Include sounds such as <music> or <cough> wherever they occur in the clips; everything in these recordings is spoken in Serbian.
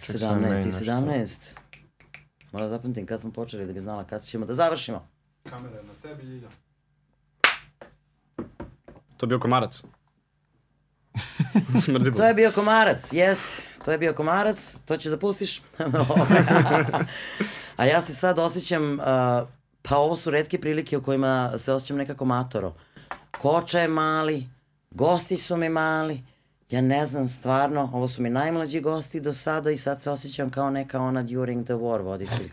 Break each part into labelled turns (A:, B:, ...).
A: 17 i 17. Mora zapamtim kad smo počeli da bi znala kad ćemo da završimo.
B: Kamera je na tebi, Ljilja.
C: To je bio komarac. <laughs> Smrdi
A: To je bio komarac, jest. To je bio komarac, to ćeš da pustiš. <laughs> A ja se sad osjećam, uh, pa ovo su redke prilike u kojima se osjećam nekako matoro. Koča je mali, gosti su mi mali, ja ne znam stvarno, ovo su mi najmlađi gosti do sada i sad se osjećam kao neka ona during the war voditelj.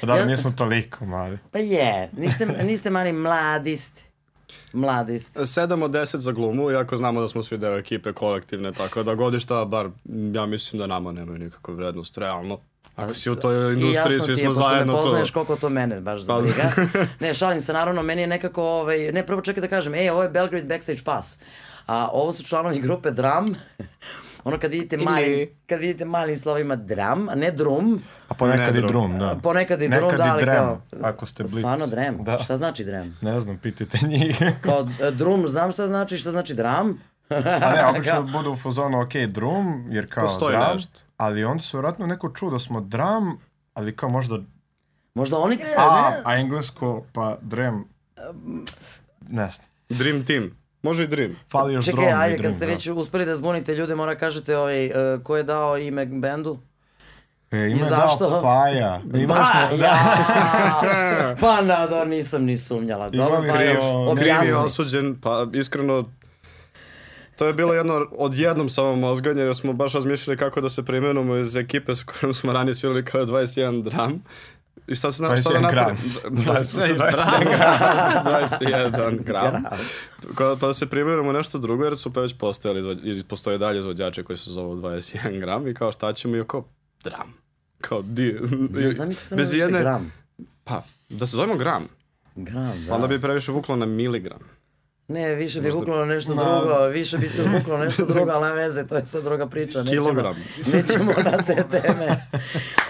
D: Pa da,
A: Ja-
D: nismo toliko mali.
A: Pa je, niste, niste mali mladi ste. Mladi ste.
C: 7 od 10 za glumu, iako znamo da smo svi deo ekipe kolektivne, tako da godišta, bar ja mislim da nama nemaju nikakvu vrednost, realno. Ako si u toj
A: I
C: industriji,
A: jasno
C: svi
A: ti je,
C: smo
A: pošto
C: zajedno
A: ne
C: to.
A: poznaješ koliko to mene baš
C: Pa-
A: briga. <laughs> Ne, šalim se, naravno, meni je nekako, ovaj, ne, prvo čekaj da kažem, ej, ovo je Belgrade Backstage Pass. A ovo su članovi grupe Drum. <laughs> ono kad vidite malim, kad vidite malim slovima drum, a ne drum,
D: A ponekad
C: Ne,
D: i
C: drum.
D: da.
A: ponekad i
D: Nekad
A: drum, da, ali
D: drem,
A: kao...
D: ako ste blic.
A: Stvarno drem?
D: Da.
A: Šta znači drem?
D: Ne znam, pitajte njih. <laughs>
A: Kao e, drum, znam šta znači, šta znači drum?
D: A ne, <laughs> obično budu u fazonu, ok, drum, jer kao
C: Postoji
D: drum,
C: nešto.
D: ali onda su vjerojatno neko čuo da smo drum, ali kao možda,
A: Možda oni
D: a,
A: ne?
D: a englesko, pa drem, ne znam.
C: Dream Team. Može i Dream.
D: Fali još
A: Čekaj, ajde, kad ste
D: da.
A: već uspeli da zbunite ljude, mora kažete ovaj, e, ko je dao ime bendu?
D: E, ima
A: I zašto?
D: dao Paja. Imali
A: Pa,
D: smo, da,
A: ja! pa nador, nisam ni sumnjala. Dobro, pa je,
D: Kriv-
C: Kriv je
A: objasni.
C: osuđen, pa iskreno, to je bilo jedno odjednom samo mozganje, jer smo baš razmišljali kako da se preimenujemo iz ekipe s kojom smo ranije svirali kao 21 dram. I sad se znam šta da
D: 21
C: napravim.
D: gram. <laughs>
C: 21 gram. Kao, pa da se preimenujemo nešto drugo, jer su pa već postojali, postoje dalje izvođače koji se zovu 21 gram i kao šta ćemo i kao dram. Kao di.
A: Ja zamislim da se
C: jedne-
A: gram.
C: Pa, da se zovemo gram.
A: Gram, da.
C: Pa onda bi previše vuklo na miligram.
A: Ne, više bi vuklo na nešto drugo, više bi se vuklo nešto <laughs> drugo, ali ne veze, to je sad druga priča. Nećemo,
C: Kilogram. <laughs>
A: Nećemo na te teme.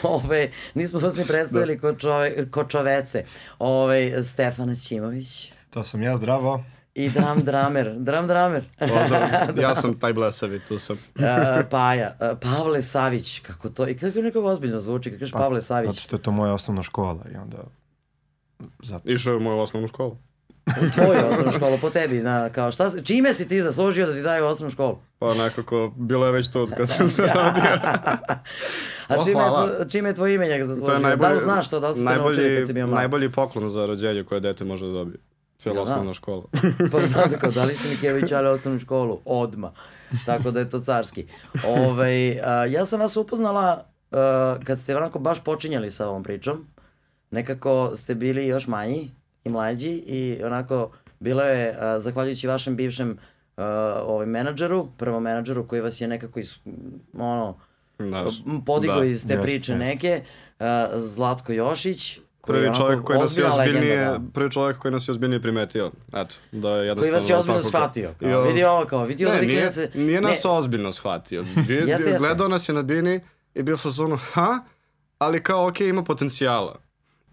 A: Ove, nismo se ni predstavili ko, čove, ko čovece. Ove, Stefana Ćimović
D: to sam ja, zdravo.
A: i Dram Dramer. Dram Dramer. <laughs>
C: Pozdrav, ja sam taj blesavi, tu sam.
A: E, Paja, e, Pavle Savić, kako to, i kako nekako ozbiljno zvuči, kako kažeš Pavle
D: Zato
A: Savić.
D: što je to moja osnovna škola i onda... Zato.
C: Išao je u moju osnovnu školu.
A: Tvoju osnovnu školu, po tebi, na, kao šta, si- čime si ti zaslužio da ti daju osnovnu školu?
C: Pa nekako, bilo je već to kad sam se rodio. <laughs>
A: A
C: O,
A: čime, je čime je tvoj ime njega zaslužio?
C: Najbolji,
A: da li znaš to, da li su te naučili
C: najbolji,
A: kad si bio mlad?
C: najbolji poklon za rođenje koje dete može da dobije. Cijela
A: Jel da?
C: osnovna škola. <laughs>
A: Pa da, tako, da li su Mikević ali osnovnu školu? Odma. Tako da je to carski. Ove, a, ja sam vas upoznala a, kad ste onako baš počinjali sa ovom pričom. Nekako ste bili još manji i mlađi i onako bilo je, a, zahvaljujući vašem bivšem a, ovaj menadžeru, prvom menadžeru koji vas je nekako is, ono,
C: Da,
A: podigao
C: da.
A: iz te
D: Jeste,
A: priče
D: jeste.
A: neke, a, Zlatko Jošić,
C: Prvi čovjek koji nas je
A: legenda,
C: ozbiljnije,
A: da.
C: prvi čovjek koji nas je ozbiljnije primetio. Eto, da je jednostavno
A: koji vas je ozbiljno
C: tako-
A: shvatio. Kao,
C: oz-
A: vidi ovo, kao, vidi ovo,
C: nije,
A: klinac-
C: nije nas
A: ne,
C: ozbiljno shvatio. <laughs> Vi,
A: Jeste, jeste.
C: Gledao nas je na bini i bio fazonu, ha? Ali kao, ok, ima potencijala.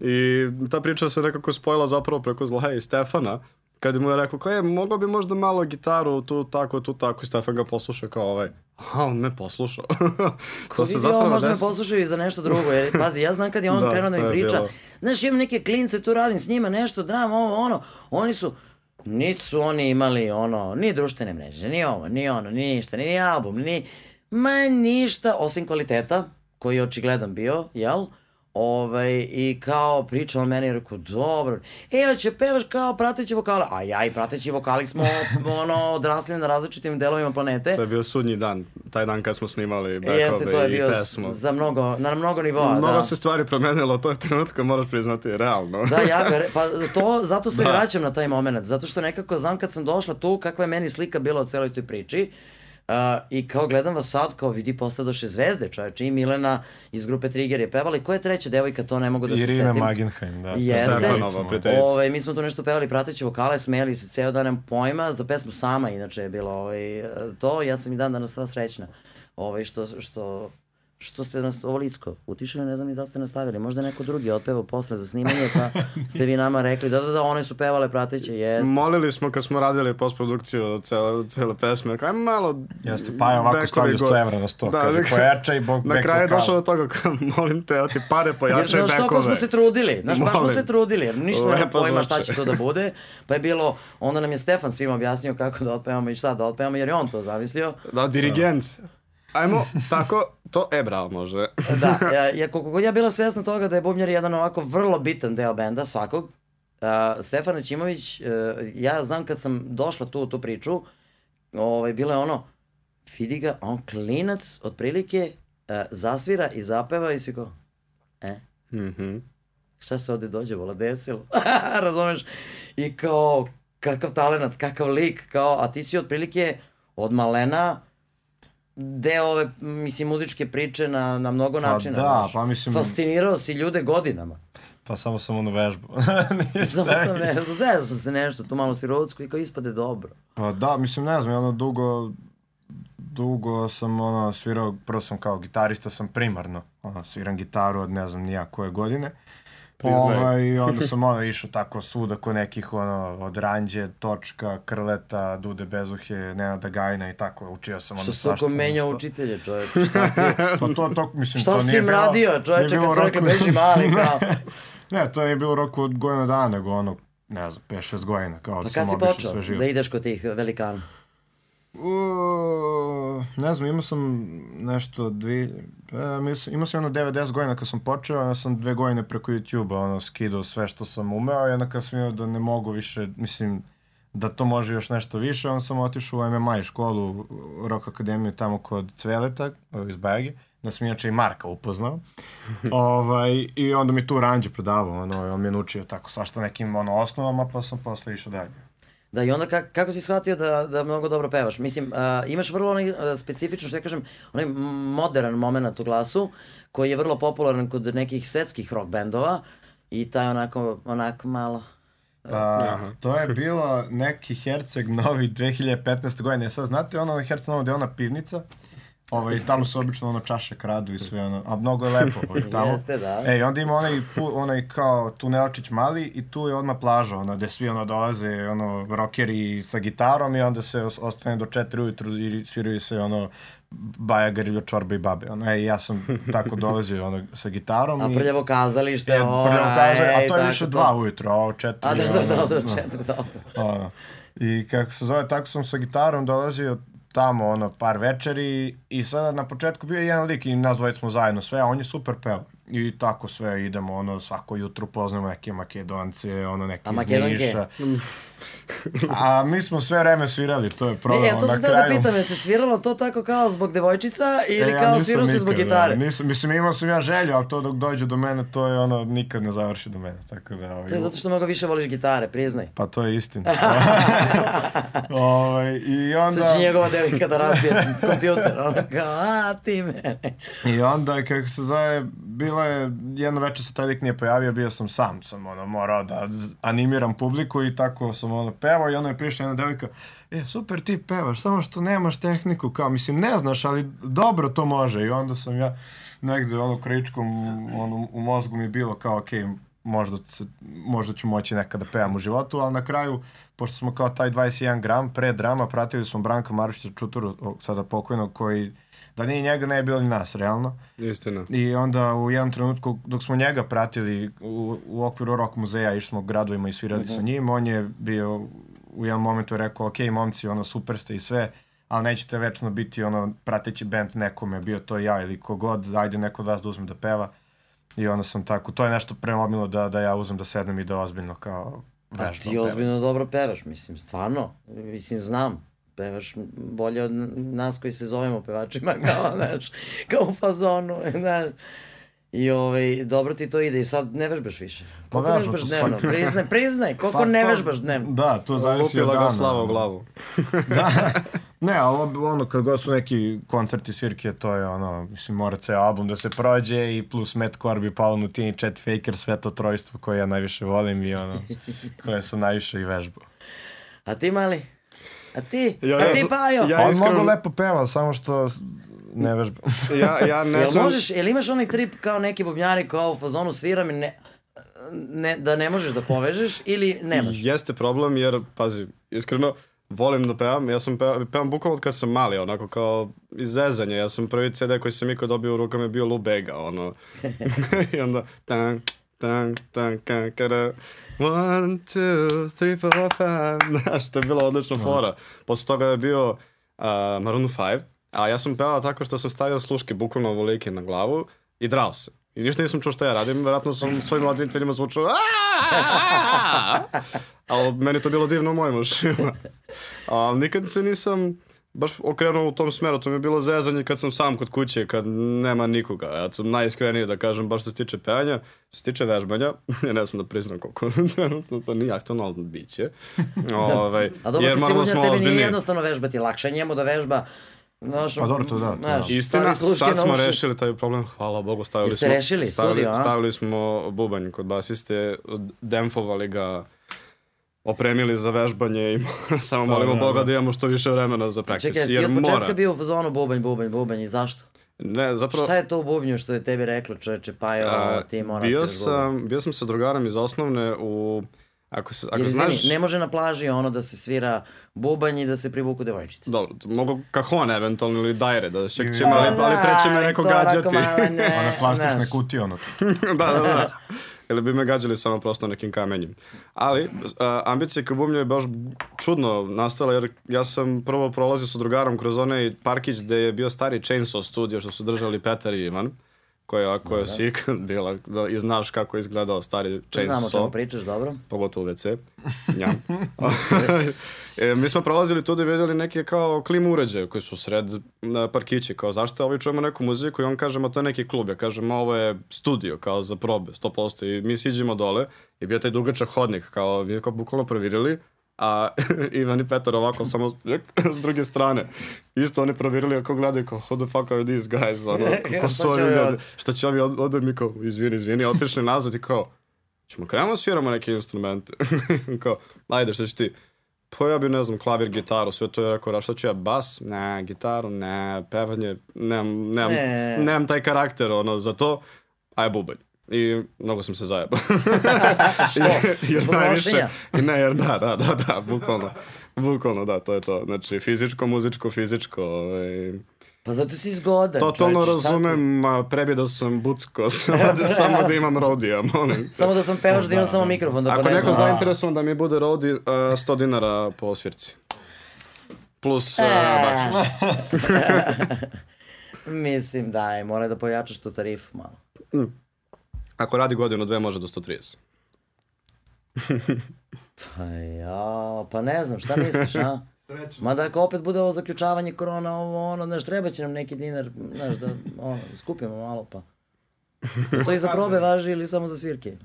C: I ta priča se nekako spojila zapravo preko Zlaja i Stefana, kad mu je rekao, kao je, mogao bi možda malo gitaru tu tako, tu tako, i Stefan ga posluša kao ovaj, aha, on me poslušao. <laughs>
A: Ko vidi ovo, možda me poslušaju i za nešto drugo. Jer, pazi, ja znam kad je <laughs> on
C: Da,
A: krenuo da mi priča,
C: bilo.
A: znaš, imam neke klince, tu radim s njima nešto, dram, ovo, ono. Oni su, niti su oni imali ono, ni društvene mreže, ni ovo, ni ono, ni ništa, ni album, ni, ma ništa, osim kvaliteta, koji je očigledan bio, jel? Ovaj, i kao priča on meni, rekao, dobro, e, hoće pevaš kao prateći vokale, a ja i prateći vokali smo, <laughs> ono, odrasli na različitim delovima planete.
C: To je bio sudnji dan, taj dan kad smo snimali
A: Jeste, to je
C: backove i
A: bio
C: pesmu.
A: za mnogo, na mnogo nivoa,
C: Mnogo
A: da.
C: se stvari promenilo, to je trenutka, moraš priznati, realno.
A: Da, ja, pa to, zato se
C: Da.
A: vraćam na taj moment, zato što nekako znam kad sam došla tu, kakva je meni slika bila o celoj toj priči, Uh, I kao gledam vas sad, kao vidi postadoše zvezde, čoveče, i Milena iz grupe Trigger je pevala i koja je treća devojka, to ne mogu da se
D: Irina
A: setim.
D: Magenheim, da.
A: Jeste. Ovaj, mi smo tu nešto pevali prateći vokale, smeli se ceo dan nemam pojma, za pesmu sama inače je bilo ovaj, to, ja sam i dan danas sva srećna ovaj, što, što, što ste nas ovo licko utišili, ne znam ni da ste nastavili. Možda je neko drugi otpevao posle za snimanje, pa <laughs> ste vi nama rekli da, da, da, one su pevale prateće, jest.
C: Molili smo kad smo radili postprodukciju cele, cele pesme, kao, malo...
D: Jeste, pa je ovako stavio
C: go-
D: 100 evra na sto,
C: Da,
D: kaže,
C: da,
D: pojačaj, bog,
C: Na
D: bek
C: kraju je došlo do toga, kao, molim te, evo ti pare,
A: Jer,
C: pojačaj
A: znaš, toliko
C: bekove.
A: smo se trudili, znaš, baš smo
C: Molim.
A: se trudili, jer ništa nema pojma šta će to da bude. Pa je bilo, onda nam je Stefan svima objasnio kako da otpevamo i šta da otpevamo, jer je on to zamislio.
C: Da, dirigent. Ajmo, tako, to, e, bravo, može. <laughs>
A: Da, ja, ja, koliko god ja bila svjesna toga da je bubnjar jedan ovako vrlo bitan deo benda, svakog, uh, Stefan Ćimović, uh, ja znam kad sam došla tu u tu priču, ovaj, bilo je ono, vidi ga, on klinac, otprilike, uh, zasvira i zapeva i svi kao, e,
C: Mhm.
A: šta se ovde dođe, vola, desilo, <laughs> razumeš? I kao, kakav talenat, kakav lik, kao, a ti si otprilike od malena deo ove, mislim, muzičke priče na, na mnogo
D: Pa
A: načina.
D: da,
A: znaš.
D: pa mislim-
A: Fascinirao si ljude godinama.
D: Pa samo sam ono vežbu. <laughs>
A: Samo sam ne, zezao sam se nešto, tu malo sirodsko i kao ispade dobro.
D: Pa da, mislim, ne znam, ja ono dugo, dugo sam ono svirao, prvo sam kao gitarista sam primarno, ono, sviram gitaru od ne znam nija koje godine.
C: Priznaj.
D: Ovaj, I onda sam ono išao tako svuda ko nekih ono, od Ranđe, Točka, Krleta, Dude Bezuhe, Nenada Gajina i tako, učio sam ono
A: Što si
D: svašta
A: toliko menjao
D: nešto.
A: učitelje, čovječ, šta ti? <laughs>
D: Pa to, to, mislim,
A: Šta
D: to
A: si
D: nije
A: im radio,
D: bilo
A: kad su rekli, beži mali, <laughs> kao.
D: ne, to je bilo roku od godina dana, nego ono, ne znam, 5-6 godina, kao
A: Pa
D: da
A: kad si počeo da ideš kod tih velikana?
D: U, ne znam, imao sam nešto dvi, e, mislim, imao sam jedno 9-10 godina kad sam počeo, ja sam dve godine preko YouTube-a ono, skidao sve što sam umeo i onda kad sam imao da ne mogu više, mislim, da to može još nešto više, onda sam otišao u MMA školu, u Rock Akademiju tamo kod Cveleta, iz Bajage, da sam inače i Marka upoznao. <laughs> ovaj, I onda mi tu ranđe predavao, ono, on mi je naučio tako svašta nekim ono, osnovama, pa sam posle išao dalje.
A: Da, i onda kak, kako si shvatio da, da mnogo dobro pevaš? Mislim, uh, imaš vrlo onaj uh, specifično, što ja kažem, onaj modern moment u glasu, koji je vrlo popularan kod nekih svetskih rock bendova i taj onako, onako malo...
D: Pa, to je bilo neki Herceg Novi 2015. godine. Sad znate ono Herceg Novi gde je ona pivnica? Ovaj, tamo su obično ono čaše kradu i sve ono, a mnogo je lepo ovaj, <laughs> tamo.
A: Jeste, da.
D: Ej, onda ima onaj, pu, onaj kao tunelčić mali i tu je odmah plaža, ono, gde svi ono dolaze, ono, rockeri sa gitarom i onda se os- ostane do 4 ujutru i sviraju se, ono, Baja Gariljo, Čorba i Babe. Ono, ej, ja sam tako <laughs> dolazio, ono, sa gitarom
A: A prljavo kazalište,
D: E, prljavo
A: ovaj,
D: kaže, a to je više dva ujutro, a ovo četiri...
A: A da, da, da, da,
D: no.
A: četiri, dobro.
D: Ono. I kako se zove, tako sam sa gitarom dolazio tamo, ono, par večeri i sada na početku bio je jedan lik i nas dvojica smo zajedno sve, a on je super peo. I tako sve idemo, ono, svako jutro poznamo neke makedonce, ono, neke
A: A
D: iz
A: Makedonke?
D: Niša. <laughs> A mi smo sve vreme svirali, to je problem.
A: Ne, ja to sam da
D: kraju-
A: pitam, je se sviralo to tako kao zbog devojčica ili
D: E, ja
A: kao svirao se zbog
D: nikad,
A: gitare?
D: Da, nisam, mislim, imao sam ja želju, ali to dok dođe do mene, to je ono, nikad ne završi do mene, tako da... Ovaj,
A: To je zato što mnogo više voliš gitare, priznaj.
D: Pa to je istina. <laughs> ovaj, I onda...
A: Sad će njegova devika da razbije kompjuter, ono kao, a ti mene.
D: I onda, kako se zove, bila je, jedno večer se taj lik nije pojavio, bio sam sam, sam ono, morao da animiram publiku i tako sam ono pevao i onda je prišla jedna devojka, e, super ti pevaš, samo što nemaš tehniku, kao, mislim, ne znaš, ali dobro to može i onda sam ja negde ono kričkom ono, u mozgu mi je bilo kao, okej, možda, se, možda ću moći nekad da pevam u životu, ali na kraju, pošto smo kao taj 21 gram pre drama, pratili smo Branka Marušića Čuturu, sada pokojnog, koji da nije njega ne bi bilo ni nas, realno.
C: Istina.
D: I onda u jednom trenutku, dok smo njega pratili u, u okviru rock muzeja, išli smo gradovima i svirali sa njim, on je bio u jednom momentu je rekao, ok, momci, ono, super ste i sve, ali nećete večno biti ono prateći band nekome, bio to ja ili kogod, ajde neko od vas da uzme da peva. I onda sam tako, to je nešto prelomilo da, da ja uzmem da sednem i da ozbiljno kao
A: Pa
D: vežbam.
A: ti
D: pevam.
A: ozbiljno dobro pevaš, mislim, stvarno. Mislim, znam. Pevaš bolje od nas koji se zovemo pevačima, <laughs> kao, znaš, kao u fazonu, <laughs> znaš. I ovaj, dobro ti to ide i sad ne vežbaš više. Koliko
D: Pa
A: vežbaš
D: to
A: dnevno?
D: svaki-
A: Priznaj, priznaj, koliko
D: Pa
A: ne
D: to-
A: vežbaš dnevno?
D: Da, to zavisi od
C: Lupila
D: dana.
C: ga slava u glavu. <laughs>
D: da. Ne, ovo, ono, kad god su neki koncerti, svirke, to je ono, mislim, mora ceo album da se prođe i plus Matt Corby, Paolo Nutini, Chet Faker, sve to trojstvo koje ja najviše volim i ono, koje sam najviše i vežbao.
A: A ti mali? A ti?
C: Ja-
A: A
C: ja
A: ti
C: sam-
A: Pajo?
C: ja-
D: On
C: iskreno-
D: mnogo lepo peva, samo što ne vežbam. <laughs>
C: Ja, ja ne
A: Jel
C: znam...
A: možeš, jel imaš onaj trip kao neki bubnjari kao u fazonu sviram i ne, ne, da ne možeš da povežeš ili nemaš?
C: Jeste problem jer, pazi, iskreno, volim da pevam, ja sam pevam, pevam bukvalno od kad sam mali, onako kao iz zezanja, ja sam prvi CD koji sam ikad dobio u rukama je bio Lubega, ono, <laughs> i onda, tan, tan, tan, kan, kada, one, two, three, four, five, <laughs> znaš, to je bila odlična fora. Posle toga je bio uh, Maroon 5, a ja sam pevao tako što sam stavio sluške bukvalno ovolike na glavu i drao se. I ništa nisam čuo šta ja radim, verovatno sam svojim roditeljima zvučao <laughs> ali meni to bilo divno u mojim ušima. <laughs> Ali nikad se nisam baš okrenuo u tom smeru, to mi je bilo zezanje kad sam sam kod kuće, kad nema nikoga. Ja to najiskrenije da kažem, baš što se tiče pevanja, što se tiče vežbanja, <laughs> ja ne znam da priznam koliko <laughs> trenutno to nije aktualno biće. <laughs> Ovaj,
A: A dobro,
C: jer
A: ti sigurno
C: smo
A: tebi nije
C: ozbiljni.
A: jednostavno vežbati, lakše je njemu da vežba Znaš,
D: Pa dobro, to da, to da.
C: Istina,
A: stavi sluške
C: sad smo rešili taj problem, hvala Bogu, stavili
A: Jeste
C: smo,
A: rešili
C: stavili,
A: studio,
C: stavili smo bubanj kod basiste, demfovali ga, opremili za vežbanje i <laughs> samo molimo
D: da,
C: Boga
D: da.
C: da imamo što više vremena za praktis,
A: Čekaj, jesi ti
C: jer
A: od početka bio u fazonu bubanj, bubanj, bubanj i zašto?
C: Ne, zapravo,
A: Šta je to u bubnju što je tebi reklo čoveče, pa jo,
C: a,
A: ti mora
C: bio
A: se razgovarati?
C: sam, bio sam sa drugarom iz osnovne u, ako, se, ako
A: Jer
C: znaš...
A: ne može na plaži ono da se svira bubanj i da se privuku devojčice.
C: Dobro, mogu kaхон eventualno ili dajre, da se ćemo, ali, ali pre će me
A: Da,
C: neko
A: to
C: gađati.
D: One plastične kutije, ono. <laughs>
C: da, da, da. <laughs> Ili bi me gađali samo prosto nekim kamenjem. Ali, uh, ambicija ka je baš čudno nastala, jer ja sam prvo prolazio sa drugarom kroz onaj parkić gde je bio stari Chainsaw studio što su držali Petar i Ivan koja je, koja je sik <laughs> bila, da, i znaš kako je izgledao stari
A: Znamo o čemu
C: Chainsaw,
A: pričaš, dobro.
C: pogotovo WC. <laughs> Ja. <laughs> e, mi smo prolazili tu da vidjeli neke kao klim uređaje koji su sred parkiće, kao zašto ovi čujemo neku muziku i on kaže, ma to je neki klub, ja kažem, ovo je studio, kao za probe, 100%, i mi siđemo dole i bio taj dugačak hodnik, kao mi je kao bukvalno provirili, a <laughs> Ivan i Petar ovako samo s druge strane. Isto oni provirili ako gledaju kao who the fuck are these guys, ono, <laughs> ko su ovi ljudi, šta će ovi od, ode mi kao, izvini, izvini, otišli nazad i kao, ćemo krenemo sviramo neke instrumente. <laughs> kao, ajde, šta ćeš ti? Pa ja bi, ne znam, klavir, gitaru, sve to je rekao, šta ću ja, bas? Ne, gitaru, ne, pevanje, nemam, nemam,
A: Ne.
C: nemam taj karakter, ono, za to, aj bubanj. I mnogo sam se zajebao. <laughs>
A: Što? <laughs>
C: jer
A: Zbog
C: najviše, ne, jer da, da, da, da, bukvalno. Bukvalno, da, to je to. Znači, fizičko, muzičko, fizičko. Ovaj.
A: Pa zato si zgodan.
C: Totalno
A: ti-
C: razumem, a prebi da sam bucko, <laughs> samo da, samo da imam rodija, molim.
A: Samo da sam pevač da imam samo mikrofon, da
C: Ako neko zainteresovan da mi bude rodi, uh, 100 dinara po svirci. Plus uh,
A: E.
C: bakšiš.
A: Mislim, daj, mora da pojačaš tu tarifu malo.
C: Ako radi godinu, dve, može do 130. <laughs>
A: Pa ja, pa ne znam, šta misliš, a? <laughs> Mada ako opet bude ovo zaključavanje korona, ovo ono, znaš, treba će nam neki dinar, znaš, da, ono, da skupimo malo, pa. Da to i za probe važi ili samo za svirke?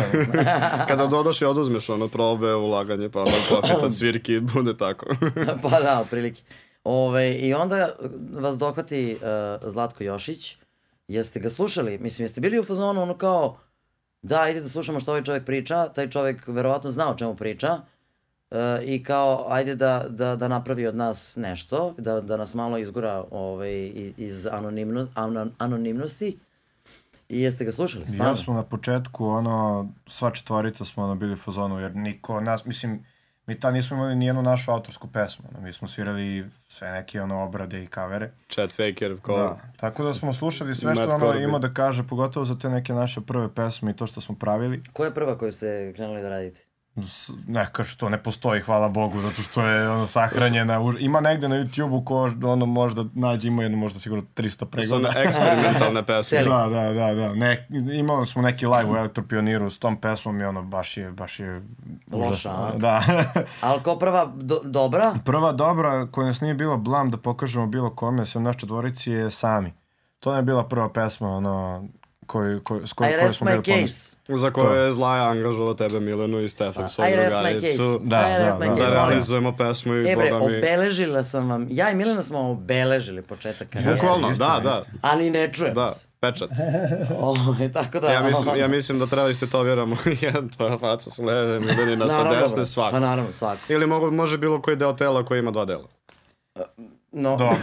A: <laughs>
C: Kada dodaš i oduzmeš ono probe, ulaganje, pa onda profit od svirki, bude tako.
A: pa da, otprilike. Ove, I onda vas dohvati uh, Zlatko Jošić. Jeste ga slušali? Mislim, jeste bili u fazonu ono kao da, ajde da slušamo što ovaj čovjek priča. Taj čovjek verovatno zna o čemu priča. Uh, I kao, ajde da, da, da napravi od nas nešto, da, da nas malo izgura ovaj, iz anonimno, anon, anonimnosti. I jeste ga slušali? Stvarno?
D: Ja smo na početku, ono, sva četvorica smo ono bili u fazonu, jer niko nas, mislim, mi tad nismo imali nijednu našu autorsku pesmu, ono, mi smo svirali sve neke ono obrade i kavere.
C: Chat faker, ko...
D: Da, tako da smo slušali sve što ono ima da kaže, pogotovo za te neke naše prve pesme i to što smo pravili.
A: Koja je prva koju ste krenuli da radite?
D: S- Neka što ne postoji, hvala Bogu, zato što je ono sahranjena. Ima negde na YouTube-u ko ono možda nađe, ima jedno možda sigurno 300
C: Su
D: pregleda.
C: one eksperimentalne <laughs> pesme.
D: Da, da, da, da. Ne, imali smo neki live u Elektropioniru s tom pesmom i ono baš je, baš je
A: Loša, a?
D: Da. <laughs>
A: Ali kao prva do, dobra?
D: Prva dobra koja nas nije bilo blam da pokažemo bilo kome, sem naše dvorici je Sami. To je bila prva pesma, ono, koju, koju, s kojom, koju smo bili ponosni.
C: Za koje je Zlaja angažovao tebe, Milenu i Stefan, svoju
A: I rest my
C: drugaricu.
A: case.
D: Da, da, da,
C: Da
A: molim.
C: realizujemo pesmu i
A: E bre,
C: boga mi...
A: obeležila sam vam, ja i Milena smo obeležili početak karijere.
C: Bukvalno, da, da.
A: Ali ne čujem
C: Da,
A: se.
C: pečat. <laughs>
A: Ovo, tako da...
C: Ja mislim, ja mislim da treba istetoviramo <laughs> jedan tvoja faca s leve, Milenina sa desne, svako.
A: Pa naravno, svako.
C: Ili mogu, može bilo koji deo tela koji ima dva dela.
A: No,
D: Dobro.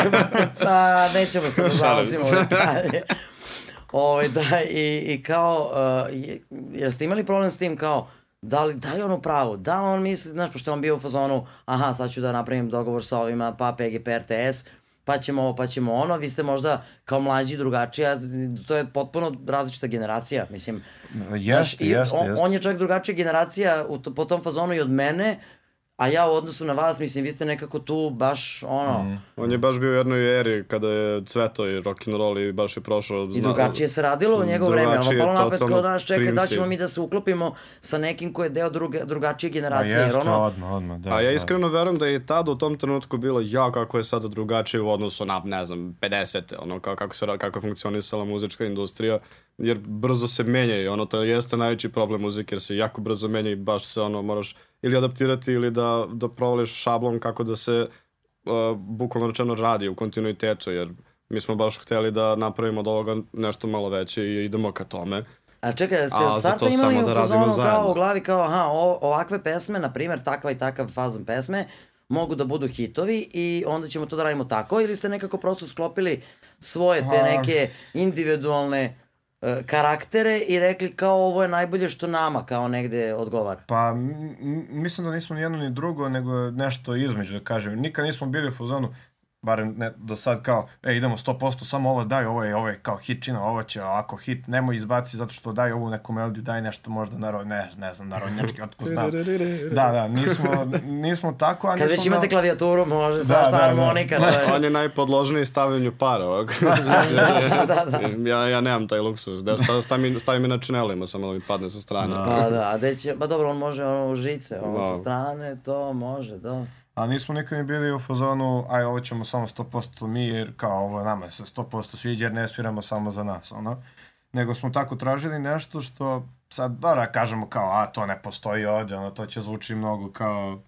D: <laughs>
A: pa nećemo se da zalazimo u detalje. Ovaj, da, i, i kao, uh, je- jer ste imali problem s tim kao, da li, da li je on u pravu, da li on misli, znaš, pošto je on bio u fazonu, aha, sad ću da napravim dogovor sa ovima, pa PGP RTS, pa ćemo ovo, pa ćemo ono, vi ste možda kao mlađi drugačija, to je potpuno različita generacija, mislim. Znaš,
D: Jeste,
A: i
D: jeste,
A: on,
D: jeste.
A: on je čak drugačija generacija u po tom fazonu i od mene, a ja u odnosu na vas, mislim, vi ste nekako tu baš, ono,
D: Mhm.
C: On je baš bio u jednoj eri kada je cveto i rock'n'roll i baš je prošao...
A: I drugačije se radilo u njegovo vreme, ali palo
C: totalno
A: kao daš, čekaj, da ćemo mi da se uklopimo sa nekim ko je deo druge, drugačije generacije,
D: jeste,
A: jer ono,
D: odmah, odmah, da.
C: A ja
D: da.
C: iskreno verujem da je tada u tom trenutku bilo ja kako je sada drugačije u odnosu na, ne znam, 50. Ono, kako, se, kako je funkcionisala muzička industrija. Jer brzo se menja i ono, to jeste najveći problem muzike jer se jako brzo menja i baš se ono, moraš ili adaptirati ili da, da provališ šablon kako da se uh, bukvalno rečeno radi u kontinuitetu jer mi smo baš hteli da napravimo od ovoga nešto malo veće i idemo ka tome.
A: a čekaj, ste
C: A
A: od starta imali
C: samo
A: u
C: da radimo
A: fazonu kao
C: zajedno.
A: u glavi kao, aha, o, ovakve pesme, na primjer, takva i takav fazon pesme, mogu da budu hitovi i onda ćemo to da radimo tako, ili ste nekako prosto sklopili svoje te neke individualne karaktere i rekli kao ovo je najbolje što nama kao negde odgovara.
D: Pa, mislim da nismo ni jedno ni drugo, nego nešto između, da kažem. Nikad nismo bili u fazonu, barem ne, do sad kao, e, idemo 100%, samo ovo daj, ovo je, ovo je kao hitčina, ovo će ovako hit, nemoj izbaci zato što daj ovu neku melodiju, daj nešto možda narod, ne, ne znam, narodnjački, otko znam. <laughs> Da, da, nismo, nismo tako, a
A: Kad
D: nismo...
A: već imate klavijaturu, može
D: Da,
A: svašta
D: da, da.
A: harmonika, to je...
C: On je najpodložniji stavljanju para ovog. <laughs> ja, ja nemam taj luksus. Da, sta- stavim, stavim i na činelima, samo da mi padne sa strane.
A: Pa da, a gde će, pa dobro, on može ono u žice, ono sa
C: Da.
A: strane, to može, da.
D: A nismo nikad ni bili u fazonu, aj ovo ćemo samo 100% mi, jer kao ovo nama se 100% sviđa, jer ne sviramo samo za nas, ono. Nego smo tako tražili nešto što, sad, da, kažemo kao, a to ne postoji ovdje, ono, to će zvuči mnogo kao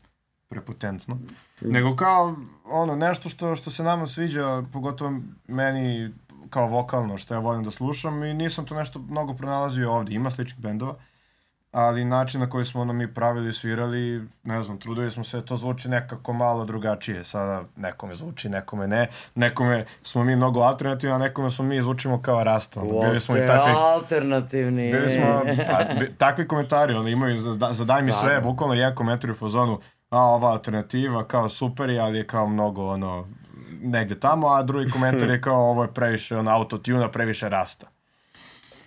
D: prepotentno. Nego kao, ono, nešto što, što se nama sviđa, pogotovo meni kao vokalno, što ja volim da slušam i nisam to nešto mnogo pronalazio ovdje. Ima sličnih bendova, ali način na koji smo ono mi pravili, svirali, ne znam, trudili smo se, to zvuči nekako malo drugačije. Sada nekome zvuči, nekome ne. Nekome smo mi mnogo alternativni, a nekome smo mi zvučimo kao rasta. Ono, bili smo i takvi,
A: alternativni.
D: bili smo, <laughs> pa, takvi komentari, ono, imaju za, za daj mi sve, bukvalno jedan komentar u fazonu, a ova alternativa kao super je, ali je kao mnogo, ono, negde tamo, a drugi komentar je <laughs> kao ovo je previše, ono, autotuna, previše rasta.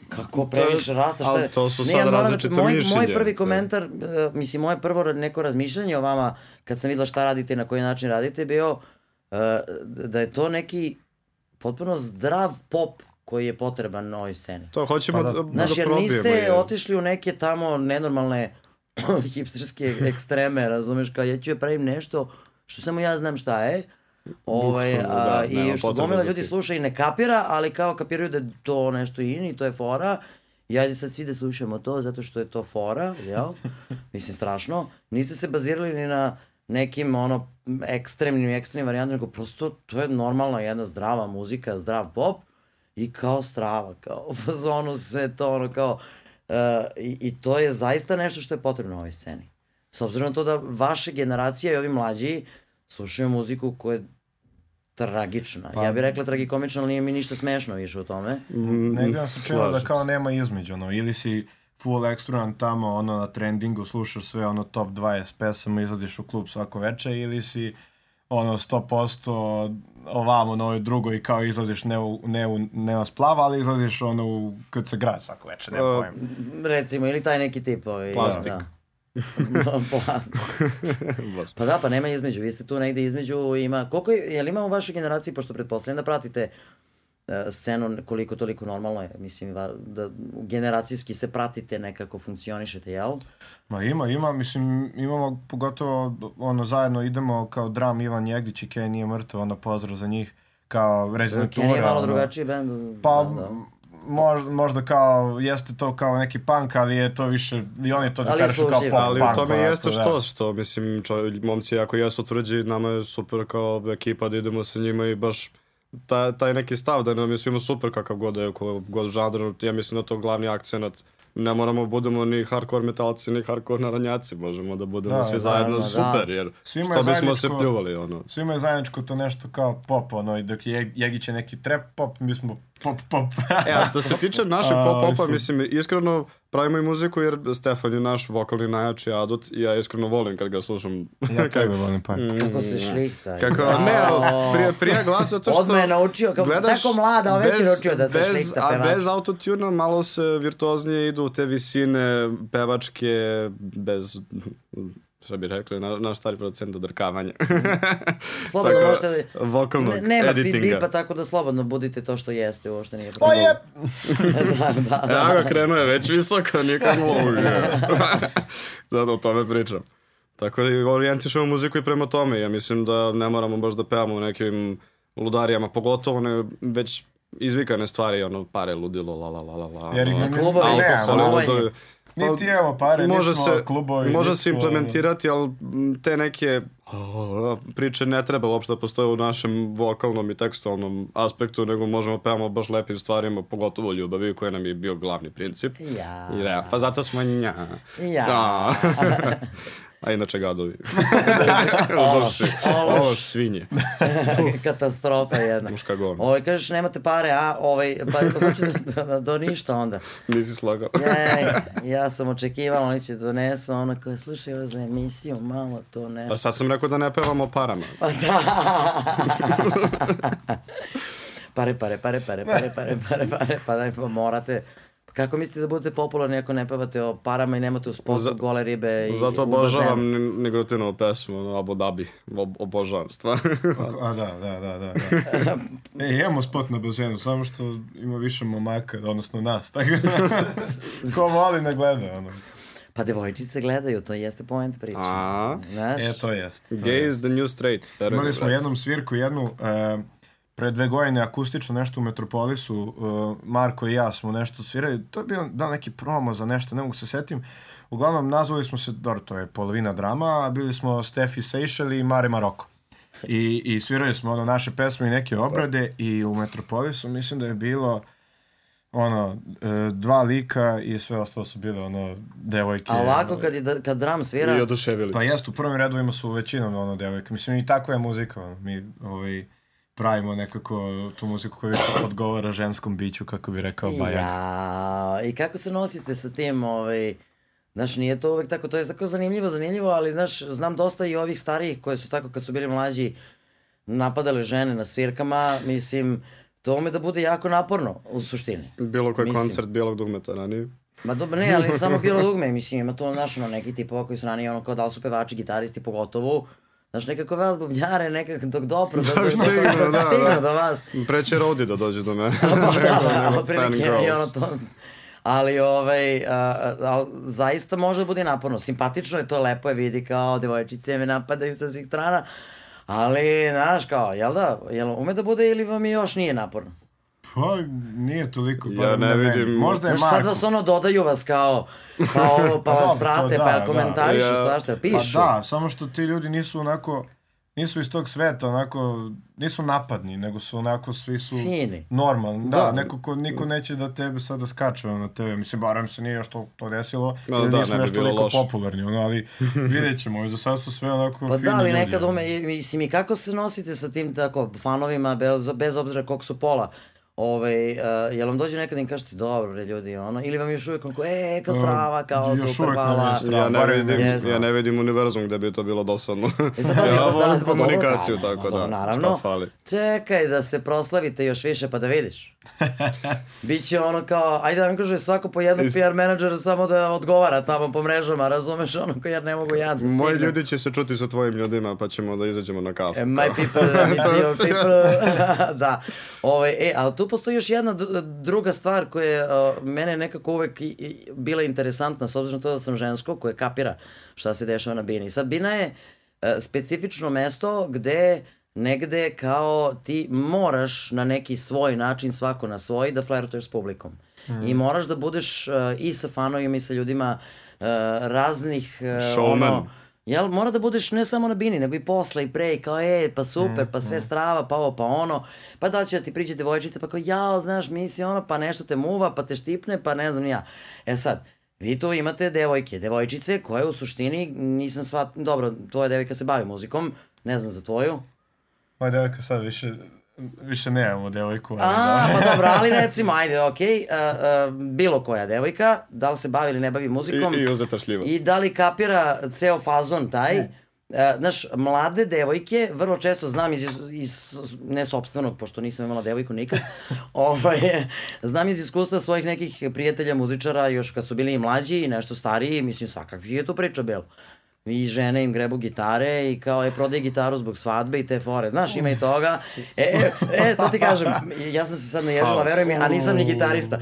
A: Kako previše rasta, šta
C: ali
A: je?
C: to su
A: Ne,
C: sad
A: ja moram da-
C: različita
A: moj, Moj
C: mišljenja.
A: prvi
C: Da.
A: komentar, uh, mislim, moje prvo neko razmišljanje o vama, kad sam videla šta radite i na koji način radite, bio uh, da je to neki potpuno zdrav pop koji je potreban na ovoj sceni.
C: To hoćemo
D: Pa
C: da,
D: da.
C: da,
A: Znaš, jer
C: probijemo.
A: niste
C: je.
A: otišli u neke tamo nenormalne <clears throat> hipsterske ekstreme, razumeš, kao ja ću je pravim nešto što samo ja znam šta je. Ovaj, a,
C: da,
A: I što gomila ljudi sluša i ne kapira, ali kao kapiraju da to nešto in i to je fora. I ajde sad svi da slušamo to zato što je to fora, jel? <laughs> Mislim, strašno. Niste se bazirali ni na nekim ono ekstremnim, ekstremnim varijantama, nego prosto to je normalna jedna zdrava muzika, zdrav pop i kao strava, kao u fazonu sve to ono kao uh, i, i to je zaista nešto što je potrebno ovoj sceni. S obzirom na to da vaše generacije i ovi mlađi slušaju muziku koja je tragična.
D: Pa-
A: Ja bih rekla tragikomična, ali nije mi ništa smešno više u tome.
C: Mm,
D: Negdje nam se činilo da kao nema između, ono, ili si full ekstruan tamo, ono, na trendingu, slušaš sve, ono, top 20 pesama, izlaziš u klub svako veče, ili si, ono, 100% ovamo na ovoj drugoj, kao izlaziš ne, u, ne, u, ne na splava, ali izlaziš, ono, u, kad se grad svako veče, nema
C: Uh,
D: pojma.
A: Recimo, ili taj neki tip. Ovaj,
C: Plastik.
A: Da. <laughs> <laughs> Pa da, pa nema između. Vi ste tu negde između, ima... Koliko je, je li ima u vašoj generaciji, pošto pretpostavljam da pratite e, scenu koliko toliko normalno je, mislim, da generacijski se pratite, nekako funkcionišete, jel?
D: Ma ima, ima, mislim, imamo pogotovo, ono, zajedno idemo kao dram Ivan Jegdić i Kenny nije mrtav, ono, pozdrav za njih, kao rezidentura.
A: Kenny je malo
D: ono.
A: drugačiji band.
D: Pa,
A: da, da.
D: Možda, možda kao, jeste to kao neki punk, ali je to više, i oni to da
A: Ali
D: kažu kao pop
C: Ali
D: punk.
C: u tome
D: onako,
C: jeste
D: da.
C: što, što, mislim, čo, momci ako jesu tvrđi, nama je super kao ekipa da idemo sa njima i baš taj, taj neki stav da nam je svima super kakav god je, god žanr, ja mislim da to glavni akcenat ne moramo budemo ni hardcore metalci, ni hardcore narodnjaci, možemo da budemo
D: Da,
C: svi zajedno
A: naravno, da.
C: super, jer
D: Svima
C: što bismo se pljuvali, ono.
D: Svima je zajedničko to nešto kao pop, ono, i dok je Jegić je neki trap pop, mi smo pop pop.
C: E, a što se tiče našeg <laughs>
D: A,
C: pop-opa,
D: mislim.
C: mislim, iskreno pravimo i muziku jer Stefan je naš vokalni najjači adut i ja iskreno volim kad ga slušam.
D: ja <laughs> tebe volim pa.
A: Kako se šlihta.
C: Kako, ne, prije, prije glasa zato što...
A: Odmah je naučio, kao tako mlada, a već je naučio da se
C: bez,
A: šlihta
C: A
A: pevač.
C: bez autotuna malo se virtuoznije idu te visine pevačke, bez šta bi rekli, na, naš stari producent odrkavanja. <laughs>
A: Slobodno
C: Tako,
A: možete da...
C: vokalnog
A: Ne, nema
C: editinga.
A: bipa tako da slobodno budite to što jeste, uopšte nije
D: O
A: problem.
D: je! <laughs>
A: da, da, da.
C: Evo ga, krenuo je već visoko, nikad lože. <laughs> Zato o tome pričam. Tako da orijentišemo muziku i prema tome. Ja mislim da ne moramo baš da pevamo u nekim ludarijama, pogotovo ne već izvikane stvari, ono, pare, ludilo, la la la la la.
D: Jer
C: ono,
D: ne-
A: klubovi,
D: ne,
C: alkohol,
A: ono,
C: ludo-
D: Niti evo pare,
C: može
D: nismo
C: se,
D: klubovi.
C: može
D: niti
C: se implementirati, ali te neke priče ne treba uopšte da postoje u našem vokalnom i tekstualnom aspektu, nego možemo pevamo baš lepim stvarima, pogotovo ljubavi, koji nam je bio glavni princip.
A: Ja.
C: I rea, pa zato smo nja.
A: Ja.
C: Da. <laughs> A inače gadovi.
A: Ološ, ološ.
C: Ološ svinje. <laughs>
A: Katastrofa jedna.
C: Muška govna.
A: Ovaj, kažeš, nemate pare, a, ovaj, pa hoću da, da, do ništa onda.
C: Nisi slagao.
A: Ej, ja sam očekivala, oni će donesu ono koje slušaj ovo za emisiju, malo to ne.
C: Pa sad sam rekao da ne pevamo o parama.
A: Pa da. <laughs> pare, pare, pare, pare, pare, pare, pare, pare, pa daj, pa morate. Kako mislite da budete popularni ako ne pevate o parama i nemate u spotu
C: Za-
A: gole ribe i
C: Zato obožavam Nigrotinovu pesmu, Abu Dhabi. Ob, obožavam stvar.
D: A da, da, da, da. da. <laughs> e, imamo spot na bazenu, samo što ima više momaka, odnosno nas, tako da <laughs> ko voli ne gleda, ono.
A: Pa devojčice gledaju, to jeste point priče.
C: A?
A: Znaš?
D: E, to jest. to
C: Gay
D: jest.
C: is the new straight.
D: Imali smo jednom svirku, jednu, e, pre dve godine akustično nešto u Metropolisu, e, Marko i ja smo nešto svirali, to je bio da neki promo za nešto, ne mogu se setim. Uglavnom, nazvali smo se, dobro, to je polovina drama, a bili smo Stefi Seychelles i Mare Maroko. I, I svirali smo ono naše pesme i neke obrade i u Metropolisu mislim da je bilo ono, e, dva lika i sve ostalo su bile ono, devojke.
A: A ovako
D: ono,
A: kad, je, da- kad dram svira,
C: I oduševili.
D: Pa jest, u prvim redovima su većinom ono devojke. Mislim, i takva je muzika. Ono. Mi ovaj, pravimo nekako tu muziku koja više odgovara ženskom biću, kako bi rekao Bajag.
A: Ja, i kako se nosite sa tim, ovaj, znaš, nije to uvek tako, to je tako zanimljivo, zanimljivo, ali, znaš, znam dosta i ovih starijih koje su tako, kad su bili mlađi, napadale žene na svirkama, mislim, to ume da bude jako naporno, u suštini.
C: Bilo koji
A: Mislim.
C: koncert bijelog dugmeta, na nije?
A: Ma dobro, ne, ali samo <laughs> bilo dugme, mislim, ima to, znaš, ono, neki tipova koji su ranije, ono, kao da li su pevači, gitaristi, pogotovo, znaš, nekako vas bubnjare, nekako dok dopru, dok, dok,
C: stignu,
A: dok
C: da,
A: stignu
C: da.
A: do vas.
C: Preće Rodi da dođe do mene. <laughs>
A: Pa da, da, otprilike i ono to. Ali, ovaj, a, a, zaista može da bude naporno. Simpatično je to, lepo je vidi kao devojčice me napadaju sa svih strana. Ali, znaš, kao, jel da, jel ume da bude ili vam još nije naporno?
D: Pa, nije toliko.
C: Ja
D: barem
C: ne vidim-
D: Možda je
A: Znaš, sad
D: Marko.
A: vas ono dodaju vas kao, kao ovo, <laughs> pa
D: Pa
A: vas prate, pa
D: da,
A: komentarišu,
C: da. Ja-
A: svašta,
D: Pa
A: pišu.
D: da, samo što ti ljudi nisu onako, nisu iz tog sveta, onako, nisu napadni, nego su onako, svi su
A: Fini.
D: normalni. Da,
C: Da.
D: neko ko, niko neće da tebe sada skače na tebe. Mislim, barem se nije još to, to desilo,
C: Ma
D: ili
C: da,
D: nismo još toliko
C: loše.
D: popularni, ono, ali <laughs> vidjet ćemo, za sad su sve onako
A: Pa
D: fini
A: da, ali
D: ljudi,
A: nekad ume, i- mislim, i kako se nosite sa tim tako fanovima, bez, bez obzira kog su pola? Ovaj, uh, jel vam dođe nekad i im kažete, dobro bre ljudi, ono, ili vam još uvijek onako, e, kao strava, kao
D: još
A: super, hvala.
D: strava.
C: Ja ne, vidim, ja ne vidim univerzum gde bi to bilo dosadno.
A: E sad <laughs>
C: ja
A: pa
C: volim
A: da, pa dobro,
C: komunikaciju,
A: da,
C: tako
A: pa
C: da.
A: dobro, naravno.
C: Šta fali?
A: Čekaj da se proslavite još više pa da vidiš. <laughs> Biće ono kao, ajde da vam kaže svako po jednog PR menadžera samo da odgovara tamo po mrežama, razumeš ono kao jer ne mogu ja da
C: Moji
A: stignem.
C: ljudi će se čuti sa tvojim ljudima, pa ćemo da izađemo na kafu.
A: E, my people, your <laughs> people. <laughs> da. Ove, e, ali tu postoji još jedna dru- druga stvar koja je uh, mene nekako uvek i, i, bila interesantna, s obzirom to da sam žensko, koje kapira šta se dešava na Bini. Sad, Bina je uh, specifično mesto gde negde kao ti moraš na neki svoj način, svako na svoj, da flertuješ s publikom. I moraš da budeš uh, i sa fanovima i sa ljudima uh, raznih uh,
C: Showman.
A: ono, Jel, mora da budeš ne samo na bini, nego i posle i pre, i kao, e, pa super,
D: Mm,
A: pa sve strava, pa ovo, pa ono, pa da će da ti priđe devojčica, pa kao, jao, znaš, misli ono, pa nešto te muva, pa te štipne, pa ne znam ja. E sad, vi tu imate devojke, devojčice koje u suštini nisam svat, dobro, tvoja devojka se bavi muzikom, ne znam za tvoju.
D: Moja devojka sad više, više nemamo devojku. ali
A: A,
D: da.
A: pa <laughs> dobro, ali recimo, ajde, okej, okay, uh, uh, bilo koja devojka, da li se bavi ili ne bavi muzikom,
C: I, i uzeta šljiva.
A: i da li kapira ceo fazon taj, e, znaš, mlade devojke, vrlo često znam iz, iz ne sobstvenog, pošto nisam imala devojku nikad, <laughs> ovaj, znam iz iskustva svojih nekih prijatelja muzičara, još kad su bili i mlađi i nešto stariji, mislim, svakakvih je to priča bilo. I žene im grebu gitare i kao je prodaj gitaru zbog svadbe i te fore. Znaš, ima i toga. E, e, e to ti kažem, ja sam se sad naježila, veruj mi, a nisam ni gitarista.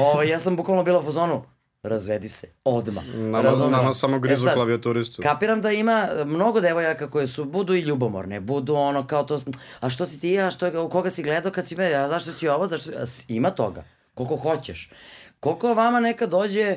A: Ovo, ja sam bukvalno bila u fazonu, razvedi se, odma.
C: Nama,
A: Razumeš?
C: nama samo grizu
A: E sad,
C: klavijaturistu.
A: Kapiram da ima mnogo devojaka koje su, budu i ljubomorne, budu ono kao to, a što ti ti, a što, u koga si gledao kad si me, a zašto si ovo, zašto, ima toga, koliko hoćeš. Koliko vama neka dođe,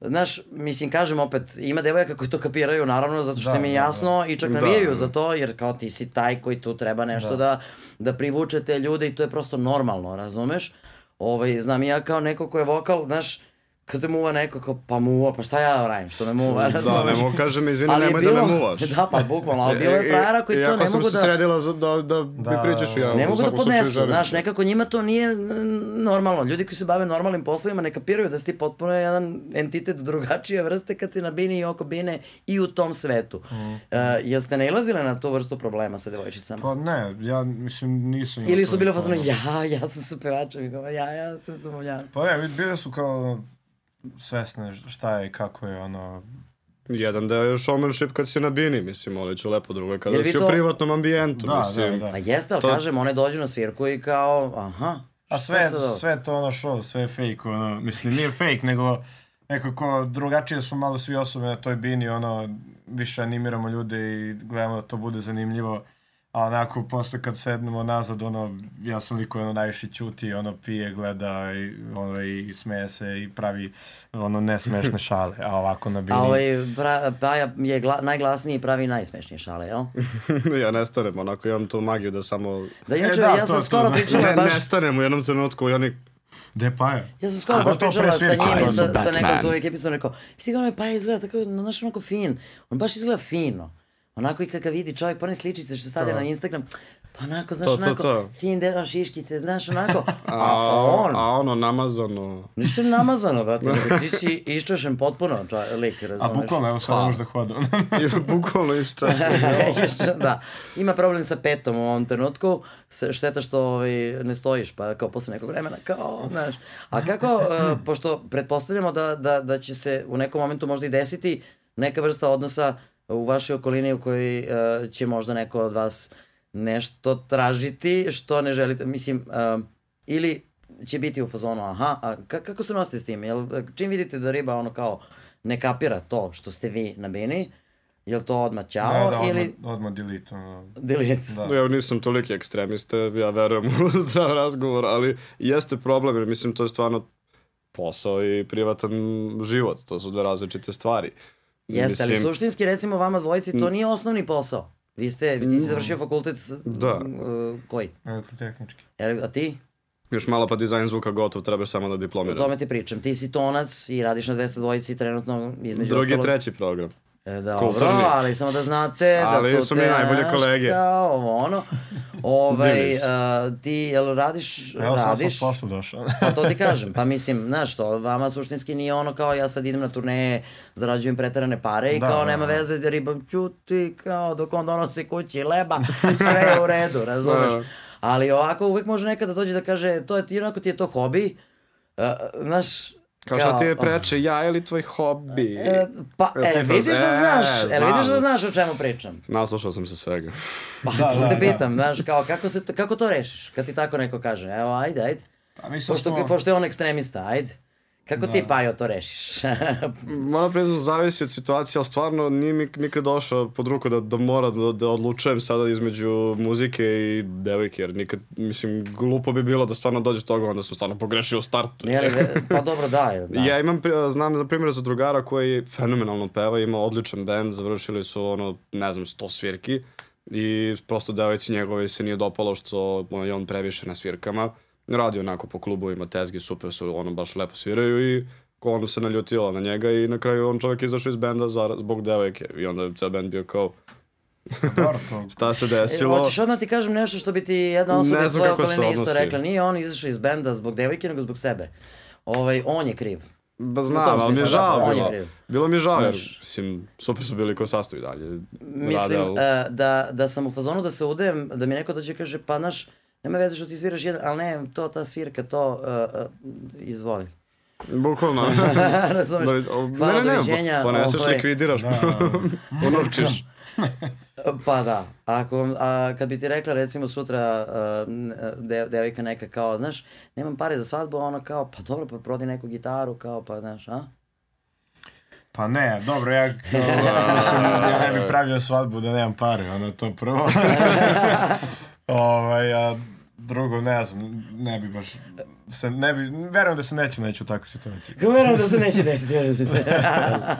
A: Znaš, mislim, kažem opet, ima devojaka koji to kapiraju, naravno, zato što
D: Da,
A: im je
D: da,
A: jasno i čak
C: Da.
A: navijaju za to, jer kao ti si taj koji tu treba nešto da, da, privuče te ljude i to je prosto normalno, razumeš? Ovaj, znam ja kao neko ko je vokal, znaš, kad te muva neko kao, pa muva, pa šta ja radim, što me muva,
C: Da, <laughs>
A: razumeš?
C: ne mogu kažem, izvini,
A: Ali je
C: nemoj da me
A: bilo-
C: muvaš. <laughs>
A: Da, pa bukvalno, ali bilo je frajera koji to
C: Iako
A: ne
C: sam
A: mogu
C: se
A: da...
C: sredila za, da, da, mi
D: Da,
C: pričaš i ja.
A: Ne
C: u
A: mogu da podnesu, znaš, nekako njima to nije mm, normalno. Ljudi koji se bave normalnim poslovima ne kapiraju da si ti potpuno jedan entitet drugačije vrste kad si na bini i oko bine i u tom svetu.
C: Mhm.
A: Uh, jeste nailazile na tu vrstu problema sa devojčicama?
D: Pa ne, ja mislim nisam
A: Ili su bile u
D: ono.
A: ja, ja sam sa pevačem, ja, ja sam sa momljanom.
D: Pa ne, bile su kao svesne šta je i kako je ono...
C: Jedan deo je showmanship kad si na bini, mislim, ali ću lepo drugo. Kada si
A: to-
C: u privatnom ambijentu,
D: Da,
C: mislim.
D: da, da.
A: Pa jeste, ali
C: To-
A: kažem, one dođu na svirku i kao, aha,
D: A
A: šta
D: sve,
A: sad
D: sve to ono show, sve je fake, ono, mislim, nije fake, nego nekako drugačije su malo svi osobe na toj bini, ono, više animiramo ljude i gledamo da to bude zanimljivo, a onako, posle kad sednemo nazad, ono, ja sam liko, ono, najviše ćuti, ono, pije, gleda i, ono, i smeje se i pravi, ono, nesmešne <laughs> šale, a ovako na bini...
A: A ovaj, pra, Paja je gla, najglasniji i pravi najsmešnije šale, jel? <laughs>
C: ja ne stanem, onako imam tu magiju da samo...
A: Da, inače,
D: E, da,
A: ja
D: to-
A: sam
D: to
A: skoro
D: znači.
A: pričala
C: Ne,
A: baš...
C: ne stanem u jednom trenutku i oni...
D: Gde pa je?
A: Ja sam skoro
D: A,
A: baš
D: to
A: pričala sa njim, sa, sa nekom tu ekipi, sam rekao, ti ga onaj pa izgleda tako, znaš, onako fin. On baš izgleda fino. Onako i kad ga vidi čovjek, pa one sličice što stavlja na Instagram, pa onako, znaš,
C: To, to,
A: onako,
C: to.
A: fin dero šiškice, znaš, onako. <laughs> A,
C: A,
A: on,
C: a ono namazano...
A: ništa je namazano, brate, <laughs> ti si iščešen potpuno, čovjek, lik,
D: A
A: razumeš?
D: bukvalno, evo sad ne može da hoda. <laughs>
C: Bukvalno iščešeno.
A: Išče- da. Ima problem sa petom u ovom trenutku, šteta što ovaj, ne stojiš, pa kao posle nekog vremena, kao, znaš. A kako, uh, pošto pretpostavljamo da, da, da će se u nekom momentu možda i desiti neka vrsta odnosa u vašoj okolini u kojoj uh, će možda neko od vas nešto tražiti što ne želite, mislim, uh, ili će biti u fazonu, aha, a ka- kako se nosite s tim? Jel, čim vidite da riba ono kao ne kapira to što ste vi na bini, jel to odmah ćao
D: Ne, da, odmah,
A: ili
D: odmah delete, ono.
A: delete?
D: Da.
C: Ja nisam toliki ekstremista, ja verujem <laughs> u zdrav razgovor, ali jeste problem, jer mislim to je stvarno posao i privatan život, to su dve različite stvari.
A: Jeste, ali
C: Mislim-
A: suštinski recimo vama dvojici to nije osnovni posao. Vi ste, ti si završio fakultet s-
C: Da.
A: uh, koji?
D: Elektrotehnički.
A: E, A ti?
C: Još malo pa dizajn zvuka gotov, trebaš samo da
A: O
C: diplomiraš.
A: tome ti pričam. Ti si tonac i radiš na 200 dvojici trenutno između
C: Drugi,
A: ostalog.
C: treći program.
A: E, dobro,
C: kulturni.
A: ali samo da znate
C: Ali
A: da tu
C: su mi
A: te,
C: najbolje kolege.
A: Kao ovo ono. Ovaj, a, ti, jel radiš,
D: Evo sam
A: radiš?
D: sam s poslu došao. <laughs>
A: Pa to ti kažem, pa mislim, znaš to, vama suštinski nije ono kao ja sad idem na turneje, zarađujem preterane pare i
D: Da,
A: kao
D: da,
A: nema
D: da.
A: veze, riba ćuti, kao dok on donosi kući leba, <laughs> sve je u redu, razumeš?
C: Da.
A: Ali ovako uvek može nekada dođe da kaže, to je ti, onako ti je to hobi, uh, znaš,
C: Kao šta ti je preče, ja ili tvoj hobi?
A: E, pa,
C: Jel
A: e,
C: ti
A: vidiš da
C: E,
A: znaš, e, vidiš
C: znam.
A: da znaš o čemu pričam.
C: Naslušao sam se svega.
A: Pa
D: Da,
A: to
D: da,
A: te
D: da.
A: pitam, znaš, kao, kako, se, to- kako to rešiš, kad ti tako neko kaže, evo, ajde, ajde.
D: A mi sad
A: Pošto,
D: smo...
A: pošto je on ekstremista, ajde. Kako ti, Pajo, to rešiš? <laughs>
C: Moram priznam, zavisi od situacije, ali stvarno nije mi nikad došao pod ruku da, da mora da, da odlučujem sada između muzike i devojke, jer nikad, mislim, glupo bi bilo da stvarno dođe do toga, onda sam stvarno pogrešio u startu.
A: Nije li, ve- pa dobro, da. <laughs> da.
C: Ja imam, znam za primjer za drugara koji fenomenalno peva, ima odličan band, završili su ono, ne znam, 100 svirki i prosto devojci njegove se nije dopalo što je on previše na svirkama. Radi onako po klubovima, tezgi, super su, ono baš lepo sviraju i ko onda se naljutila na njega i na kraju on čovjek izašao iz benda za, zbog devojke i onda je ceo band bio kao <laughs> šta se
A: E,
C: desilo.
A: Hoćeš odmah ti kažem nešto što bi ti jedna osoba iz svoje okoline isto rekla. Nije on izašao iz benda zbog devojke, nego zbog sebe. Ovaj, on je kriv.
C: Ba znam, ali mi je
A: smislu, da,
C: žao
A: on je
C: bilo.
A: kriv.
C: Bilo mi je žao, jer, mislim, super su bili ko sastavi dalje.
A: Mislim
C: Rade, ali-
A: e, da, da sam u fazonu da se udem, da mi neko dođe i kaže, pa naš, nema veze što ti sviraš jedan, ali ne, to, ta svirka, to, uh, uh, izvoli.
C: Bukvalno. <laughs>
A: Razumeš?
C: Da,
A: Hvala,
C: ne, ne,
A: doviđenja,
C: poneseš,
A: ovaj.
C: likvidiraš, <laughs> unovčiš.
A: Pa da, ako, a kad bi ti rekla recimo sutra uh, de, devojka neka kao, znaš, nemam pare za svadbu, a ona kao, pa dobro, pa prodi neku gitaru, kao, pa znaš, a?
D: Pa ne, dobro, ja, <laughs> mislim, ja ne bi pravio svadbu da nemam pare, ono to prvo. ovaj, a drugo, ne znam, ne bi baš, se, ne bi, verujem da se neću neću u takvu situaciju.
A: Kao verujem da se neće desiti.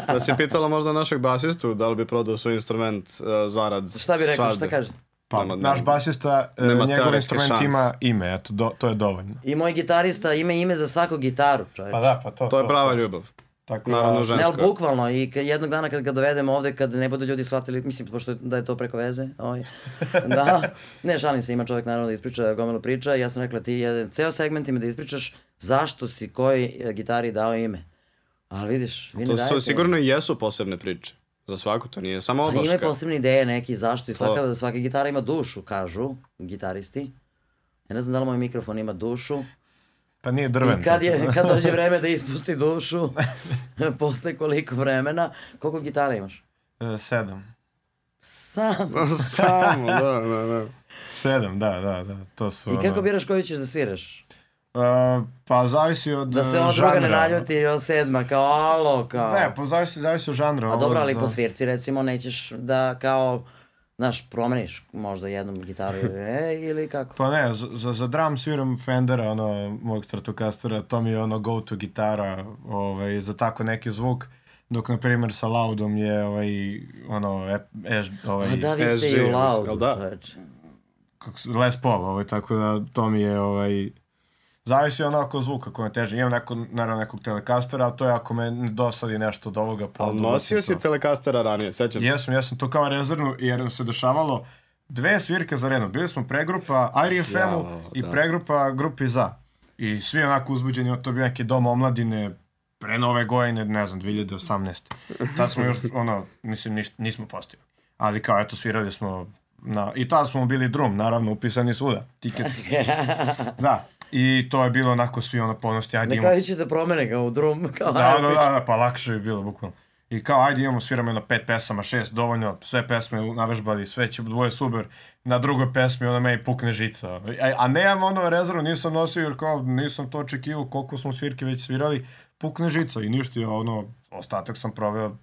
C: Da si <laughs> pitala možda našeg basistu da li bi prodao svoj instrument uh, zarad
A: šta bi rekao, šta kaže?
D: Pa,
C: Nema-
D: naš basista, e,
C: nema
D: njegov instrument
C: šanse.
D: ima ime, eto, do, to je dovoljno.
A: I moj gitarista ima ime za svaku gitaru, čovječ.
D: Pa da, pa to.
C: To je prava ljubav.
D: Tako
C: Naravno,
D: da.
A: Ne, ali bukvalno, i jednog dana kad ga dovedemo ovde, kad ne budu ljudi shvatili, mislim, pošto da je to preko veze, ovaj, <laughs> da, ne, šalim se, ima čovjek naravno da ispriča gomilu priča, ja sam rekla ti jedan ceo segment ima da ispričaš zašto si koji e, gitari dao ime. Ali vidiš, vi ne
C: To
A: dajete.
C: su, sigurno i jesu posebne priče. Za svaku, to nije samo
A: Pa ima
C: odlaska.
A: posebne ideje neki zašto i svaka, svaka gitara ima dušu, kažu gitaristi. Ja ne znam da li moj mikrofon ima dušu.
D: Pa nije drven.
A: I kad, je, kad dođe vreme da ispusti dušu, <laughs> posle koliko vremena, koliko gitara imaš?
D: E, sedam.
A: Sam.
C: Samo, da, da, da. <laughs>
D: Sedam, da, da, da, to su...
A: I kako biraš koju ćeš da sviraš?
D: E, pa zavisi od
A: Da se
D: e,
A: ova druga ne
D: žanra.
A: naljuti od sedma, kao alo, kao...
D: Ne, pa zavisi, zavisi od žanra.
A: A dobro, ali
D: za-
A: po svirci recimo nećeš da kao, znaš, promeniš možda jednom gitaru ili ne, ili kako?
D: Pa ne, za, za, za drum sviram Fendera, ono, mog Stratocastera, to mi je ono go-to gitara, ovaj, za tako neki zvuk, dok, na primjer, sa Loudom je, ovaj, ono, e, ovaj,
A: A da, vi ste
C: SG,
A: i u
C: jel
A: Laudu,
C: da?
D: Les Paul, ovaj, tako da to mi je, ovaj, zavisi onako zvuka koji me teže. Imam neko, naravno nekog telekastera, ali to je ako me dosadi nešto od ovoga. Pa
C: Ali nosio si
D: to.
C: telekastera ranije, sećam se.
D: Jesam, jesam to kao rezervnu jer nam se dešavalo dve svirke za redom. Bili smo pregrupa Airi FM-u
C: Sjao,
D: i
C: da.
D: pregrupa grupi za. I svi onako uzbuđeni, to bio neki dom omladine pre nove godine, ne znam, 2018. Tad smo još, ono, mislim, niš, nismo postali. Ali kao, eto, svirali smo na... I tada smo bili drum, naravno, upisani svuda. Tiket. <laughs> da. I to je bilo onako svi ono ponosti, ajde
A: Na
D: imamo
A: kraju ćete promene ga u drum, kao
D: da,
A: ajde,
D: da, da, da, pa lakše je bilo, bukvalno. I kao, ajde imamo, sviramo jedno pet pesama, šest, dovoljno, sve pesme navežbali, sve će dvoje super. Na drugoj pesmi ona meni pukne žica. A, a nemam ono rezervu, nisam nosio jer kao nisam to očekivao koliko smo svirke već svirali, pukne žica i ništa, ono, ostatak sam proveo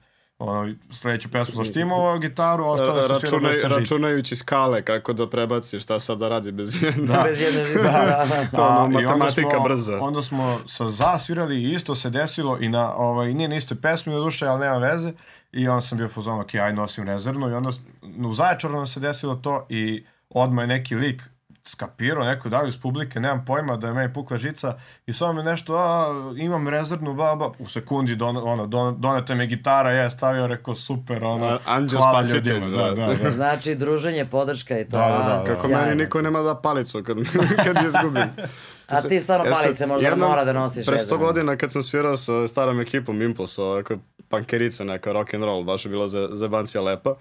D: ono, sledeću pesmu zaštimovao gitaru, a ostalo sam svirao
C: Računaj,
D: bez te žice.
C: računajući skale, kako da prebaciš, šta sad da radi bez jedna.
A: Bez jedne <laughs> žice, da.
C: Ono,
D: A, i onda
C: matematika
D: smo,
C: brza.
D: Onda smo sa za svirali i isto se desilo i na, ovaj, nije na istoj pesmi do duše, ali nema veze. I onda sam bio fuzon, ok, aj nosim rezervnu. I onda u Zaječaru nam se desilo to i odmah je neki lik skapirao, neko da iz publike, nemam pojma da je meni pukla žica i samo mi nešto, a, imam rezervnu, bla, u sekundi don, ono, don, donete mi gitara, ja je stavio, rekao, super, ono,
C: A- anđeo
D: hvala ljudima, da,
C: da.
D: da, da.
A: Znači, druženje, podrška i to.
D: Da, da, da, da.
C: Kako
A: sjajno.
C: meni niko nema da palicu kad, <laughs> kad je izgubim.
A: A ti stvarno
C: sam-
A: palice možda
C: jednom
A: mora da nosiš.
C: Pre sto
A: rezervno.
C: godina kad sam svirao sa starom ekipom Impulse, ovako pankerica neka, rock and roll, baš je bila za, zebancija lepa.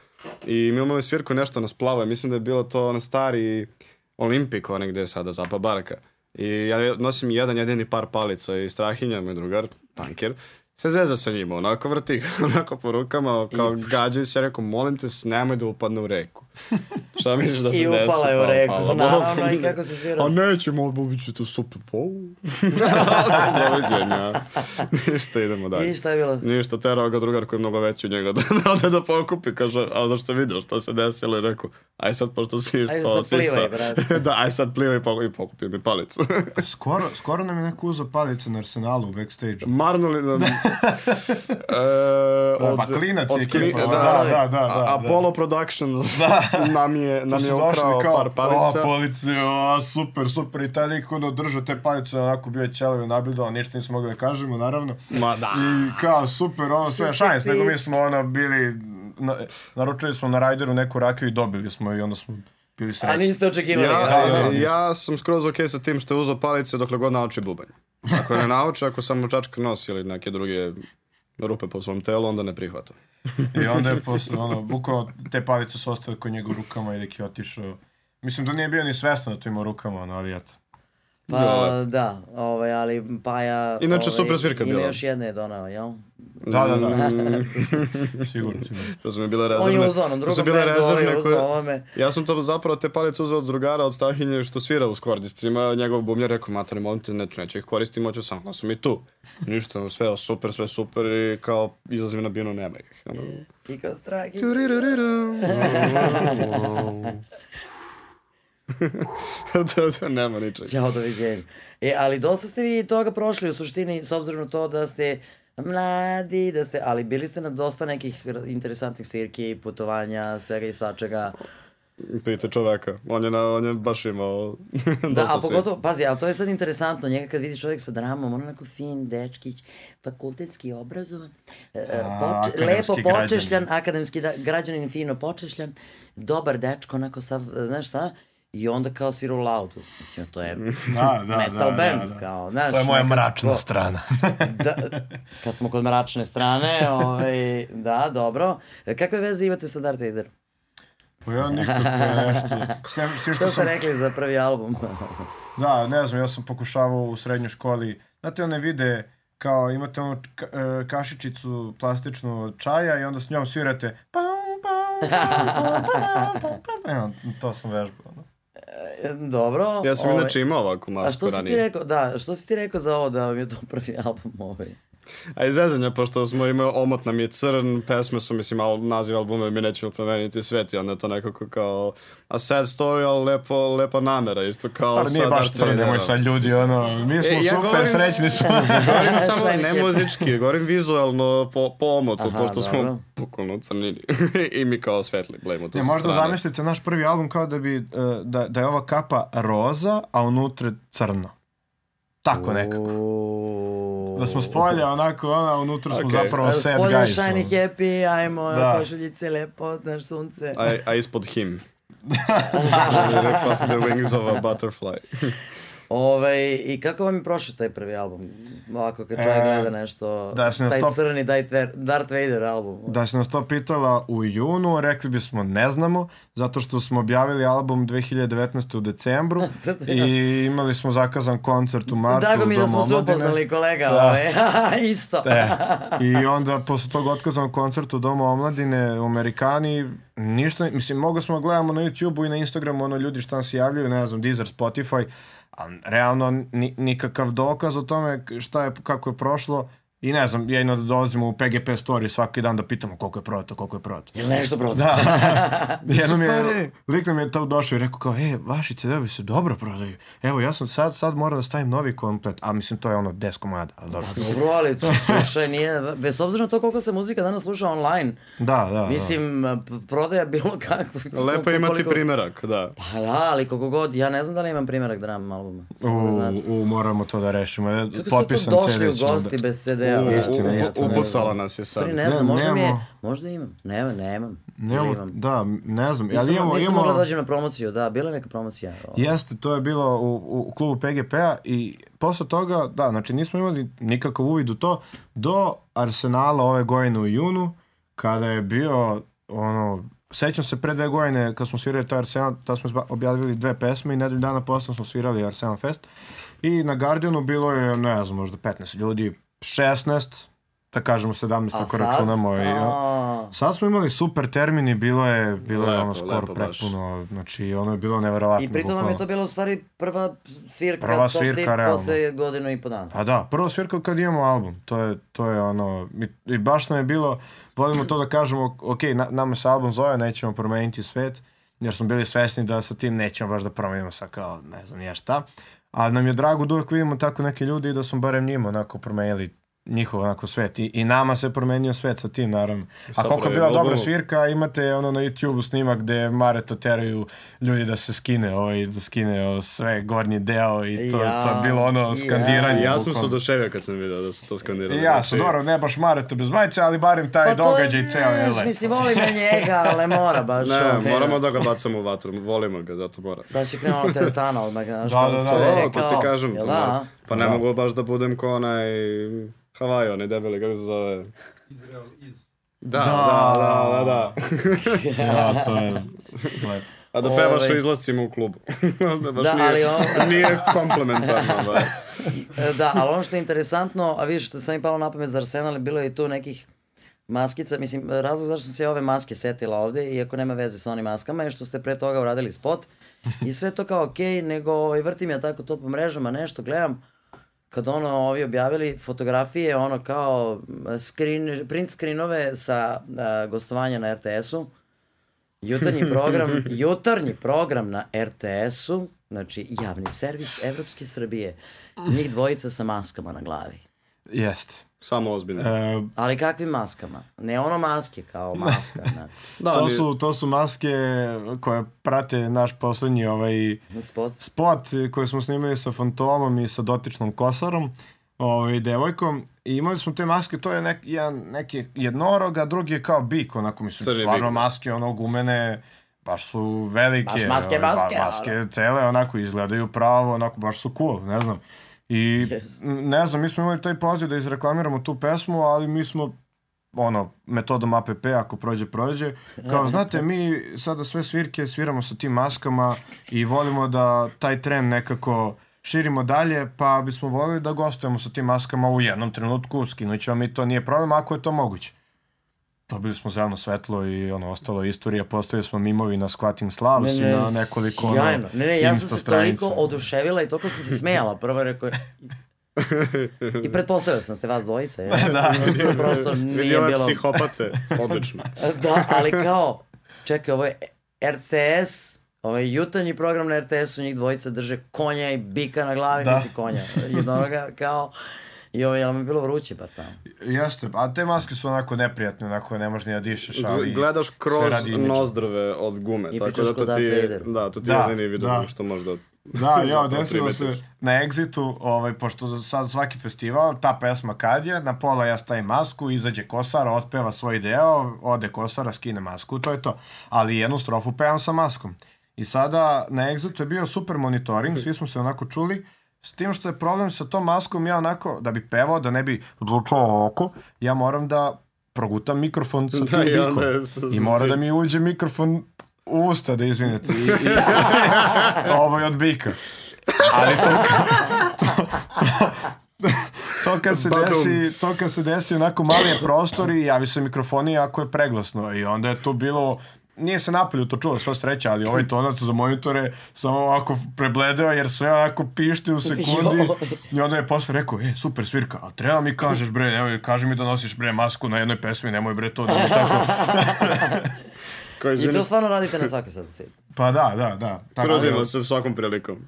C: I mi imali svirku nešto na splava, mislim da je bilo to ono stari Olimpik, onaj gde je sada Zapa Baraka. I ja nosim jedan jedini par palica i Strahinja, moj drugar, panker, se zeza sa njima, onako vrti ih, <laughs> onako po rukama, kao gađaju se, ja rekao, molim te, nemoj da upadne u reku. <laughs> Šta misliš da se
A: I
C: desi?
A: upala je u
C: Pa,
A: reku,
C: hvala
A: naravno, i kako se svira.
C: A nećemo, bit će to super. Wow. <laughs> Doviđenja. Ništa, idemo dalje.
A: I šta je bilo?
C: Ništa, terao ga drugar koji je mnogo veći od njega da, da ode da pokupi, kaže, a zašto se vidio šta se desilo i rekao, aj sad pošto si ispao
A: sad plivaj, brate.
C: da, aj sad plivaj i pokupi, i pokupi mi palicu.
D: Skoro, skoro nam je neko uzao palicu na Arsenalu u backstage.
C: Marnuli nam... <laughs> e,
D: Da, pa klinac je
C: od kli-
D: ekipa,
C: da,
D: da, da, da, da, da.
C: Apollo Productions <laughs> <laughs> nam je, nam je ukrao
D: kao,
C: par palica.
D: o, police, o, super, super, i taj lik ono držao te palice, onako bio je ćelavi nabildao, ništa nismo mogli da kažemo, naravno.
C: Ma da.
D: I kao, super, ono, sve šajns, nego mi smo, ono, bili, na, naručili smo na Rajderu neku rakiju i dobili smo i onda smo bili
A: A
D: srećni.
A: niste očekivali
C: Ja,
A: ga.
D: da, da.
C: ja sam skroz ok sa tim što je uzao palice dokle god nauči bubanj. Ako ne nauči, ako samo čačka nosi ili neke druge rupe po svom telu, onda ne prihvata.
D: I onda je posle, ono, bukvalno te palice su ostale kod njega u rukama i dek je otišao. Mislim da nije bio ni svestan da to ima u rukama, ono, ali eto.
A: Pa da, ovaj, ali Paja...
C: Inače,
A: ovaj,
C: super svirka
A: Ima
C: bila.
A: još jedna je donao, jel?
D: Da, da, da. <laughs> Sigurno, sigurno.
C: to su mi bile
A: On
C: rezervne.
A: je uzao onom drugom
C: su bile rezervne
A: je uzao
C: koje...
A: ovome.
C: Ja sam to zapravo te palice uzeo od drugara od Stahinje što svira u skordiscima. Njegov bubnjar rekao, materi, molim te, neću, neću ih koristim, hoću sam, da su mi tu. Ništa, sve super, sve super i kao izlazim na binu, nema ih.
A: I kao strah. i- <laughs>
C: to, to nema ničeg.
A: Ćao, doviđenja. E, ali dosta ste vi toga prošli u suštini, s obzirom na to da ste mladi, da ste, ali bili ste na dosta nekih interesantnih svirki, putovanja, svega i svačega.
C: Pite čoveka, on je, na, on je baš imao <laughs>
A: Da, a pogotovo, pazi, ali to je sad interesantno, njega kad vidiš čovjek sa dramom, on onako fin, dečkić, fakultetski obrazovan, e, e,
D: A,
A: poče, lepo
D: građanin.
A: počešljan, akademski da, građanin, fino počešljan, dobar dečko, onako sav, znaš šta, i onda kao svira u laudu. Mislim, to je
D: Da, da,
A: metal
D: da,
A: band,
D: da, da.
A: kao, znaš.
D: To je moja mračna strana. <laughs>
A: da, kad smo kod mračne strane, ovaj, da, dobro. E, Kakve veze imate sa Darth Vader?
D: Pa ja nikako nešto. S tem- s tim
A: Šta
D: što
A: ste
D: sam,
A: rekli za prvi album? <laughs>
D: da, ne znam, ja sam pokušavao u srednjoj školi, znate one vide kao imate onu e, kašičicu plastičnu od čaja i onda s njom svirate pam, pam, pam, pam, pam, pam, pam. Evo, to sam vežbao.
A: E, dobro.
C: Ja sam
A: ovaj,
C: inače imao ovakvu masku
A: A što si ti
C: ranije.
A: rekao, da, što si ti rekao za ovo da vam je to prvi <laughs> album ovaj?
C: A iz zezanja, pošto smo imali, omot nam je crn, pesme su, mislim, al, naziv albuma mi nećemo promeniti svet i onda je to nekako kao a sad story, ali lepo, lepa namera, isto kao
D: Ali nije baš crn, nemoj sad ljudi, ono, mi smo
C: E, ja
D: super,
C: govorim-
D: srećni smo. <laughs>
C: Govorim samo ne muzički, govorim vizualno po, po omotu,
A: Aha,
C: pošto
A: dobro.
C: smo bukvalno crnini. <laughs> I mi kao svetli, blejmo to
D: Ne, možda
C: strane.
D: zamislite naš prvi album kao da bi, e, da, da je ova kapa roza, a unutra crno. Tako nekako. Da smo spolje, onako, ona vnutro okay. smo zapravo
A: vse.
D: Spolje,
A: shiny happy, ajmo, poželjice lepo, znaš sunce.
C: A, a izpod him. <laughs> Rekla, the wings of a butterfly. <laughs>
A: Ove, I kako vam je prošao taj prvi album? Ovako, kad čovjek
D: E,
A: gleda nešto,
D: da
A: taj
D: to-
A: crni, taj Darth Vader album.
D: Da se nas to pitala u junu, rekli bismo ne znamo, zato što smo objavili album 2019. u decembru <laughs> i imali smo zakazan koncert u martu
A: Drago mi da smo se upoznali, kolega,
D: Da.
A: ove. <laughs> isto.
D: E, I onda posle tog otkazanog koncerta u Domu omladine u Amerikani, ništa, mislim, mogli smo da gledamo na YouTube-u i na Instagramu, ono ljudi šta se javljaju, ne znam, Deezer, Spotify, a realno ni, nikakav dokaz o tome šta je, kako je prošlo i ne znam, jedino da dolazimo u PGP story svaki dan da pitamo koliko je prodato, koliko je prodato.
A: Jel nešto prodato?
D: Da. <laughs> Jednom je,
C: pare.
D: lik nam je to došao i rekao kao, e, vaši CD-ovi se dobro prodaju. Evo, ja sam sad, sad moram da stavim novi komplet. A mislim, to je ono 10 komada, ali dobro.
A: Dobro, ali to slušaj, nije, bez obzira na to koliko se muzika danas sluša online,
D: Da, da, da.
A: mislim, p- prodaja bilo kakvu.
C: Lepo je imati
A: koliko-
C: primerak, da.
A: Pa da, ali koliko god, ja ne znam da li imam primjerak dram albuma. Samo da.
D: U, u, moramo to da rešimo.
A: Kako ste tu došli u gosti
D: da-
A: bez CD-a? Brate?
D: istina, istina.
C: Upucala nas je sad.
A: Stvari, ne
D: Ne,
A: znam, možda mi je, možda imam. Ne, nemam.
D: Nemamo,
A: imam.
D: da, ne znam. Ali
A: Nisam,
D: imamo,
A: nisam
D: imamo,
A: mogla da dođem na promociju, da, bila je neka promocija. o.
D: Jeste, to je bilo u, u klubu PGP-a i posle toga, da, znači nismo imali nikakav uvid u to do Arsenala ove godine u junu, kada je bio, ono, sećam se pre dve godine kad smo svirali taj Arsenal, tada smo objavili dve pesme i nedelju dana posle smo svirali Arsenal Fest i na Guardianu bilo je, ne znam, možda 15 ljudi, 16, da kažemo 17
A: A
D: ako
A: sad?
D: računamo. I,
A: A,
D: Sad smo imali super termini, bilo je, bilo je
C: Lepo,
D: ono skoro
C: lepo baš.
D: prepuno, znači ono je bilo neverovatno.
A: I pritom vam je to bila u stvari prva svirka,
D: Prva svirka,
A: tip
D: realno.
A: posle godinu i po dana.
D: Pa da, prvo svirka kad imamo album, to je, to je ono, i, i baš nam je bilo, volimo to da kažemo, ok, na, nama se album zove, nećemo promeniti svet, jer smo bili svesni da sa tim nećemo baš da promenimo sa kao, ne znam ja šta, ali nam je drago da uvek vidimo tako neke ljudi i da smo barem njima onako promenili njihov onako svet I, i nama se promenio svet sa tim naravno. A koliko je bila dobra
C: album.
D: svirka, imate ono na YouTube snimak gde Mareta teraju ljudi da se skine, ovaj, da skine ovaj, sve gornji deo i to,
A: Ja,
D: to je bilo ono
A: ja.
D: skandiranje.
C: Ja sam se oduševio kad sam vidio da su to skandirali.
D: Ja
C: Znači,
D: sam, dobro, ne baš Mareta bez majice, ali barem taj
A: Pa to
D: događaj ceo je lep.
A: Mislim, volimo njega, ali mora baš.
C: Ne,
A: ovaj,
C: moramo da ga bacamo u vatru, volimo ga, zato mora.
A: Sad će krenuo teretana odmah, znaš,
D: Da,
A: kao
D: da, da,
A: sve,
C: O, to
A: kao,
C: ti kažem.
A: jel da?
C: Pa ne
D: Da.
C: mogu baš da budem ko onaj Hawaii, onaj debeli, kako se zove?
B: Izrael iz.
C: Da, da, da, da, da.
D: Ja, <laughs> to je lep.
C: A da pevaš
A: Ovaj.
C: u izlascima u klubu. <laughs> da, baš
A: Da,
C: nije,
A: ali on- <laughs>
C: nije komplementarno. Da.
A: Da, ali ono što je interesantno, a vidiš što sam mi palo na pamet za Arsenal, bilo je i tu nekih maskica, mislim, razlog zašto sam se ove maske setila ovde, iako nema veze sa onim maskama, je što ste pre toga uradili spot i sve to kao okej, nego ovaj, vrtim ja tako to po mrežama, nešto gledam, kad ono ovi objavili fotografije, ono kao screen, print screenove sa a, gostovanja na RTS-u, jutarnji program, <laughs> jutarnji program na RTS-u, znači javni servis Evropske Srbije, njih dvojica sa maskama na glavi.
D: Jeste.
C: Samo ozbiljno.
D: E,
A: Ali kakvim maskama? Ne ono maske kao maska, <laughs> na,
C: da,
D: to,
C: ali-
D: su, to su maske koje prate naš poslednji ovaj,
A: spot.
D: spot koji smo snimili sa Fantomom i sa dotičnom kosarom, ovaj, devojkom, i imali smo te maske, to je nek, jedan, neki jednorog, a drugi je kao bik, onako mislim,
C: Crni
D: stvarno
C: bik.
D: maske, ono, gumene, baš su velike.
A: Baš maske,
D: ovaj,
A: maske,
D: Ba, maske cele, onako, izgledaju pravo, onako, baš su cool, ne znam. I,
A: Yes.
D: ne znam, mi smo imali taj poziv da izreklamiramo tu pesmu, ali mi smo ono, metodom APP, ako prođe, prođe. Kao, znate, mi sada sve svirke sviramo sa tim maskama i volimo da taj trend nekako širimo dalje, pa bismo volili da gostujemo sa tim maskama u jednom trenutku, skinut ćemo mi to, nije problem, ako je to moguće. Dobili smo zeleno svetlo i ono, ostalo je istorija, postavili smo mimovi na Squatting Slavs i na nekoliko ono,
A: sjajno. Ne, ne, ja sam se toliko oduševila i toliko sam se smejala. Prvo rekao, I pretpostavio sam ste vas dvojica, je. <laughs> da. Prosto
C: Vidi
A: nije
C: ove
A: bilo...
C: psihopate, odlično. <laughs>
A: Da, ali kao, čekaj, ovo je RTS, ovaj jutarnji program na RTS-u, njih dvojica drže konja i bika na glavi,
D: Da.
A: mislim konja, jednoga, kao, i ovo, jel mi je bilo vruće bar tamo?
D: Jeste, a te maske su onako neprijatne, onako ne možeš ni da dišeš, ali...
C: Gledaš kroz nozdrave od gume,
A: I
C: tako da
A: ko
C: to ti,
A: Vader.
C: da, to ti
D: Da,
C: jedini video
D: da.
C: što možda
D: Da, ja, <laughs>
C: zapravo
D: desilo se na Exitu, ovaj, pošto sad svaki festival, ta pesma kad je, na pola ja stavim masku, izađe Kosara, otpeva svoj deo, ode Kosara, skine masku, to je to. Ali jednu strofu pevam sa maskom. I sada na Exitu je bio super monitoring, svi smo se onako čuli, s tim što je problem sa tom maskom, ja onako, da bi pevao, da ne bi zvučao oko, ja moram da progutam mikrofon sa
C: Da,
D: tim
C: i
D: bikom.
C: s-
D: I mora da mi uđe mikrofon u usta, da izvinete. I, i, <laughs> ovo je od bika. Ali to, to, to, to kad se desi, to kad se desi onako mali je prostor i javi se mikrofon i jako je preglasno. I onda je to bilo nije se napolju to čulo, sva sreća, ali ovaj tonac za monitore samo ovako prebledeo jer sve onako pišti u sekundi i onda je posle rekao, e, super svirka, a treba mi kažeš bre, nemoj, kaži mi da nosiš bre masku na jednoj pesmi, nemoj bre to, nemoj tako. <laughs>
C: Kao
A: I to stvarno radite na svakoj sad svijet.
D: Pa da, da, da. Tako da-
C: trudimo se svakom prilikom.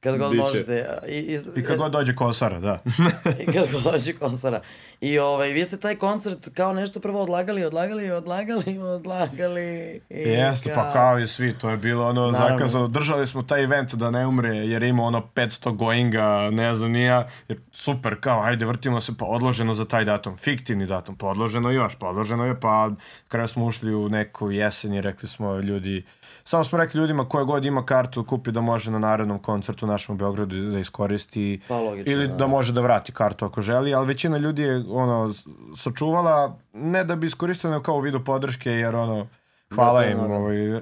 A: Kad god
C: Biće.
A: možete. I, i,
D: I kad god dođe kosara, da. <laughs>
A: I kad god dođe konsara. I ovaj, vi ste taj koncert kao nešto prvo odlagali, odlagali, odlagali, <laughs> odlagali. I
D: Jeste, pa kao i svi, to je bilo ono
A: Naravno.
D: zakazano. Držali smo taj event da ne umre, jer ima ono 500 goinga, ne znam, nija. Jer super, kao, ajde, vrtimo se, pa odloženo za taj datum. Fiktivni datum, pa odloženo još, pa odloženo je, pa kada smo ušli u neku jesen i rekli smo ljudi, samo smo rekli ljudima koja god ima kartu, kupi da može na narednom koncertu u našem u Beogradu da iskoristi.
A: Pa logično,
D: ili
A: da.
D: da može da vrati kartu ako želi, ali većina ljudi je ono sačuvala ne da bi iskoristila nego kao u vidu podrške jer ono hvala
A: Da,
D: im ovaj,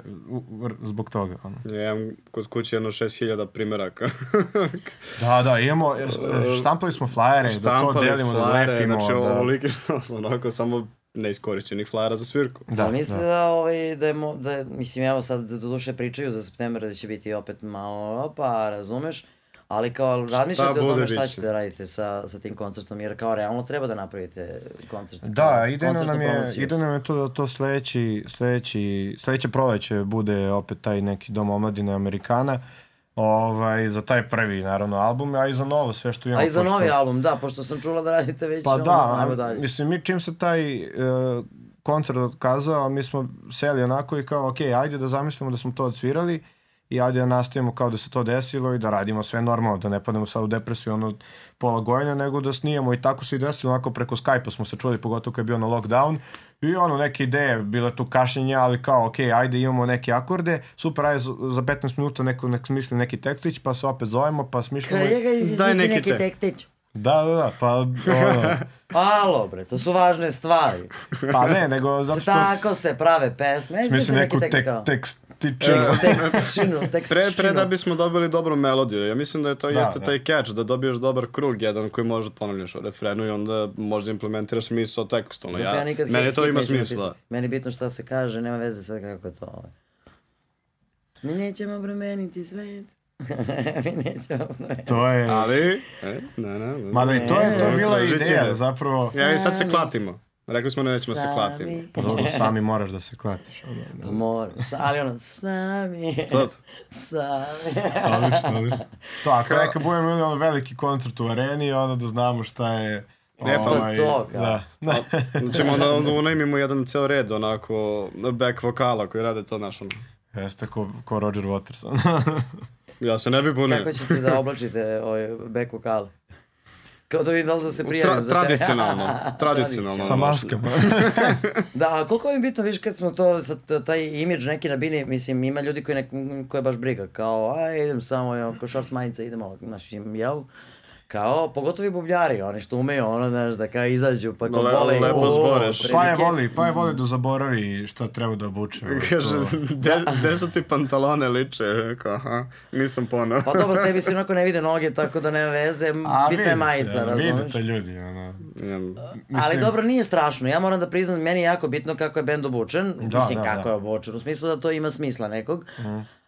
D: zbog toga. Ono.
C: Ja imam kod kuće jedno 6000 primjeraka. <laughs>
D: Da, da, imamo, štampali smo flajere, da to delimo, da
C: flajere,
D: lepimo.
C: Znači,
D: da.
C: ovoliki što su onako samo neiskorišćenih flajera za svirku.
A: Da,
D: Da,
A: mislite da, ovaj, da, je, mo- da je, mislim, evo sad do duše pričaju za september da će biti opet malo, opa, razumeš, ali kao razmišljate o tome šta ćete da radite sa, sa tim koncertom, jer kao realno treba da napravite koncert.
D: Da, idejno nam je,
A: promociju.
D: idejno nam je to da to sledeći, sledeći, sledeće proleće bude opet taj neki dom omladine Amerikana. Ovaj, za taj prvi, naravno, album, a i za novo, sve što imamo.
A: A i za
D: pošto-
A: novi album, da, pošto sam čula da radite već
D: Pa
A: ono,
D: da,
A: ajmo dalje.
D: mislim, mi čim se taj e, koncert otkazao, mi smo seli onako i kao, ok, ajde da zamislimo da smo to odsvirali i ajde da nastavimo kao da se to desilo i da radimo sve normalno, da ne pademo sad u depresiju ono pola godina, nego da snijemo i tako se i desilo, onako preko Skype-a smo se čuli, pogotovo kad je bio na lockdown i ono, neke ideje, bile tu kašnjenja, ali kao, ok, ajde imamo neke akorde, super, ajde za za 15 minuta neko nek smisli neki tekstić, pa se opet zovemo, pa smišljamo.
A: Kaj ga izmisli
C: neki
A: neki
C: tek.
A: tekstić?
D: Da, da, da, pa ono, <laughs>
A: Alo bre, to su važne stvari.
D: pa ne, nego zato što...
A: tako se prave pesme,
D: Smisli
A: izmisli neki
D: neku
A: tek,
D: tek,
A: kao.
D: tekstičinu.
A: tekstičinu,
C: Pre, pre da bismo dobili dobru melodiju. Ja mislim da je to
D: Da,
C: jeste
D: da.
C: taj catch, da dobiješ dobar krug jedan koji možeš da ponavljaš u refrenu i onda možda implementiraš smisao tekstualno.
A: Zato ja nikad
C: meni
A: hit-
C: to
A: hit
C: ima smisla.
A: napisati. Meni je bitno šta se kaže, nema veze sad kako je to. ovaj. Mi nećemo promeniti svet. <laughs> Mi nećemo promeniti.
D: To je...
C: Ali, e, ne, ne, ne.
D: Mada i to je, to je bila ideja,
C: da-
D: zapravo...
C: Ja i sad se klatimo. Rekli smo da nećemo se klatimo.
A: Sami.
D: Pa dobro, sami moraš da se klatiš. ono,
A: Mor, sa- ali ono, sami.
C: To-
A: Sami.
D: Odlično, odlično. To, ako neka budemo imali ono veliki koncert u areni, onda da znamo šta je...
C: Ne, pa
D: ovaj,
A: to, kao.
D: Da. da.
C: Ćemo onda, onda unajmimo jedan ceo red, onako, back vokala koji rade to naš, ono.
D: Jeste ko, ko Roger Waters.
C: Ja se ne bi bunio.
A: Kako ćete da oblačite ovaj back vokale? Kao da vidim da li da se prijavim
C: Tra,
A: za tebe.
C: tradicionalno, <laughs> tradicionalno.
D: Sa maskama. <laughs>
A: Da, a koliko vam je bitno, viš kad smo to, sad, taj imidž neki na bini, mislim, ima ljudi koji, ne, koje baš briga, kao, aj, idem samo, jo, ko shorts majica, idemo, znaš, im, jel? Kao, pogotovo i bubljari, oni što umeju, ono, znaš, da kao izađu, pa kao
C: Le-
A: bole,
C: lepo zboreš.
D: Pa je voli, pa je voli da zaboravi šta treba da obuče.
C: Kaže,
D: to.
C: de, de su ti pantalone liče? Rekao, aha, nisam ponao.
A: Pa dobro, tebi se onako ne vide noge, tako da nema veze,
D: A,
A: bitna je majica, razumiješ?
D: Vidite ljudi, ono.
C: Imam-
A: Ali dobro, nije strašno. Ja moram da priznam, meni je jako bitno kako je bend obučen.
D: Da,
A: Mislim,
D: da,
A: kako
D: da.
A: je obučen. U smislu da to ima smisla nekog.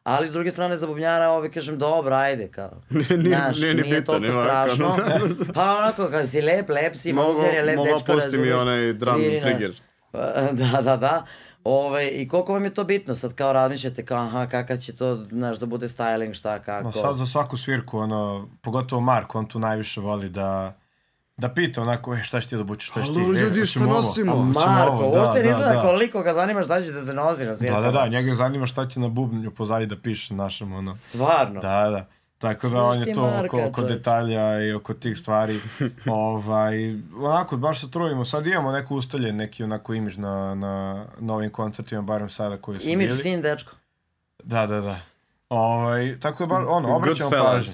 A: Ali s druge strane za bubnjara ovi kažem dobro, ajde kao. <laughs>
C: nije-
A: Znaš,
C: nije ni
A: nije
C: bitan,
A: toliko
C: ovako,
A: strašno.
C: ono. <laughs>
A: pa onako kao si lep, lep si,
C: Mogu,
A: Mogu, je lep
C: mogu
A: dečko,
C: pusti mi onaj drum
A: Virina.
C: trigger. <laughs>
A: da, da, da. Ove, I koliko vam je to bitno? Sad kao razmišljate kao, aha, kakav će to, znaš, da bude styling, šta, kako.
D: No, sad za svaku svirku, ono, pogotovo Mark, on tu najviše voli da da pita onako, e, šta ćeš ti da obučeš, šta ćeš ti?
C: Alo,
D: E,
C: ljudi, šta nosimo?
A: Marko,
D: ovo, da,
A: uopšte
D: da,
A: ne izgleda
D: da.
A: koliko ga zanima šta će da se nosi na svijetu.
D: Da, da, da, njega zanima šta će na bubnju pozadi da piše našem, ono.
A: Stvarno.
D: Da, da. Tako da on je to
A: Marka,
D: oko, oko detalja i oko tih stvari. <laughs> ovaj, onako, baš se trudimo. Sad imamo neku ustaljen, neki onako imidž na, na novim koncertima, barem sada koji su
A: Imidž
D: bili.
A: fin dečko.
D: Da, da, da. Ovaj, tako da, bar, ono, obraćamo pažnju.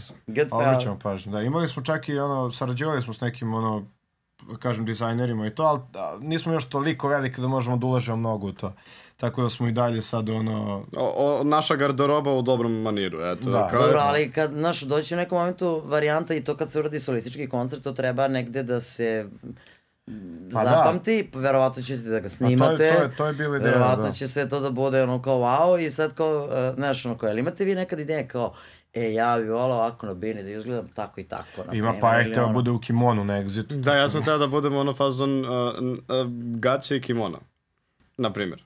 D: Obraćamo pažnju, da. Imali smo čak i ono, sarađivali smo s nekim, ono, da kažem, dizajnerima i to, ali a, nismo još toliko veliki da možemo da ulažemo mnogo u to. Tako da smo i dalje sad, ono,
C: O, o, naša garderoba u dobrom maniru, eto.
D: Da.
C: kao-
A: Dobro, ali kad, znaš, doći u nekom momentu varijanta i to kad se uradi solistički koncert, to treba negde da se
D: Pa da.
A: zapamti, verovatno ćete da ga snimate,
D: to je- to je bila ideja,
A: verovatno
D: da.
A: će sve to da bude ono kao wow i sad kao, uh, znaš, ono kao, jel imate vi nekad ideje kao, e, ja bi volao ovako na bini da izgledam tako i tako, na
D: ima pa je
A: ili
D: hteo
A: ono.
D: bude u kimonu na Exitu.
C: Da, ja sam teo da budem ono fazon uh, uh, gaće i kimono. Na primjer.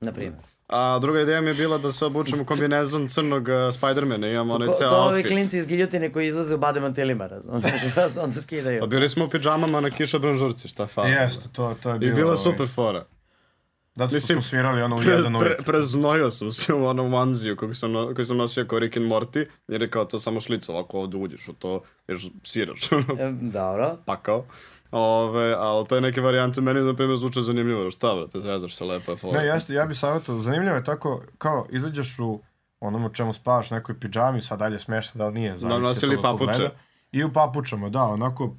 A: Na primjer.
C: A druga ideja mi je bila da se obučem u kombinezon crnog uh, Spidermana, imam onaj ceo
A: to ovi
C: outfit.
A: klinci iz giljotine koji izlaze u bade mantilima, razumiješ, <laughs> da se onda skidaju.
C: Pa bili smo u pidžamama na kiša branžurci, šta fali.
D: Jeste, to, to je
C: I
D: bilo...
C: bila
D: ovaj,
C: super fora.
D: Zato što
C: Mislim,
D: smo svirali ono u
C: Pre,
D: jedan
C: pre,
D: ujutru.
C: preznojio sam se u onom onesie koji sam, no, koji sam nosio kao Rick and Morty, jer je kao to samo šlica, ovako ovdje uđeš u to, jer sviraš,
A: E, Dobro.
C: pakao. Ove, ali te neke varijante meni, na primjer, zvuče zanimljivo, šta brate, zezaš se lepo je fora.
D: Ne, jeste, ja bih savjetao, zanimljivo je tako, kao izađeš u onom u čemu spavaš, nekoj pidžami, sad dalje smešno, da li nije, zavisi
C: nosi
D: od
C: li
D: toga ko
C: papuče?
D: gleda. I u papučama, da, onako,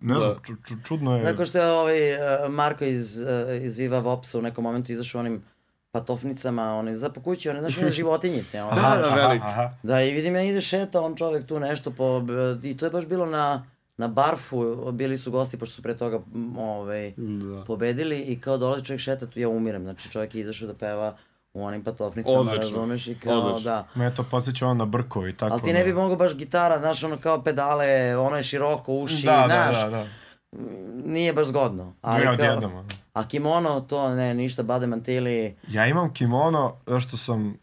D: ne
C: Da.
D: znam, ču, ču, čudno je...
A: Nakon što je ovaj uh, Marko iz, uh, iz Viva Vopsa u nekom momentu izašao onim patofnicama, one, za po kući, one, znaš, one <laughs> životinjice, ono.
C: Da, da, veliki.
D: Aha.
A: Da, i vidim ja ide šeta, on čovek tu nešto po... I to je baš bilo na, na barfu, bili su gosti, pošto su pre toga ovaj,
C: Da.
A: pobedili i kao dolazi čovjek šeta, tu ja umirem. Znači čovjek je izašao da peva u onim patofnicama,
C: Odlično,
A: razumeš, i kao,
C: odlično.
A: da.
D: Me to podsjeća ono na brko i tako.
A: Ali ti ne bi
D: ono.
A: mogao baš gitara, znaš, ono kao pedale, ono je široko, uši,
D: Da, da,
A: znaš,
D: da, da.
A: nije baš zgodno. Ali
D: Dve
A: kao,
D: odjednom. ono.
A: a kimono, to ne, ništa, bade mantili,
D: Ja imam kimono, zašto sam,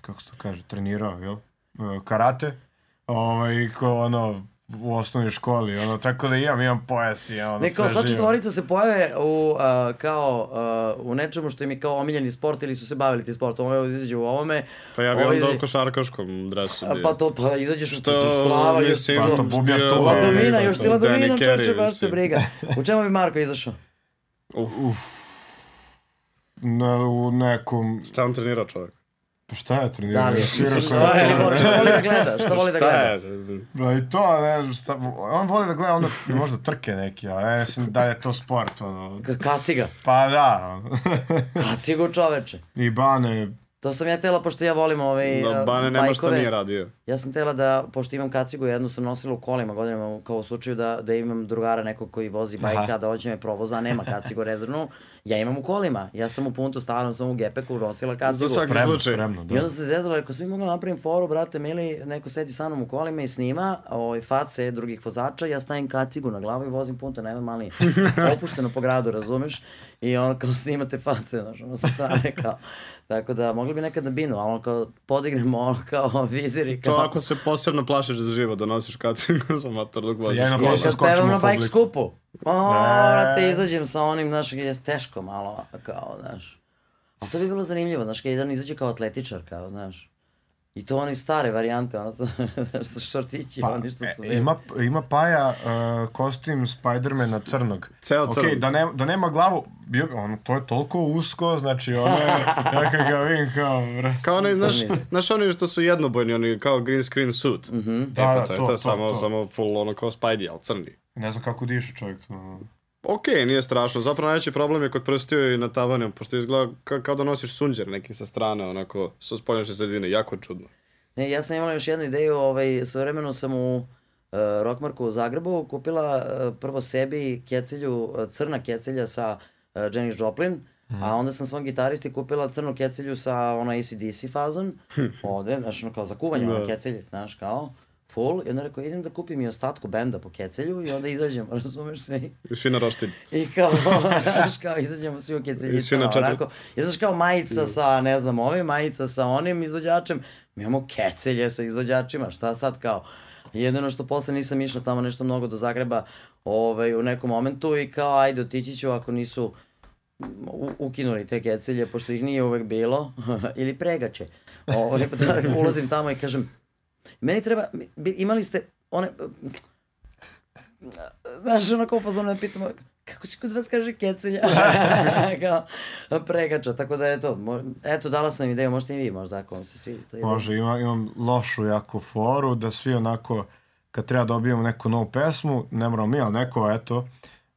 D: kako se to kaže, trenirao, jel? Eh, Karate. Ovaj, ko ono, u osnovnoj školi, ono, tako da imam, imam pojas i ono,
A: Ne, kao
D: sve
A: sva četvorica se pojave u, uh, kao, uh, u nečemu što im je kao omiljeni sport ili su se bavili ti sportom. Ovo izađe u ovome.
C: Pa ja bi onda
A: izađe-
C: u košarkaškom dresu
A: A,
C: bio.
A: Pa to, pa izađeš u
C: Što,
A: što, strava, još
C: mislim,
D: Pa to
C: bio-
D: to,
A: Ladovina,
D: ovaj,
A: još ti ladovina, čoče, baš te briga. U čemu bi Marko izašao?
D: Na, u nekom,
C: Šta on trenirao čovjek?
D: Pa šta je trenirao?
A: Da li je, mislim, šta, je, voli- šta voli da gleda? Šta voli da gleda?
C: je?
D: Pa i to, ne znam šta, on voli da gleda ono, možda trke neki, a ne mislim da je to sport, ono.
A: Ka- Kaciga.
D: Pa da, ono.
A: Kacigu čoveče.
D: I Bane,
A: To sam ja tela, pošto ja volim ovaj,
C: Da, Bane nema šta nije radio.
A: Ja sam tela da, pošto imam kacigu, jednu sam nosila u kolima godinama, kao u slučaju da, da imam drugara nekog koji vozi bajka,
D: Aha.
A: da hoće me provoza, a nema kacigu rezervnu, ja imam u kolima. Ja sam u puntu stavljam sam u gepeku, nosila kacigu.
C: Za svaki
D: spremno,
C: slučaj.
D: spremno,
A: I
D: da.
A: onda sam se zezala, rekao, svi mogu napravim foru, brate, mili, neko sedi sa mnom u kolima i snima ovaj, face drugih vozača, ja stavim kacigu na glavu i vozim punta, nema mali, <laughs> opušteno po gradu, razumeš? I ono kao snimate face, znaš, ono sa strane, kao. Tako da, mogli bi nekad da binu, ali ono kao podignemo ono kao <laughs> vizir i kao...
C: To ako se posebno plašiš za život, da nosiš kacingu <laughs> za motor dok voziš.
D: Ja na
A: Ja kad
D: skočimo
A: pevam na bajk
D: publiku.
A: skupu, o,
D: Ne.
A: brate, izađem sa onim, znaš, je teško malo, kao, znaš. Ali to bi bilo zanimljivo, znaš, kad jedan izađe kao atletičar, kao, znaš. I to oni stare varijante, ono, <laughs> sa šortići,
D: Pa,
A: oni što su
D: e, ima, ima Paja uh, kostim Spidermana crnog.
C: Ceo
D: Okej,
C: crn.
D: da, ne, da nema glavu, bio, ono, to je toliko usko, znači ono je, <laughs> ja kad ga vidim kao, bre,
C: Kao onaj, znaš, znaš oni što su jednobojni, oni kao green screen suit.
A: Mhm.
D: Da,
C: e, pa
D: da,
C: to, je
D: to,
C: to,
D: to,
C: samo,
D: to.
C: samo full ono kao Spidey, ali crni.
D: ne znam kako diše čovjek. ono.
C: Okej, nije strašno. Zapravo najveći problem je kod prstiju i na tavanju, pošto izgleda ka, kao da nosiš sunđer neki sa strane, onako, sa spoljašnje sredine. Jako čudno.
A: Ne, ja sam imala još jednu ideju, ovaj, svojevremeno sam u uh, Rockmarku u Zagrebu kupila uh, prvo sebi kecilju, uh, crna kecilja sa uh, Janis Joplin, a onda sam svom gitaristi kupila crnu kecilju sa ono ACDC fazon, ovde, znaš, ono kao za kuvanje, ono
C: Da.
A: kecilje, znaš, kao, full, i onda rekao, idem da kupim i ostatku benda po kecelju i onda izađemo, <laughs> razumeš svi?
C: I svi na roštilj.
A: I kao, <laughs> znaš, kao izađemo svi u
C: I svi
A: keceljicama,
C: na četiri-
A: onako. I znaš kao majica sa, ne znam, ovim, majica sa onim izvođačem. Mi imamo kecelje sa izvođačima, šta sad kao? Jedino što posle nisam išla tamo nešto mnogo do Zagreba ovaj, u nekom momentu i kao, ajde, otići ću ako nisu u, ukinuli te kecelje, pošto ih nije uvek bilo, <laughs> ili pregače. Ovaj, pa da, ulazim tamo i kažem, meni treba, imali ste one, znaš, onako u fazonu me pitamo, kako se kod vas kaže kecelja? <laughs> Kao, pregača, tako da eto, mo, eto, dala sam ideju, možete i vi možda, ako vam se svidi. To je
D: Može, ima, imam lošu jako foru, da svi onako, kad treba dobijemo neku novu pesmu, ne moramo mi, ali neko, eto,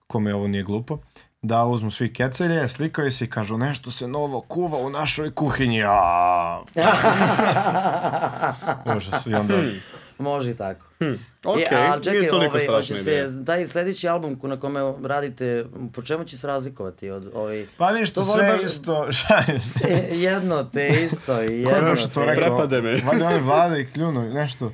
D: kome ovo nije glupo, da uzmu svi kecelje, slikaju se i kažu nešto se novo kuva u našoj kuhinji. A... <laughs> Užas, i onda...
A: Može i tako.
C: Okej,
A: e, ali čekaj,
C: nije toliko
A: ovaj,
C: strašna ideja.
A: se, taj sledeći album na kome radite, po čemu će se razlikovati od ovaj...
D: Pa ništa, sve
A: baš-
D: isto, <laughs> šalim se.
A: Sve jedno te isto i
D: Ko je
A: jedno
D: baš to
A: te
D: rekao?
C: Prepade me.
D: Valjda oni vlada i kljunu, nešto,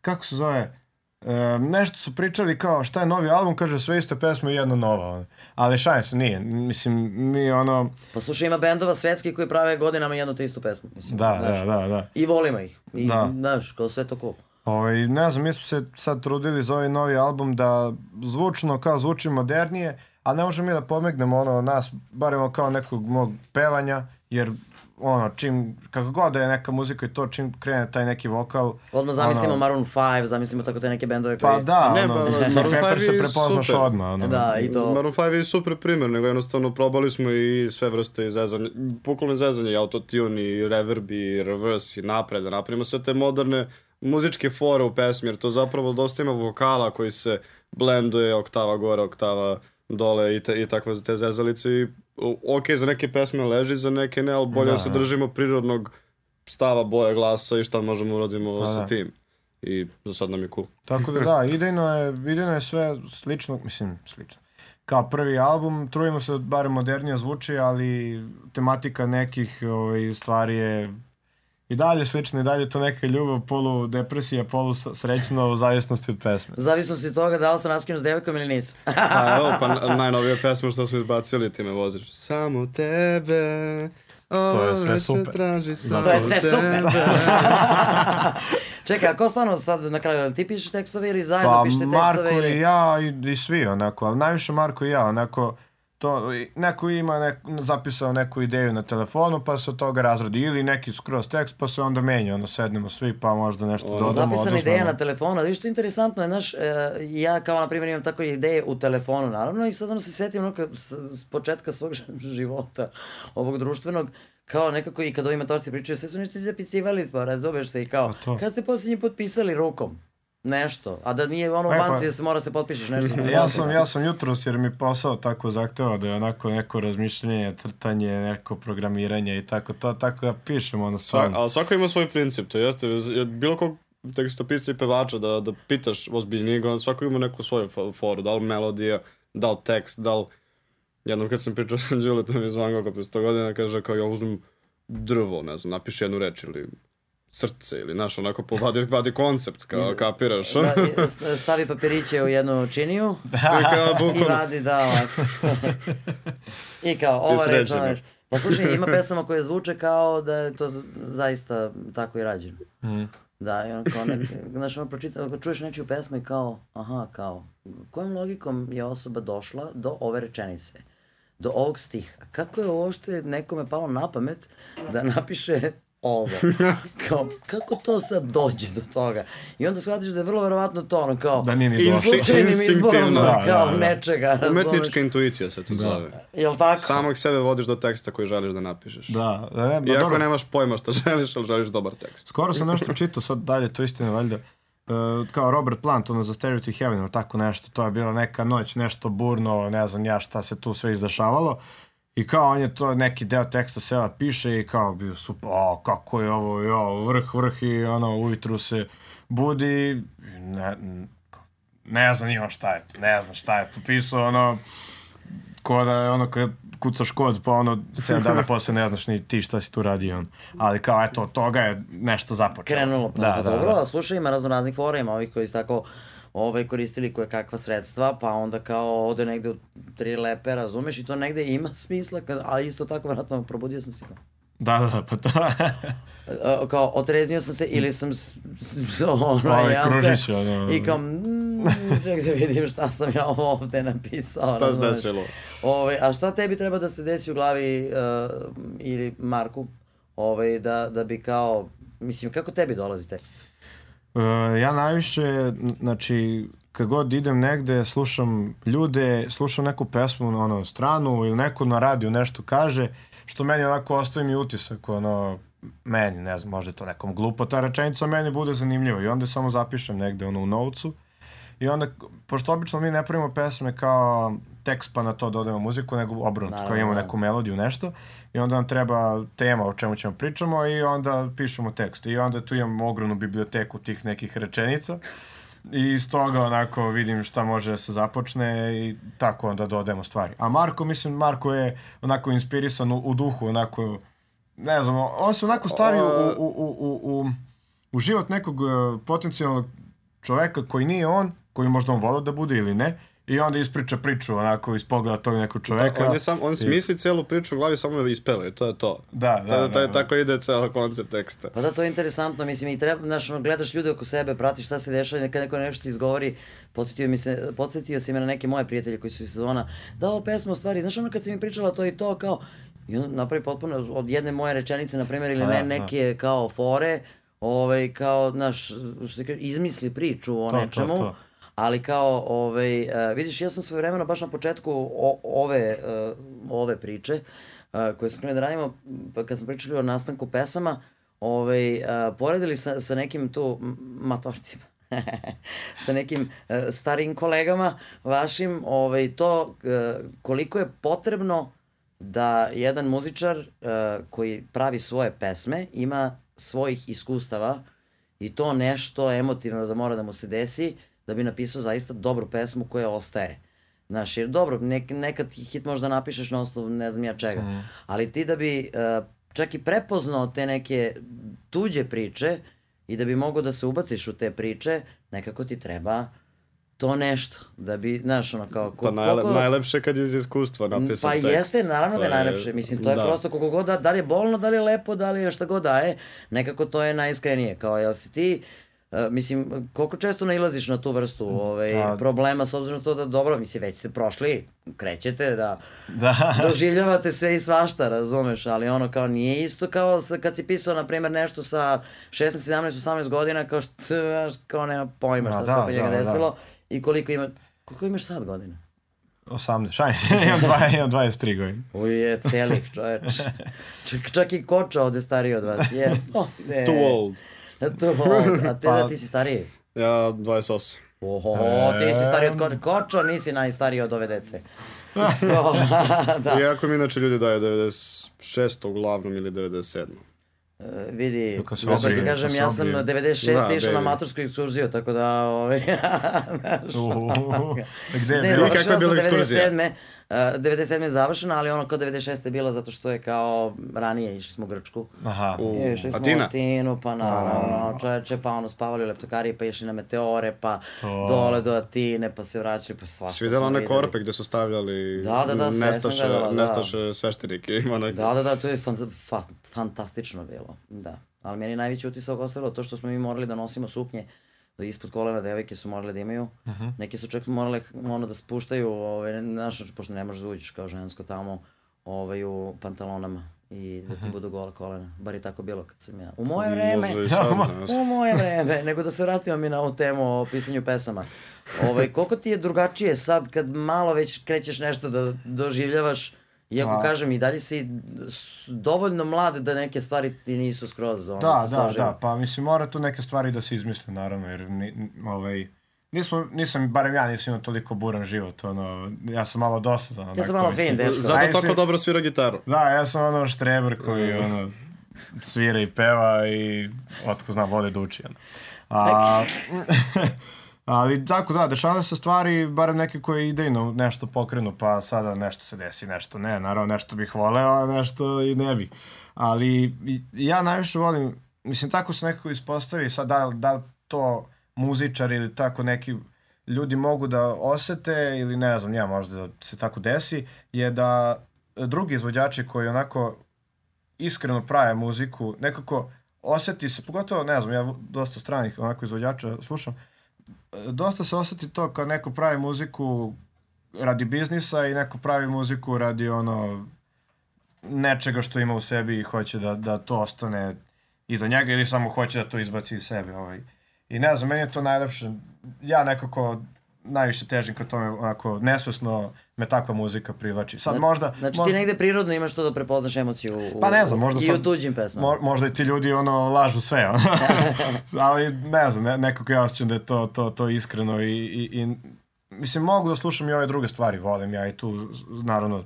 D: kako se zove, e, nešto su pričali kao šta je novi album, kaže sve iste pesme i jedna nova. Ali se, nije. Mislim, mi ono,
A: Pa slušaj, ima bendova svetski koji prave godinama jednu te istu pesmu. Mislim,
D: da,
A: znaš.
D: da, da, da.
A: I volimo ih. I,
D: Da.
A: znaš, kao sve to cool.
D: Ovaj, ne znam, mi smo se sad trudili za ovaj novi album da zvučno kao zvuči modernije, ali ne možemo mi da pomegnemo ono nas, barem kao nekog mog pevanja, jer ono, čim, kako god da je neka muzika i to, čim krene taj neki vokal,
A: Odmah zamislimo
D: Ono-
A: Maroon 5, zamislimo tako te neke bendove koji...
D: pa da,
C: Ne,
D: ono,
C: pa, <laughs> Maroon
D: Pepper
C: 5
D: se prepoznaš
C: super.
D: odmah, ono.
A: Da, i to...
C: Maroon 5 je super primjer, nego jednostavno probali smo i sve vrste zezanja, bukvalno zezanja, i autotune, i reverb, i reverse, i napred, da napravimo sve te moderne muzičke fore u pesmi, jer to zapravo dosta ima vokala koji se blenduje, oktava gore, oktava dole i, te, i takve te zezalice i ok, za neke pesme leži, za neke ne, ali bolje da,
D: Da,
C: se
D: da.
C: držimo prirodnog stava, boja glasa i šta možemo uradimo
D: Pa
C: sa
D: da.
C: tim. I za sad nam je cool.
D: Tako da da, idejno je, idejno je sve slično, mislim, slično. Kao prvi album, trudimo se da barem modernije zvuči, ali tematika nekih ovaj, stvari je i dalje slična, i dalje je to neka ljubav, polu depresija, polu srećno u zavisnosti od pesme.
A: U zavisnosti od toga da li sam raskinuo s devojkom ili nisam. <laughs>
C: A evo, pa najnovija pesma što smo izbacili, ti me voziš. Samo tebe,
D: To je sve super.
C: Traži samo
A: To je sve super. <laughs> <laughs> Čekaj, a ko stvarno sad na kraju, ti pišeš tekstove ili zajedno
D: Pa
A: pišete
D: Marko
A: tekstove?
D: i
A: Ili...
D: ja i, i svi onako, ali najviše Marko i ja onako, to, neko ima nek, zapisao neku ideju na telefonu pa se od toga razradi ili neki skroz tekst pa se onda menja, ono sednemo svi pa možda nešto
C: Ono,
D: dodamo,
A: Zapisana ideja na telefonu, ali što je interesantno je, znaš, e, ja kao na primjer imam tako ideje u telefonu, naravno, i sad ono se setim ono, s, s početka svog <laughs> života, ovog društvenog, kao nekako i kad ovi matorci pričaju, sve su nešto zapisivali, pa razumeš te i kao,
D: Pa
A: kad ste posljednji potpisali rukom? Nešto, a da nije ono u
D: E, pa-
A: banci da se mora se potpišeš nešto.
D: Ja sam, ja sam jutros, jer mi posao tako zahteva da je onako neko razmišljanje, crtanje, neko programiranje i tako to, tako ja pišem ono
C: Sva,
D: stvarno.
C: ali svako ima svoj princip, to jeste, bilo kog tekstopisca i pevača da, da pitaš ozbiljnijeg, on svako ima neku svoju fo- foru, da li melodija, da li tekst, da li... Jednom kad sam pričao <laughs> sa Đuletom iz Van Gogha pre 100 godina, kaže kao ja uzmem drvo, ne znam, napiši jednu reč ili srce ili znaš, onako povadi, vadi koncept, kao kapiraš.
A: Da, i stavi papiriće u jednu činiju <laughs>
C: I kao,
A: i
C: bukvalno,
A: vadi da ovako. <laughs> I kao, ova reč, reč. Pa slušaj, ima pesama koje zvuče kao da je to zaista tako i rađeno.
D: Mm.
A: Da, i ono kao, ne, znaš, ono pročita, ako čuješ nečiju pesmu i kao, aha, kao, kojom logikom je osoba došla do ove rečenice? Do ovog stiha. Kako je uopšte nekome palo na pamet da napiše ovo? <laughs> Kao, kako to sad dođe do toga? I onda shvatiš da je vrlo verovatno to ono kao,
D: Da nije ni došlo.
A: slučajnim izborom.
D: Da,
A: kao
D: da, da.
A: nečega,
C: umetnička intuicija se to zove.
A: Jel tako?
C: Samog sebe vodiš do teksta koji želiš da napišeš.
D: Da, da, ne, ba,
C: Iako
D: dobro.
C: nemaš pojma šta <laughs> želiš, ali želiš dobar tekst.
D: Skoro sam nešto čitao sad dalje, to istina valjda. Uh, kao Robert Plant, ono za Stereo to Heaven ili tako nešto, to je bila neka noć, nešto burno, ne znam ja šta se tu sve izdešavalo. I kao on je to neki deo teksta seba piše i kao bio super, o kako je ovo, jo, vrh, vrh i ono ujutru se budi, ne, ne znam ni on šta je to, ne znam šta je to pisao, ono, ko da je ono kad kucaš kod pa ono 7 <laughs> dana posle ne znaš ni ti šta si tu radio on. Ali kao eto od toga je nešto započelo.
A: Krenulo, pa
D: da,
A: da,
D: da,
A: dobro,
D: da.
A: a slušaj, ima razno raznih fora, ima ovih koji su tako ove koristili koje kakva sredstva, pa onda kao ode negde u tri lepe, razumeš, i to negde ima <laughs> smisla, kad, a isto tako, vratno, probudio sam se kao,
D: Da, da, pa to. <laughs>
A: kao, otreznio sam se ili sam, <laughs> ono,
D: Ovaj
A: jel te?
D: kružić, ono.
A: I kao, mm, ček da vidim šta sam ja ovde napisao.
C: Šta se
A: razumeš?
C: desilo?
A: Ove, a šta tebi treba da se desi u glavi uh, ili Marku, ovaj, da, da bi kao, mislim, kako tebi dolazi tekst?
D: Uh, ja najviše, znači, kad god idem negde, slušam ljude, slušam neku pesmu na ono, stranu ili neko na radiju nešto kaže, što meni onako ostaje mi utisak, ono, meni, ne znam, možda je to nekom glupo ta rečenica, meni bude zanimljivo i onda samo zapišem negde ono u novcu. I onda, pošto obično mi ne pravimo pesme kao tekst pa na to dodajemo muziku, nego obrnuto, kao imamo
A: da.
D: neku melodiju, nešto i onda nam treba tema o čemu ćemo pričamo i onda pišemo tekst i onda tu imam ogromnu biblioteku tih nekih rečenica i iz toga onako vidim šta može da se započne i tako onda dodajemo stvari. A Marko, mislim, Marko je onako inspirisan u, u duhu, onako, ne znam, on se onako stavi u, u, u, u, u, u život nekog uh, potencijalnog čoveka koji nije on, koji možda on volio da bude ili ne, i onda ispriča priču onako iz pogleda tog nekog čoveka.
C: Pa, on je sam, on smisli celu priču u glavi, samo je ispeva i to je to.
D: Da, da,
C: To-
D: da,
C: to je-
D: da.
C: Tako ide ceo koncept teksta.
A: Pa da, to je interesantno, mislim, i treba, znaš, ono, gledaš ljude oko sebe, pratiš šta se dešava i kad neko nešto izgovori, podsjetio, mi se, podsjetio si me na neke moje prijatelje koji su iz sezona, da ovo pesma u stvari, znaš ono kad si mi pričala to i to, kao, i on napravi potpuno od jedne moje rečenice, na primjer, ili
D: Pa
A: ne,
D: da, da.
A: neke kao fore, ovaj, kao, znaš, što ti kaže, izmisli priču o
D: To, to,
A: nečemu,
D: to.
A: Ali kao, ovaj, uh, vidiš, ja sam svoje vremeno baš na početku o, ove, uh, ove priče, uh, koje smo krenuli da radimo, pa kad smo pričali o nastanku pesama, ovaj, uh, poredili sa, sa nekim tu matorcima. <laughs> sa nekim e, starijim kolegama vašim, ovaj, to e, koliko je potrebno da jedan muzičar e, koji pravi svoje pesme ima svojih iskustava i to nešto emotivno da mora da mu se desi da bi napisao zaista dobru pesmu koja ostaje. Znaš, jer dobro, nek, nekad hit možda napišeš na osnovu ne znam ja čega, mm. ali ti da bi uh, čak i prepoznao te neke tuđe priče i da bi mogao da se ubaciš u te priče, nekako ti treba to nešto, da bi, znaš, ono, kao...
C: Pa najle, koliko... najlepše kad je iz iskustva napisan
A: pa
C: tekst.
A: Pa jeste, naravno da je najlepše, mislim, to je da. prosto koliko god da, da li je bolno, da li je lepo, da li je šta god daje, nekako to je najiskrenije, kao, jel si ti, Uh, mislim, koliko često nailaziš na tu vrstu ovaj, da. problema s obzirom na to da dobro, mislim, već ste prošli, krećete da, <laughs> da. doživljavate sve i svašta, razumeš, ali ono kao nije isto kao sa, kad si pisao, na primjer, nešto sa 16, 17, 18 godina, kao što, znaš, kao nema pojma šta da, se oko njega da, desilo da. i koliko ima, koliko imaš sad godina?
D: 18, šajn, <laughs> imam, 20, imam 23 godine.
A: Uj, je celih čoveč. <laughs> Čak, čak i koča ovde stariji od vas. Je, oh.
C: Too old.
A: To, a te pa, da ti si stariji?
C: Ja, 28.
A: Oho, e... ti si stariji od Kočo, Kočo, nisi najstariji od ove dece. <laughs> <laughs>
C: da. Iako mi inače ljudi daju 96. uglavnom ili 97.
A: Uh, vidi, opet ti kažem, ja sam 96. Da, išao na matursku ekskurziju, tako da... Ovaj, <laughs>
C: Gde je ne, bila ekskurzija?
A: 97. Uh, 97. je završena, ali ono kao 96. je bila zato što je kao ranije išli smo u Grčku.
C: Aha.
A: U, išli smo Atina. u Atinu, pa na, na, čoveče, pa ono spavali u leptokari, pa išli na meteore, pa to. dole do Atine, pa se vraćali, pa svašta
C: smo videla one korpe gde su stavljali
A: da, da, da, sve nestaše, gledala,
C: da. nestaše sveštenike. Ima neki...
A: Da, da, da, to je fan, fa, fantastično bilo, da. Ali meni najveći utisak ostavilo to što smo mi morali da nosimo suknje da ispod kolena devojke su morale da imaju. Uh mhm. -huh. Neki su čak morale ono da spuštaju, ovaj, znaš, pošto ne možeš da uđeš kao žensko tamo, ovaj, u pantalonama i da ti uh mhm. -huh. budu gola kolena. Bar je tako bilo kad sam ja. U moje vreme, <laughs> u moje vreme, nego da se vratimo mi na ovu temu o pisanju pesama. Ovaj, koliko ti je drugačije sad kad malo već krećeš nešto da doživljavaš Iako pa, kažem i dalje si dovoljno mlad da neke stvari ti nisu skroz ono,
D: da, se da, da, pa mislim mora tu neke stvari da se izmisle naravno jer ni, ovaj, nismo, nisam, barem ja nisam imao toliko buran život, ono, ja sam malo dosadan.
A: Ono, ja sam malo fin, dečko.
C: Zato tako si, dobro svira gitaru.
D: Da, ja sam ono štreber koji, ono, svira i peva i otko znam, vode da uči, ono. A, <laughs> Ali tako da, dešavaju se stvari, barem neke koje idejno nešto pokrenu, pa sada nešto se desi, nešto ne, naravno nešto bih voleo, a nešto i ne bih. Ali ja najviše volim, mislim tako se nekako ispostavi, sad da, da to muzičar ili tako neki ljudi mogu da osete ili ne znam, ja možda da se tako desi, je da drugi izvođači koji onako iskreno prave muziku, nekako oseti se, pogotovo, ne znam, ja dosta stranih onako izvođača slušam, dosta se oseti to kad neko pravi muziku radi biznisa i neko pravi muziku radi ono nečega što ima u sebi i hoće da, da to ostane iza njega ili samo hoće da to izbaci iz sebe. Ovaj. I ne znam, meni je to najlepše. Ja nekako najviše težim ka tome, onako, nesvesno me takva muzika privlači. Sad možda...
A: Znači
D: možda...
A: ti negde prirodno imaš to da prepoznaš emociju u,
D: pa ne znam, možda
A: i sad, u tuđim pesmama. Mo,
D: možda i ti ljudi ono lažu sve, ono. <laughs> ali ne znam, ne, nekako ja osjećam da je to, to, to iskreno i, i, i mislim mogu da slušam i ove druge stvari, volim ja i tu naravno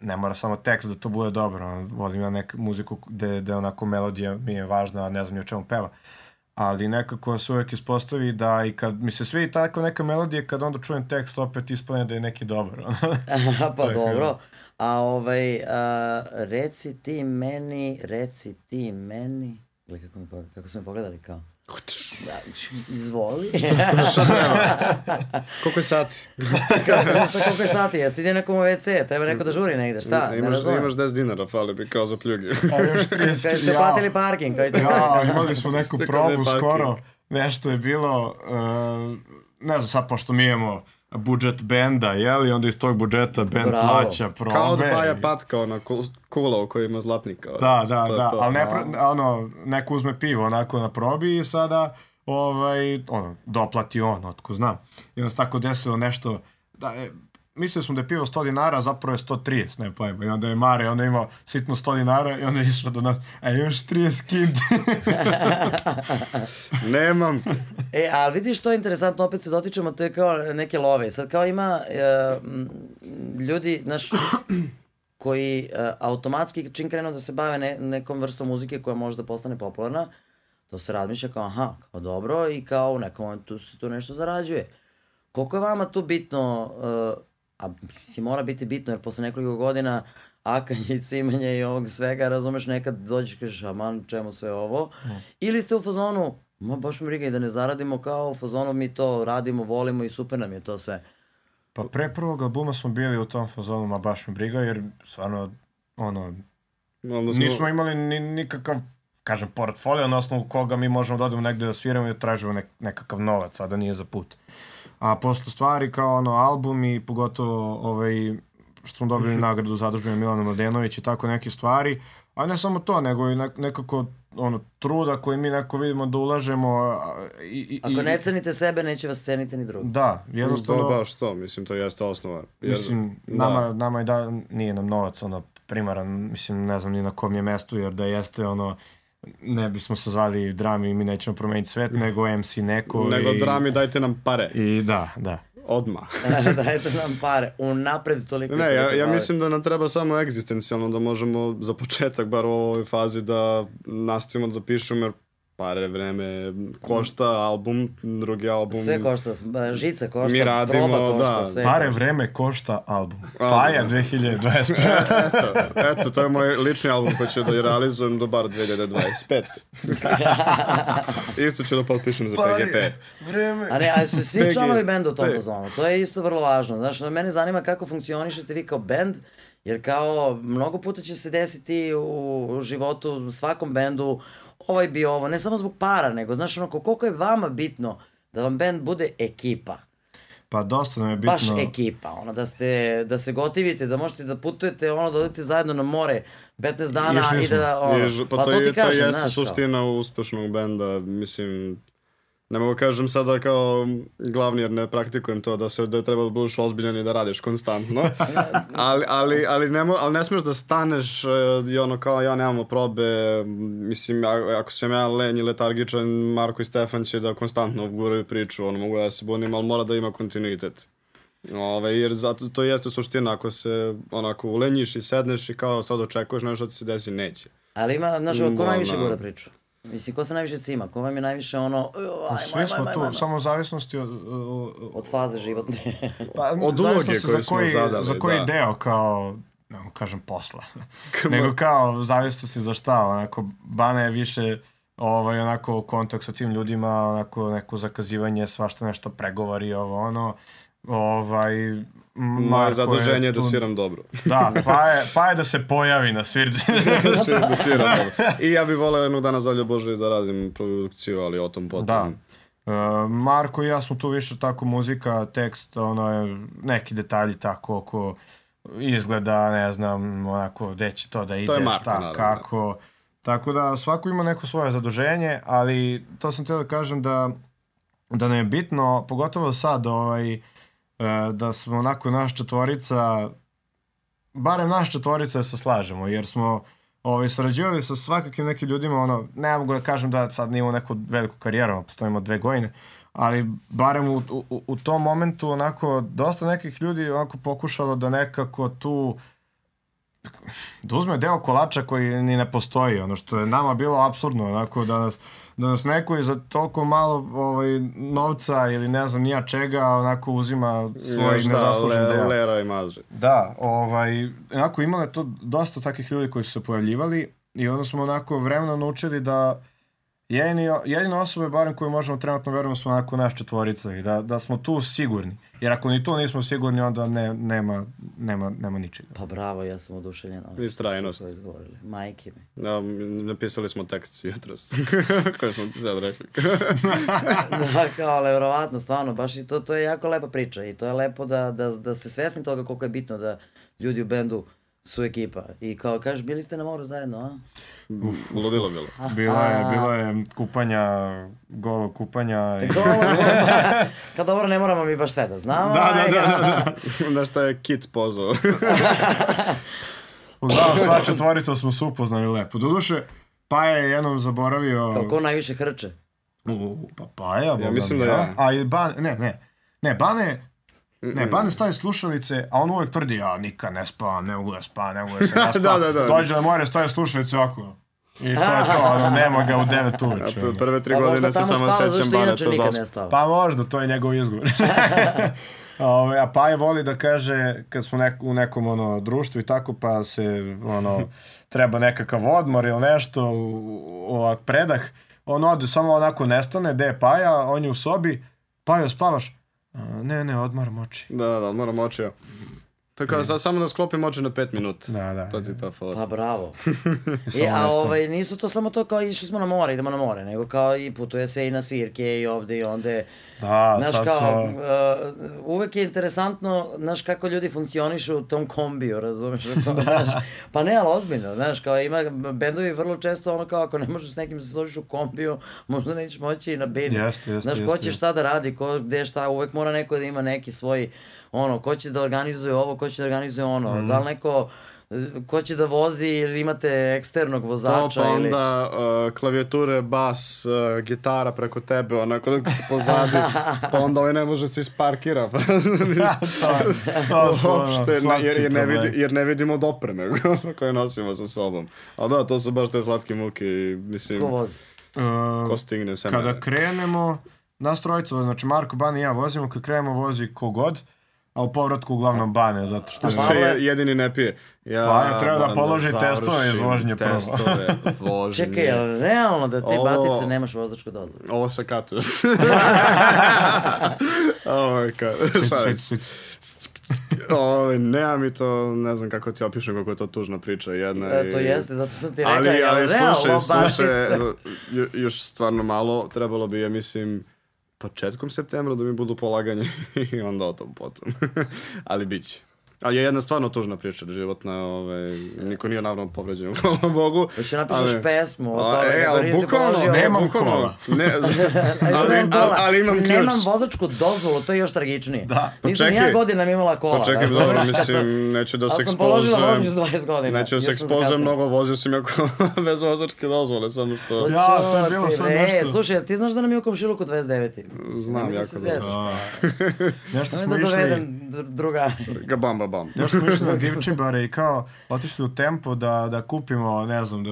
D: ne mora samo tekst da to bude dobro, volim ja neku muziku gde, gde onako melodija mi je važna, a ne znam ni o čemu peva. Uh, ali nekako se uvek ispostavi da i kad mi se svi tako neka melodija, kad onda čujem tekst opet ispane da je neki dobar. <laughs>
A: pa dobro. A ovaj, a, reci ti meni, reci ti meni, Gledaj kako, mi, kako su me pogledali kao. Da, izvoli.
C: Šta <laughs> treba? Koliko je sati?
A: kako, koliko je sati? Ja si ide nekom u WC, treba neko da žuri negde, šta?
C: Imaš, ne imaš 10 dinara, fali bi kao za pljugi.
D: A još 30.
A: Kaj ste platili parking? Kaj
D: ja, imali smo neku probu skoro, nešto je bilo, uh, ne znam sad, pošto mi imamo budžet benda, jeli? Onda iz tog budžeta bend Bravo. plaća probe.
C: Kao da Baja Patka, ona kula u kojoj ima zlatnika.
D: Da, da, to, da, to. ali ne, ono, neko uzme pivo onako na probi i sada ovaj, ono, doplati on, otko znam. I onda se tako desilo nešto, da, mislili smo da je pivo 100 dinara, a zapravo je 130, ne pojma. I onda je Mare, onda je imao sitno 100 dinara i onda je išao do nas, a još 30 kinti. <laughs>
C: Nemam.
A: E, ali vidiš što je interesantno, opet se dotičemo, to je kao neke love. Sad kao ima e, ljudi, znaš, koji e, automatski čim krenu da se bave ne, nekom vrstom muzike koja može da postane popularna, to se razmišlja kao aha, kao dobro i kao u nekom momentu se tu nešto zarađuje. Koliko je vama tu bitno, e, a mislim mora biti bitno jer posle nekoliko godina akanje i cimanje i ovog svega, razumeš, nekad dođeš i kažeš, aman, čemu sve ovo? Ili ste u fazonu, ma baš mi briga i da ne zaradimo kao u fazonu mi to radimo, volimo i super nam je to sve.
D: Pa pre prvog albuma smo bili u tom fazonu, ma baš me briga, jer stvarno, ono,
C: Onda smo,
D: nismo imali ni, nikakav, kažem, portfolio na osnovu koga mi možemo da odemo negde da sviramo i da tražimo nek, nekakav novac, a da nije za put. A posle stvari kao ono album i pogotovo ovaj, što smo dobili nagradu zadužbine Milana Mladenović i tako neke stvari, a ne samo to, nego i nek- nekako ono, truda koji mi neko vidimo da ulažemo i, i,
A: Ako ne cenite sebe, neće vas ceniti ni drugi.
D: Da, jednostavno...
C: To baš to, mislim, to jeste osnova. Jer,
D: Mislim, nama, nama i da, nije nam novac ono primaran, mislim, ne znam ni na kom je mestu, jer da jeste ono, ne bismo se zvali drami i mi nećemo promeniti svet, nego MC neko. <laughs>
C: Nego
D: i,
C: drami, dajte nam pare.
D: I da, da.
C: Odmah. <laughs>
A: Dajte nam pare. Unapred toliko.
C: Ne, ja, ja mislim da nam treba samo egzistencijalno da možemo za početak, bar u ovoj fazi, da nastavimo da pišemo, jer pare, vreme košta, album, drugi album.
A: Sve košta, s- žica košta,
C: Mi radimo,
A: proba košta,
C: da.
A: sve
D: Pare
A: košta.
D: vreme košta album.
C: Album.
D: Paja 2025. <laughs>
C: eto, eto, to je moj lični album koji ću da realizujem do bar 2025. <laughs> Isto ću da potpišem za PGP.
D: vreme.
A: A ne, ali su svi članovi benda u tom
C: P.
A: fazonu. To je isto vrlo važno. Znaš, mene zanima kako funkcionišete vi kao bend, jer kao mnogo puta će se desiti u, u životu svakom bendu ovaj bi ovo, ne samo zbog para, nego znaš ono, koliko je vama bitno da vam bend bude ekipa.
D: Pa dosta nam je bitno...
A: Baš ekipa, ono, da ste, da se gotivite, da možete da putujete, ono, da odete zajedno na more 15 dana i da, ono, pa,
C: pa,
A: to,
C: to,
A: ti
C: je, to
A: kažem,
C: jeste suština uspešnog benda, mislim, ne mogu kažem sada kao glavni jer ne praktikujem to da se da treba da budeš ozbiljan i da radiš konstantno. <laughs> ali, ali, ali, ne, mo, ali ne smeš da staneš e, i ono kao ja nemamo probe, mislim ako sam ja lenj i letargičan, Marko i Stefan će da konstantno guraju priču, ono mogu ja se bunim, ali mora da ima kontinuitet. Ove, jer zato, to jeste suština, ako se onako ulenjiš i sedneš i kao sad očekuješ nešto da se desi, neće.
A: Ali ima, znaš, ko najviše gura priču? Mislim, ko se najviše cima? Ko vam je najviše ono, "Ajmo, ajmo,
D: Svi smo tu, samo zavisnosti od, od,
A: od faze životne. <laughs>
D: pa,
C: Od uloge
D: za
C: smo
D: koji,
C: zadali,
D: Za koji
C: da.
D: deo, kao, ne mogu kažem posla. Nego kao, zavisnosti za šta, onako, Bana je više ovaj, onako kontakt sa tim ljudima, onako neko zakazivanje, svašta nešto pregovori, ovo ono, ovaj,
C: Moje
D: Marko
C: zaduženje je da sviram dobro.
D: Da, pa je, pa je da se pojavi na svirci. <laughs>
C: da, sviram, da sviram dobro. I ja bih voleo jednog dana zalje Bože da radim produkciju, ali o tom potom.
D: Da. Uh, Marko i ja smo tu više tako muzika, tekst, ono, neki detalji tako oko izgleda, ne znam, onako, gde će to da ide,
C: Marko,
D: šta,
C: naravno,
D: kako. Tako da svako ima neko svoje zaduženje, ali to sam teo da kažem da, da nam je bitno, pogotovo sad, ovaj, e, da smo onako naš četvorica, barem naš četvorica se slažemo, jer smo ovaj, sarađivali sa svakakim nekim ljudima, ono, ne mogu da kažem da sad nimamo neku veliku karijeru, postojimo dve godine, ali barem u, u, u tom momentu onako dosta nekih ljudi onako pokušalo da nekako tu da uzme deo kolača koji ni ne postoji, ono što je nama bilo absurdno, onako da nas, da nas neko i za toliko malo ovaj, novca ili ne znam nija čega, onako uzima svoj
C: Još da,
D: nezaslužen
C: le,
D: deo.
C: lera i maže.
D: Da, ovaj, onako imalo je to dosta takih ljudi koji su se pojavljivali i onda smo onako vremeno naučili da jedini, jedine osobe, barem koje možemo trenutno verujemo, su onako naš četvorica i da, da smo tu sigurni. Jer ako ni tu nismo sigurni, onda ne, nema, nema, nema ničega.
A: Pa bravo, ja sam oduševljen. ste
C: Istrajnost.
A: izgovorili. Majke mi.
C: Da, napisali smo tekst jutros. <laughs> Koje smo ti sad rekli. <laughs>
A: da, kao, ali verovatno, stvarno, baš i to, to je jako lepa priča i to je lepo da, da, da se svesni toga koliko je bitno da ljudi u bendu su ekipa. I kao, kažeš, bili ste na moru zajedno, a?
C: Ludilo bilo. <laughs>
D: Bilo je, bilo je kupanja, golo kupanja. I...
A: Dobro, kao <laughs> dobro, ne moramo mi baš sve da znamo.
C: Da, da, da, da, <laughs> da. Šta je Kit pozvao.
D: Uglavnom, sva četvorica smo se upoznali lepo. Doduše, pa je jednom zaboravio...
A: Kao ko najviše hrče?
D: U, pa Paja, Boga
C: mislim
D: mi,
C: da ja.
D: A i Ban, ne, ne. Ne, Bane, ne, Bane stavi slušalice, a on uvek tvrdi, ja nikad ne spavam, ne mogu da spavam, ne mogu da se <laughs> ne spavam.
C: Da, da, da.
D: Dođe na more, stavi slušalice ovako. I to je to, ono, nema ga u 9 <laughs> uveče.
C: Prve tri
A: Pa
C: godine se samo sećam
A: zašto inače
C: Baneta
A: nikad
C: za
A: ne spava.
D: Pa možda, to je njegov izgovor. <laughs> Ove, a Paja voli da kaže, kad smo nek, u nekom ono, društvu i tako, pa se ono, treba nekakav odmor ili nešto, u- ovak predah, on ode, samo onako nestane, gde je Paja, on je u sobi, Pajo, spavaš? "A, ne, ne, odmaram oči.
C: Da, da, da, moram očio. Tako da samo da sklopim oči na pet minuta.
D: Da, da.
C: To ti je ta fora.
A: Pa bravo. <laughs> I, <laughs> a ovaj, nisu to samo to kao išli smo na more, idemo na more, nego kao i putuje se i na svirke i ovde i onde.
D: Da,
A: Znaš
D: sad
A: kao,
D: smo...
A: uh, uvek je interesantno, znaš kako ljudi funkcionišu u tom kombiju, razumeš? <laughs> Kao, znaš, pa ne, ali ozbiljno, znaš, kao ima bendovi vrlo često ono kao ako ne možeš s nekim da se složiš u kombiju, možda nećeš moći i na bini.
D: Jeste, jeste,
A: Znaš, ko će šta da radi, ko gde šta, uvek mora neko da ima neki svoj, ono, ko će da organizuje ovo, ko će da organizuje ono,
D: Mhm.
A: da li neko, ko će da vozi ili imate eksternog
C: To
A: vozača
C: pa
A: ili...
C: onda uh, klavijature, bas, uh, gitara preko tebe, onako dok ste pozadi, <laughs> pa onda ovaj ne može se isparkira. <laughs> Pa,
D: to su, ono,
C: Uopšte, ne,
D: slatki
C: jer, jer, ne vidi, jer ne vidimo od opreme <laughs> koje nosimo sa sobom. A da, to su baš te slatke muke i mislim,
A: Ko vozi?
D: Uh,
C: ko stigne
D: kada krenemo, nas trojica, znači Marko, Bane i ja vozimo, kad krenemo vozi kogod, a u povratku uglavnom Bane, zato što je...
C: Što je jedini ne pije. Ja
D: Pa, ja treba da položi testove iz vožnje prvo.
C: Testove <laughs> vožnje.
A: Čekaj, jel realno da ti
C: Ovo-
A: batice nemaš vozačku dozvolu?
C: Ovo se katuje. <laughs> <laughs> Ovo je ka... šta je?
D: Sit, sit.
C: Ovo, nema mi to, ne znam kako ti opišem kako je to tužna priča jedna.
A: E, to
C: i-
A: jeste, zato sam ti rekao,
C: Ali, ali
A: realno
C: slušaj, slušaj, još stvarno malo, trebalo bi, ja mislim, početkom septembra da mi budu polaganje <laughs> i onda o tom potom. <laughs> ali bit će. Ali je jedna stvarno tužna priča životna, ovaj, niko nije naravno povređen, <laughs> hvala Bogu.
A: Hoće napišeš
C: ali-
A: pesmu o
C: A,
A: tome
C: e, ali bukvalno, nemam kola. Ne, <laughs> <laughs> ali, ali, ali imam ključ.
A: Nemam vozačku dozvolu, to je još tragičnije.
D: Da.
C: Pa
A: Nisam ni ja
C: čekaj.
A: godinama imala kola.
C: Pa čekaj,
A: razumeš?
C: dobro,
A: sam-
C: mislim, neću da se
A: ali sam položila
C: ekspozujem.
A: vožnju s 20 godina.
C: Neću da se
A: sam
C: ekspozujem mnogo, vozio sam jako bez vozačke dozvole, samo što...
A: To
D: Ja, to je bilo
A: bre.
D: nešto.
A: Slušaj, ti znaš da nam je u komšiluku 29.
C: Znam
A: da
C: jako dobro.
D: Da. Nešto smo
A: Nemoj da
D: išli...
A: dovedem dr- drugari.
C: Bam.
D: Još smo išli na divčibare i kao otišli u tempo da, da kupimo, ne znam, da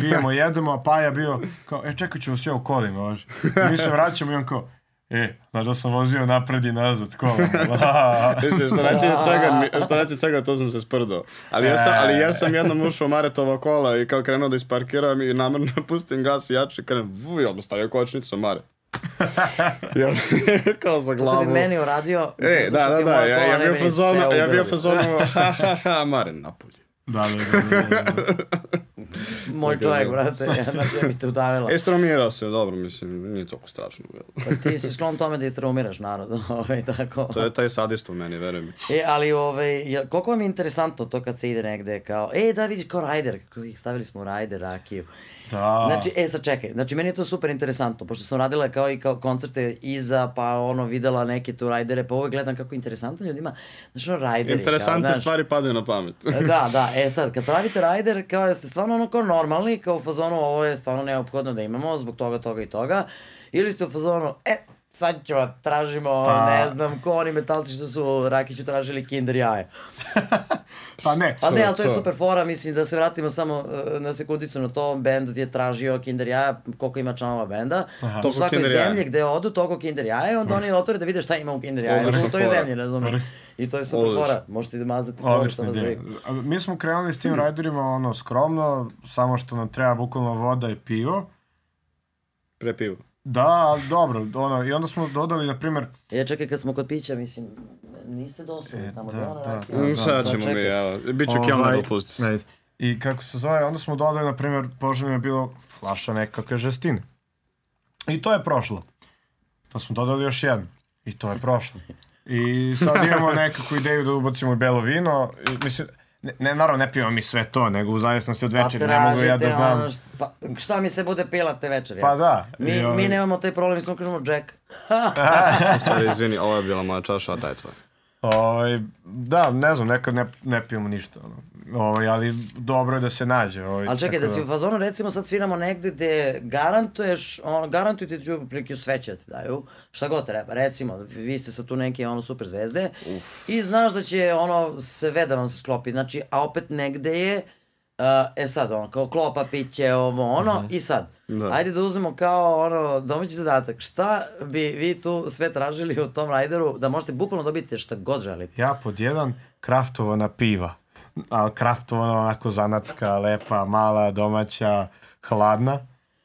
D: pijemo, <laughs> jedemo, a Paja bio kao, e čekaj ćemo sve u kolima, važi. I mi se vraćamo i on kao, e, znaš da sam vozio napred i nazad kolom. <laughs>
C: Mislim, što reći od svega, što reći od svega, to sam se sprdao. Ali ja sam, ali ja sam jednom ušao u Maretova kola i kao krenuo da isparkiram i namerno <laughs> pustim gas i jače, krenem, vuj, odmah stavio kočnicu, Mare. Ja, kao za
A: To da
C: glavu.
A: bi meni uradio.
C: E, da, da, da, ja, ja bio
A: bi
C: fazonu, ja bio fazonu, <laughs> ha, ha, ha, Mare, napolje.
D: da, da, da, da, da.
A: Moj
C: Tako
A: čovjek,
C: da.
A: brate, ja, znači ja bi te udavila. <laughs>
C: E, stromirao se, dobro, mislim, nije toliko strašno.
A: Pa ti si sklon tome da istraumiraš narod, <laughs> ovaj, tako.
C: To je taj sadist u meni, veruj mi.
A: E, ali ovaj, ja, koliko vam je interesantno to kad se ide negde kao, e, da vidiš kao rajder, kako ih stavili smo u rajder, rakiju.
D: Da.
A: Znači, e, sad čekaj, znači meni je to super interesantno, pošto sam radila kao i kao koncerte iza, pa ono, videla neke tu rajdere, pa uvek gledam kako je interesantno ljudima, znači ono, rajderi.
C: Interesantne
A: kao, znaš,
C: stvari padaju na pamet.
A: da, da, e sad, kad pravite rajder, kao jeste stvarno ono kao normalni, kao u fazonu ovo je stvarno neophodno da imamo zbog toga, toga i toga, ili ste u fazonu, e, sad ćemo, tražimo,
D: Pa-
A: ne znam, ko oni metalci što su Rakiću tražili kinder jaje. <laughs>
D: Pa ne,
A: Pa ne, ali to je
C: to.
A: super fora, mislim da se vratimo samo uh, na sekundicu na to, bend je tražio Kinder jaja, koliko ima članova benda, u
C: Toliko
A: svakoj zemlji gde odu, toliko Kinder jaja, onda oni otvore da vide šta ima u Kinder jaja,
C: Odlična
A: u toj zemlji, razumeš? I to je super
C: Odlično.
A: fora, možete da mazate fora što vas briga.
D: Mi smo krenuli s tim rajderima ono skromno, samo što nam treba bukvalno voda i pivo.
C: Pre pivo.
D: Da, dobro, ono, i onda smo dodali, na primjer,
A: Ja čekaj, kad smo kod pića, mislim, niste dosuli
D: E,
A: tamo
D: da,
A: da,
D: da,
A: rakija.
D: da.
C: Mm, sad
A: sad
C: ćemo mi, evo. Biću
D: Ovaj,
C: kelner opusti.
D: ne, I kako se zove, onda smo dodali, na primjer, poželjno je bilo flaša nekakve žestine. I to je prošlo. Pa smo dodali još jednu. I to je prošlo. I sad <laughs> imamo nekakvu ideju da ubacimo i belo vino. I, mislim, ne, ne, naravno ne pijemo mi sve to, nego u zavisnosti od
A: Pa
D: večeri, ne mogu ja da
A: tražite
D: znam.
A: ono št- pa, šta mi se bude pila te večeri?
D: Pa da.
A: Mi,
D: i,
A: mi nemamo taj problem, mi samo kažemo Jack. <laughs> <laughs>
C: Stvari, izvini, ovo je bila moja čaša, a daj tvoje.
D: Ovaj, da, ne znam, nekad ne, ne pijemo ništa, ono. Ovaj, ali dobro je da se nađe. Ovaj,
A: Ali čekaj,
D: tako
A: da si u fazonu, recimo sad sviramo negde gde garantuješ, ono, garantuju ti da ću prilike sve će ti daju, šta god treba, recimo, vi ste sad tu neke ono super zvezde i znaš da će ono sve da vam se sklopi, znači, a opet negde je, uh, e sad ono, kao klopa, piće, ovo, ono, i sad,
C: Da.
A: ajde da uzmemo kao ono domaći zadatak, šta bi vi tu sve tražili u tom rajderu, da možete bukvalno dobiti šta god želite.
D: Ja pod jedan, kraftovana piva. Kraftovana onako zanatska, lepa, mala, domaća, hladna.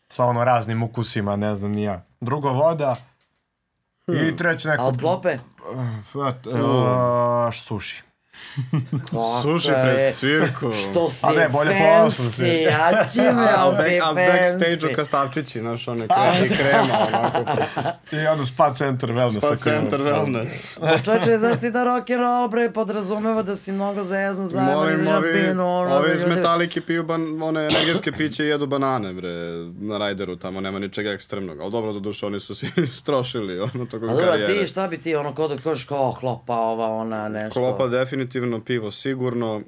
D: Sa ono raznim ukusima, ne znam ni ja. Drugo voda. I treće
A: A
D: neko...
A: od klope?
D: Uh, suši.
C: Suši pred svirku.
A: Što si
D: A ne, bolje
A: fancy, ja će me,
C: A, <laughs> back, a backstage-u kastavčići, znaš, one kremi krema, onako,
D: I onda spa centar wellness.
C: pa
D: ako
C: centar wellness.
A: Pa čoče, znaš ti da rock and roll, bre, podrazumeva da si mnogo zezno zajedno,
C: Molim,
A: na
C: ovi,
A: pinu, ono,
C: ovi
A: da
C: iz Metalike piju ban, one energetske piće i jedu banane, bre, na rajderu tamo, nema ničega ekstremnog. Ali dobro, do duše, oni su svi <laughs> strošili, ono, tokom
A: A dobro,
C: karijere.
A: ti šta bi ti, ono, kod da kažeš kao klopa, ova, ona, nešto.
C: Klopa definitivno, pivo sigurno.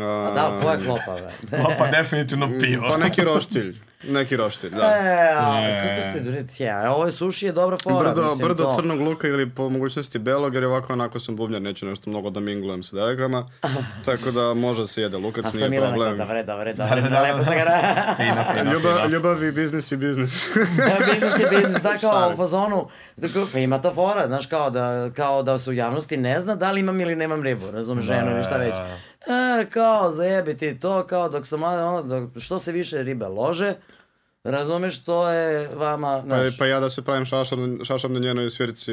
A: A da, koja je klopa, bre?
D: Pa definitivno pivo.
C: Pa neki roštilj, neki roštilj, da.
A: E, a, kako ste dureci, ja, ovo je suši je dobra fora,
C: Brdo,
A: mislim,
C: brdo
A: to.
C: crnog luka ili po mogućnosti belog, jer ovako onako sam bubnjar, neću nešto mnogo da minglujem sa devojkama, <laughs> tako da može se jede lukac,
A: A sam
C: nije
A: Milana kao,
C: problem.
A: dobre, dobre, dobre,
D: da, da,
A: lepo
D: da.
A: sam ga
C: Ljubav, ljubav i biznis i biznis.
A: Da, biznis je biznis, da, kao u fazonu, da, pa ima ta fora, znaš, kao da, kao da se u javnosti ne zna da li imam ili nemam ribu, razumeš, ženu ili šta već. E, kao, zajebi ti to, kao dok sam ono, dok, što se više ribe lože, razumeš, to je vama,
C: Pa,
A: znaš,
C: pa ja da se pravim šašar, šašar na njenoj svirici,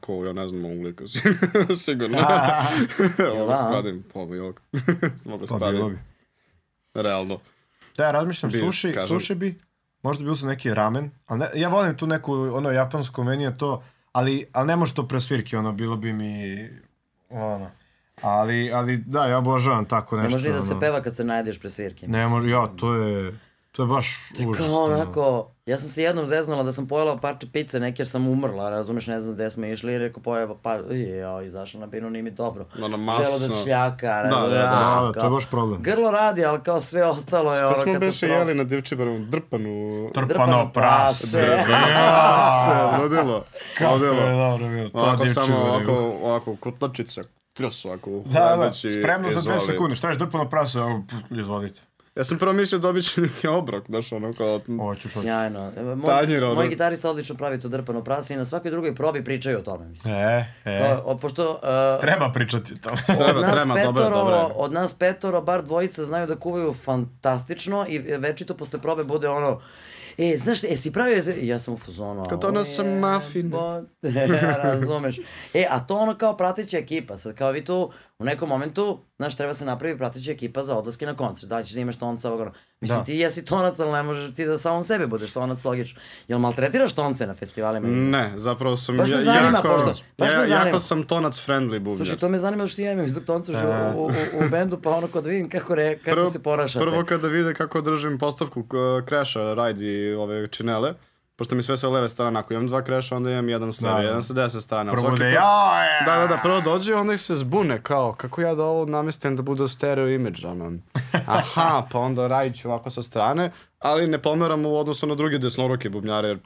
C: ko, ja ne znam ovog lika, <laughs> sigurno. <laughs> Ovo
A: da?
C: spadim, pa bi ovog. <laughs> Mogu
D: Pa bi.
C: spadim, realno.
D: Da, ja razmišljam,
C: Biz,
D: suši,
C: kažem.
D: suši bi, možda bi uzeo neki ramen, ali ne, ja volim tu neku, ono, japansko meni je to, ali, ali ne može to pre svirke, ono, bilo bi mi, ono, ali, ali da, ja obožavam tako
A: ne
D: nešto.
A: može ni da se peva kad se najdeš pre svirke.
D: Ne može, ja, to je, to je baš užas.
A: Kao onako, ja sam se jednom zeznula da sam pojela parče pice neke jer sam umrla, razumeš, ne znam gde smo išli i rekao pojeva par, ja, izašla na binu, nije mi dobro.
C: Ono
A: Želo da
C: masno.
A: šljaka,
C: Da,
A: ne znam,
C: da, da,
A: a,
D: da, to je baš problem.
A: Grlo radi, ali kao sve ostalo je ono
C: Šta smo beše
A: katastrofa.
C: jeli na divčibaru, drpanu...
A: Drpano
D: prase.
A: prase. <laughs>
C: Prase, ludilo,
D: Kako je dobro bilo, to
C: Ovako
D: dječje
C: samo, ovako, ovako, kutlačica, kljus ovako,
D: Da, da, spremno za dve
C: izvoli.
D: sekunde, šta ješ drpano prase, evo, izvolite.
C: Ja sam prvo mislio dobit ću neki obrok, znaš, ono kao...
D: Hoću, hoću.
A: Sjajno. E, Moj,
C: Tanjir, ono.
A: moj gitarista odlično pravi to drpano prase i na svakoj drugoj probi pričaju o tome, mislim.
D: E, e,
A: Kao, o, pošto uh,
D: treba pričati o tome.
C: Treba,
A: nas
C: treba,
A: petoro,
C: dobro dobro
A: od nas petoro, bar dvojica znaju da kuvaju fantastično i večito posle probe bude ono, E, znaš, e, si pravio, ja sam u fazonu.
C: Kad
A: "Au,
C: donosam
A: jebote."
C: mafine. <laughs>
A: Razumeš. E, a to ono kao prateća ekipa, sad kao vi tu u nekom momentu, znaš, treba se napravi prateća ekipa za odlaske na koncert, da ćeš da imaš tonca ovog ono. Mislim,
D: Da.
A: ti jesi tonac, ali ne možeš ti da samom sebi budeš tonac, logično. Jel maltretiraš tonce na festivalima?
C: Ne, zapravo sam
A: Baš me
C: ja-
A: zanima,
C: jako,
A: pošto- baš me
C: ja,
A: zanima.
C: jako sam tonac friendly bubnjar.
A: Slušaj, to me zanima što ja imam izdog tonca
D: E.
A: u, u, u, bendu, pa ono da vidim kako, re, kako se ponašate.
C: Prvo kada vide kako držim postavku uh, kreša, rajdi ove činele, pošto mi sve sa leve strane, ako imam dva kreša, onda imam jedan s leve,
D: Da, da.
C: jedan sa desne strane.
D: Prvo da ja,
C: Da, da, da, prvo dođe, onda ih se zbune, kao, kako ja da ovo namestim da bude stereo image, ono. <laughs> Aha, pa onda radit ću ovako sa strane, ali ne pomeram u odnosu na druge desnoruke bubnjare, jer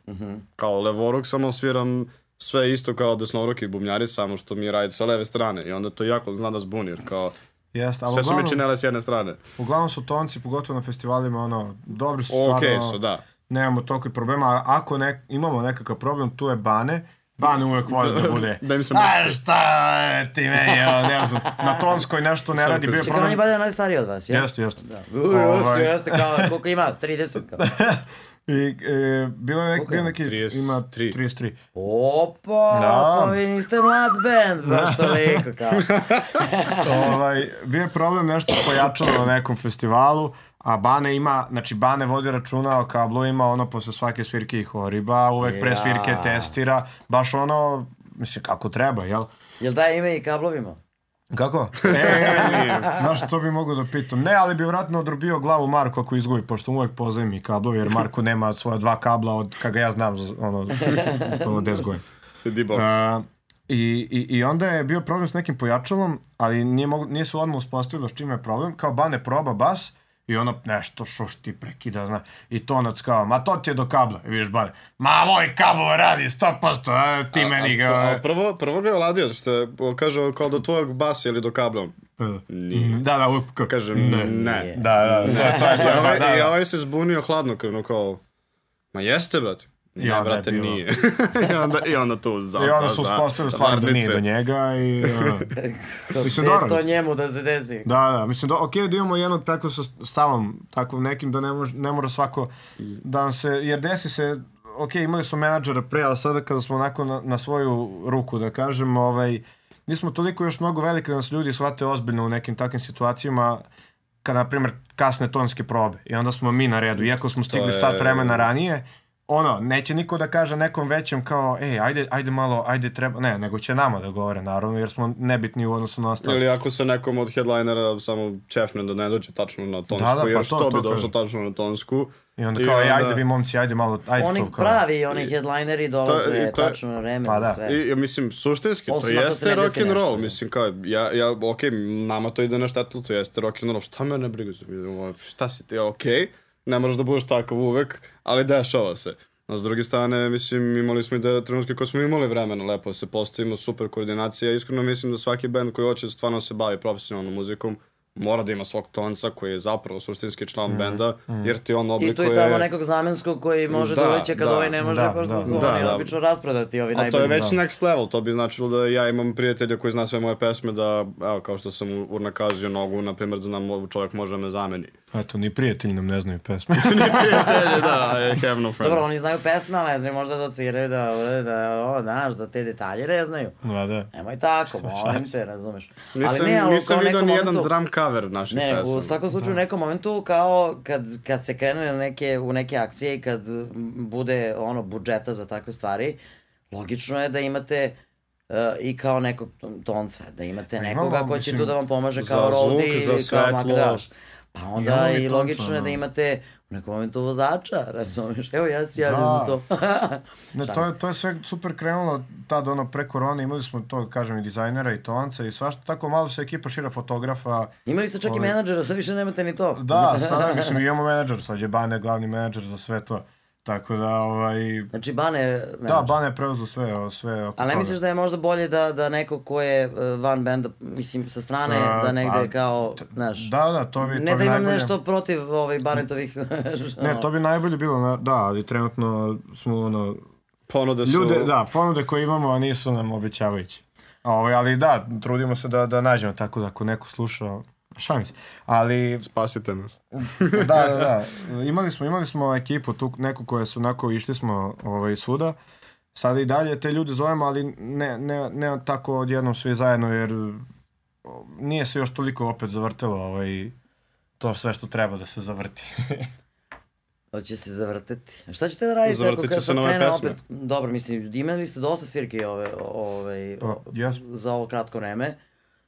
C: kao levoruk samo sviram sve isto kao desnoruki bubnjari, samo što mi je radit sa leve strane i onda to jako zna da zbuni, jer kao,
D: Jeste, ali
C: sve su mi
D: uglavnom,
C: činele s jedne strane.
D: uglavnom su tonci, pogotovo na festivalima, ono, dobri su
C: Okej
D: stvarno.
C: su, da.
D: Nemamo toliko problema, a ako ne, imamo nekakav problem, tu je Bane. Bane uvek voli da bude. <laughs>
C: Da im se
D: A šta je ti meni, ne znam, na tonskoj nešto ne radi, bio je
A: Čekaj, on je
D: problem.
A: balja najstariji od vas, ja?
D: Jeste, jeste.
A: Da. U, jeste,
D: Ovaj.
A: jeste, kao, koliko ima? <laughs> 30, kao.
D: I e, bilo je neki,
A: Koliko
D: bio
A: ima?
D: neki,
C: 33.
D: ima 33.
A: Opa,
D: Da.
A: pa vi niste mlad band, baš toliko, kao. <laughs>
D: ovaj, bio je problem nešto pojačalo na nekom festivalu, a Bane ima, znači Bane vodi računa o kablu, ima ono posle svake svirke i horiba, uvek pre
A: Ja.
D: svirke testira, baš ono, mislim, kako treba, jel?
A: Jel daje ime i kablovima?
D: Kako? <laughs> E, znaš što bi mogu da pitam? Ne, ali bi vratno odrubio glavu Marko ako izgubi, pošto mu uvek pozajmi kablovi, jer Marko nema svoja dva kabla od kaga ja znam, ono, ono 10 godina.
C: D-box.
D: A, i, i, I onda je bio problem s nekim pojačalom, ali nije, mogu, nije se odmah uspostavilo s čime je problem. Kao Bane proba bas i ono nešto šuš ti prekida, zna. I tonac kao, ma to ti je do kabla. I vidiš Bane, ma moj kabel radi 100%, a, ti meni ga...
C: A, a prvo, prvo ga je oladio, što je, kaže kao do tvojeg basa ili do kabla. Nije.
D: Da, da, uvijek kao,
C: Kaže,
D: ne.
C: ne.
D: Da, da, to je, to je, to
C: I
D: je,
C: ovaj,
D: da, da.
C: I ovaj se zbunio hladnokrvno kao, ma jeste, brate. Ne,
D: je
C: brate,
D: bilo.
C: nije. <laughs> I, onda, I onda tu za,
D: I onda su uspostavili stvarno da nije do njega i... <laughs> Uh, Mislim, dobro.
A: to njemu da se desi?
D: Da, da, mislim da okej da imamo jednog tako sa stavom, tako nekim da ne, mož, ne mora svako da nam se, jer desi se, ok, imali smo menadžera pre, ali sada kada smo onako na, na svoju ruku, da kažem, ovaj, nismo toliko još mnogo veliki da nas ljudi shvate ozbiljno u nekim takvim situacijama, kada, na primjer, kasne tonske probe. I onda smo mi na redu, iako smo stigli
C: je-
D: sat vremena ranije, ono, neće niko da kaže nekom većem kao, ej, ajde, ajde malo, ajde treba, ne, nego će nama da govore, naravno, jer smo nebitni u odnosu na ostale.
C: Ili ako se nekom od headlinera samo čefne da ne dođe tačno na tonsku,
D: Da, da, pa
C: jer
D: to-
C: što
D: to
C: bi došlo tačno na tonsku.
D: I onda
C: I
D: kao, ej,
C: onda-
D: ajde vi momci, ajde malo, ajde
A: Oni
D: to kao.
A: pravi, oni headlineri dolaze
C: To i to
A: tačno na vreme
D: Pa
A: za
D: da.
A: sve.
C: I, ja mislim, suštinski,
A: Osim
C: to jeste rock and roll,
A: da.
C: mislim, kao, ja, ja, okej, nama to ide na štetu, to jeste rock and roll, šta me ne briga, šta si ti, okej, ne moraš da budeš takav uvek, ali dešava se. A s druge strane, mislim, imali smo i da trenutke koje smo imali vremena lepo da se postavimo, super koordinacija, iskreno mislim da svaki band koji hoće stvarno da se bavi profesionalnom muzikom, mora da ima svog tonca koji je zapravo suštinski član benda, jer ti on
A: I tu
C: oblikuje...
A: i tamo nekog zamenskog koji može da,
C: Da,
A: uveće kad
C: da,
A: ovaj ne može,
D: da,
A: pošto
D: da,
A: su
C: da,
A: oni
C: da.
A: obično rasprodati ovi
C: A to
A: najbolji.
C: je već next level, to bi značilo da ja imam prijatelja koji zna sve moje pesme, da, evo, kao što sam urnakazio nogu, na primjer, da nam ovo čovjek može da me zameni.
D: Eto, ni prijatelji nam ne znaju pesme. <laughs>
C: Prijatelji, da, I have no friends.
A: Dobro, oni znaju pesme, ali ne znaju možda da odsviraju, da, urede, da, o, znaš, da te detalje ne znaju.
D: da, da.
A: Nemoj tako, <laughs> molim te, razumeš.
C: Nisam,
A: ali ne, ali
C: nisam vidio ni jedan drum cover naših
A: Ne,
C: pesama.
A: u svakom slučaju u nekom momentu kao kad, kad se krene na neke, u neke akcije i kad bude ono budžeta za takve stvari, logično je da imate uh, i kao nekog tonca, da imate
D: Pa
A: nekoga
D: imamo,
A: ko će
D: mislim,
A: tu da vam pomaže kao ili kao
C: svetlo.
A: Pa onda
D: Imamo
A: i logično je da imate u nekom momentu vozača, <laughs> razumeš? Evo ja se javljam
D: Da.
A: za to. <laughs>
D: Ne, to je, to je sve super krenulo tad ono pre korone, imali smo to, kažem, i dizajnera i tonca i svašta, tako malo se ekipa šira fotografa.
A: Imali ste čak i
D: Ovaj.
A: menadžera, sad više nemate ni to.
D: Da, <laughs> sada mislim imamo menadžer, sad je Bane glavni menadžer za sve to. Tako da, ovaj,
A: Znači, Bane,
D: da. Bane je preuzeo sve, sve oko
A: Ali ne misliš da je možda bolje da, da neko ko je uh, van benda, mislim, sa strane,
D: A,
A: da negde
D: pa,
A: kao, znaš,
D: Da, da, to bi,
A: ne
D: to
A: da
D: bi
A: imam
D: najbolje.
A: nešto protiv ovaj, Baretovih... <laughs>
D: Ne, to bi najbolje bilo, na, da, ali trenutno smo ono,
C: Ponude su...
D: ljude, da, ponude koje imamo, a nisu nam obećavajući. Ovaj, ali da, trudimo se da, da nađemo tako da ako neko sluša, šalim se. Ali,
C: Spasite nas. <laughs>
D: da, da, da, imali smo, imali smo ekipu tu, neku koja su onako, išli smo ovaj, svuda. Sada i dalje te ljude zovemo, ali ne, ne, ne tako odjednom svi zajedno, jer o, nije se još toliko opet zavrtelo ovaj, to sve što treba da se zavrti. <laughs>
A: Hoće se zavrteti. A šta ćete da radite
C: Zavrtit
A: ako
C: će
A: kad
C: se nove pesme.
A: opet... Dobro, mislim, imali ste dosta svirke ove, ove,
D: Pa, jes.
A: za ovo kratko vreme.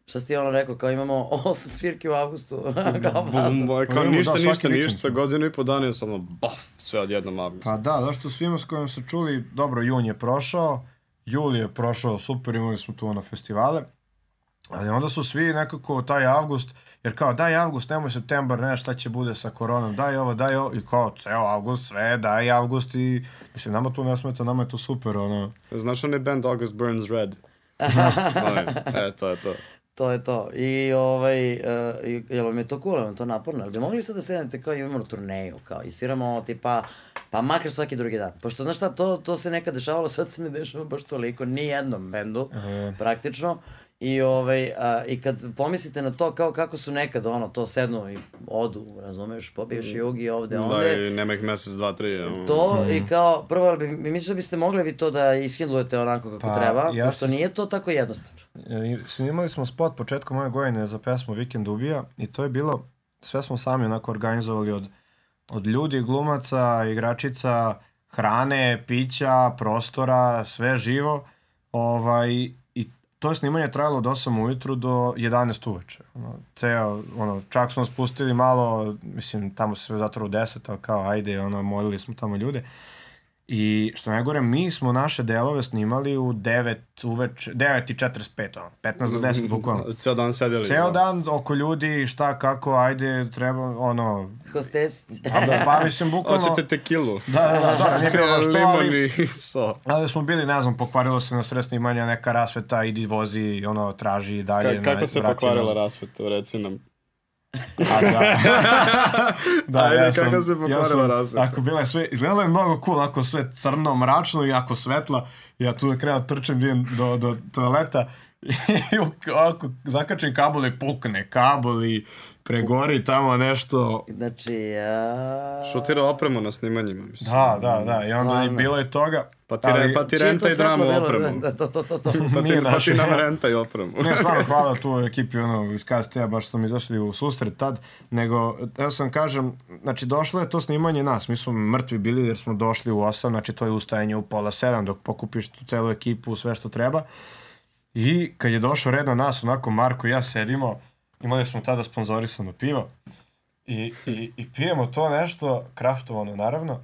A: Šta si ti ono rekao, kao imamo <laughs> osam svirke u avgustu, <laughs> kao
C: Bum,
A: baza.
C: boj,
D: Pa
C: kao ništa,
D: da,
C: ništa, ništa, godinu i po dana je samo baf, sve odjednom avgust.
D: Pa da, zašto svima s kojim se čuli, dobro, jun je prošao, juli je prošao, super, imali smo tu ono festivale, ali onda su svi nekako taj avgust, jer kao daj avgust, nemoj septembar, ne, šta će bude sa koronom, daj ovo, daj ovo, i kao ceo avgust, sve, daj avgust i, mislim, nama tu ne smeta, nama je to super, ono,
C: Znaš onaj band August Burns Red? <laughs> E, to je to.
A: To je to. I ovaj, uh, jel vam je to cool, vam to naporno? Jel bi mogli sad da sednete kao imamo turneju, kao i sviramo tipa, pa makar svaki drugi dan. Pošto, znaš šta, to, to se nekad dešavalo, <laughs> sad se ne dešava baš toliko, ni jednom bendu, praktično. I, ovaj, a, I kad pomislite na to kao kako su nekad ono, to sednu i odu, razumeš, popiješ jugi ovde,
C: Da,
A: onde.
C: i nema ih mesec, dva, tri. ono.
A: To i kao, prvo, bi, misliš da biste mogli vi to da ishindlujete onako kako
D: Pa,
A: treba,
D: ja
A: pošto
D: sam-
A: nije to tako jednostavno.
D: E, i- imali smo spot početkom ove godine za pesmu Vikend ubija i to je bilo, sve smo sami onako organizovali od, od ljudi, glumaca, igračica, hrane, pića, prostora, sve živo. Ovaj, to je snimanje trajalo od 8 ujutru do 11 uveče. Ono, ceo, ono, čak smo spustili malo, mislim, tamo se sve zatvoro u 10, ali kao, ajde, ono, molili smo tamo ljude. I što najgore, mi smo naše delove snimali u 9 uveč, 9 i 45, ono, 15 do 10 bukvalno. <laughs>
C: Ceo dan sedeli.
D: Ceo
C: da.
D: dan oko ljudi, šta, kako, ajde, treba, ono,
A: Hostesice.
D: da, pa mislim, <laughs> bukvalno...
C: Hoćete tekilu.
D: Da, da, da, da, nije bilo <laughs> baš to,
C: Limon
D: ali,
C: i so.
D: ali smo bili, ne znam, pokvarilo se na sred snimanja neka rasveta, idi vozi, ono, traži i dalje.
C: Ka, kako
D: na-
C: se pokvarila rasveta, reci nam.
D: A, da. <laughs> da,
C: Ajde, kako se pokvarila
D: sam-
C: rasveta?
D: Ako bila je sve, izgledalo je mnogo cool, ako sve crno, mračno i jako svetla. Ja tu da krenem trčem idem do, do toaleta <laughs> i ako zakačem kabel i pukne kabel i pregori tamo nešto.
A: Znači, ja...
C: Šutira opremu na snimanjima, mislim.
D: Da, da, da. I onda i
A: Stvarno.
D: bilo je toga.
C: Pa ti,
D: ali-
C: re, pa ti renta i dramu
A: bilo?
C: opremu.
A: Da, to, to, to, to. <laughs>
C: Pa ti, pa ti nam renta i opremu.
D: Ne, stvarno hvala <laughs> tu ekipi ono, iz KST-a, baš smo izašli u susret tad, nego, ja sam kažem, znači došlo je to snimanje nas, mi smo mrtvi bili jer smo došli u 8, znači to je ustajanje u pola 7 dok pokupiš tu celu ekipu, sve što treba. I kad je došao red na nas, onako Marko i ja sedimo, imali smo tada sponzorisano pivo i, i, i pijemo to nešto, kraftovano naravno,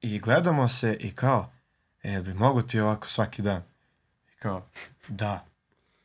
D: i gledamo se i kao, e, bi mogu ti ovako svaki dan? I kao, da,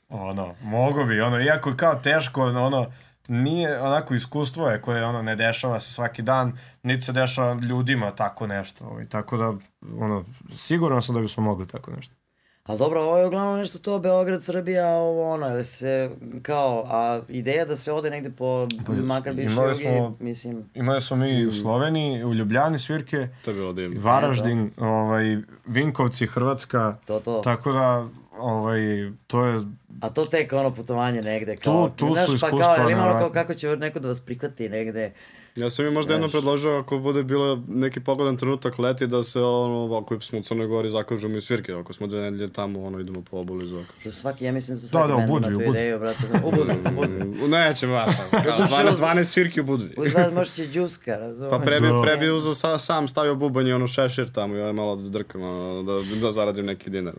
D: ono, mogu bi, ono, iako je kao teško, ono, nije onako iskustvo je koje ono ne dešava se svaki dan, niti se dešava ljudima tako nešto, ovaj, tako da, ono, siguran sam da bismo mogli tako nešto.
A: Ali dobro, ovo je uglavnom nešto to, Beograd, Srbija, ovo ono, ili se, kao, a ideja da se ode negde po, makar bivši
D: imali
A: jugi,
D: smo-
A: mislim,
D: Imali smo mi u Sloveniji, u Ljubljani svirke,
C: To je bilo divno.
D: Varaždin, ovaj, Vinkovci, Hrvatska,
A: to, to.
D: tako da, ovaj, to je,
A: A to tek ono putovanje negde, kao,
D: tu su
A: znaš, pa kao, ima ono kao kako će neko da vas prihvati negde,
C: Ja sam im možda jedno predložio ako bude bilo neki pogodan trenutak leti da se ono, ako smo u Crnoj Gori zakažemo i svirke, ako smo dve nedelje tamo, ono idemo po oboli zakažemo.
A: to svaki, ja mislim da tu
D: Da,
A: svaki
D: da, u
A: bend ima
D: Budvi, u
A: tu
D: Budvi.
A: ideju, brate, u Budvi, u Budvi. <laughs>
C: U nećemo, baš,
A: Doduše,
C: 12,
A: uz-
C: 12 svirki u Budvi.
A: Vas možeš će džuska, razumeš?
C: Pa pre bi,
D: Da.
C: pre bi uzeo sa, sam stavio bubanj i ono šešir tamo i ja malo da drkam, ono, da, da zaradim neki dinar.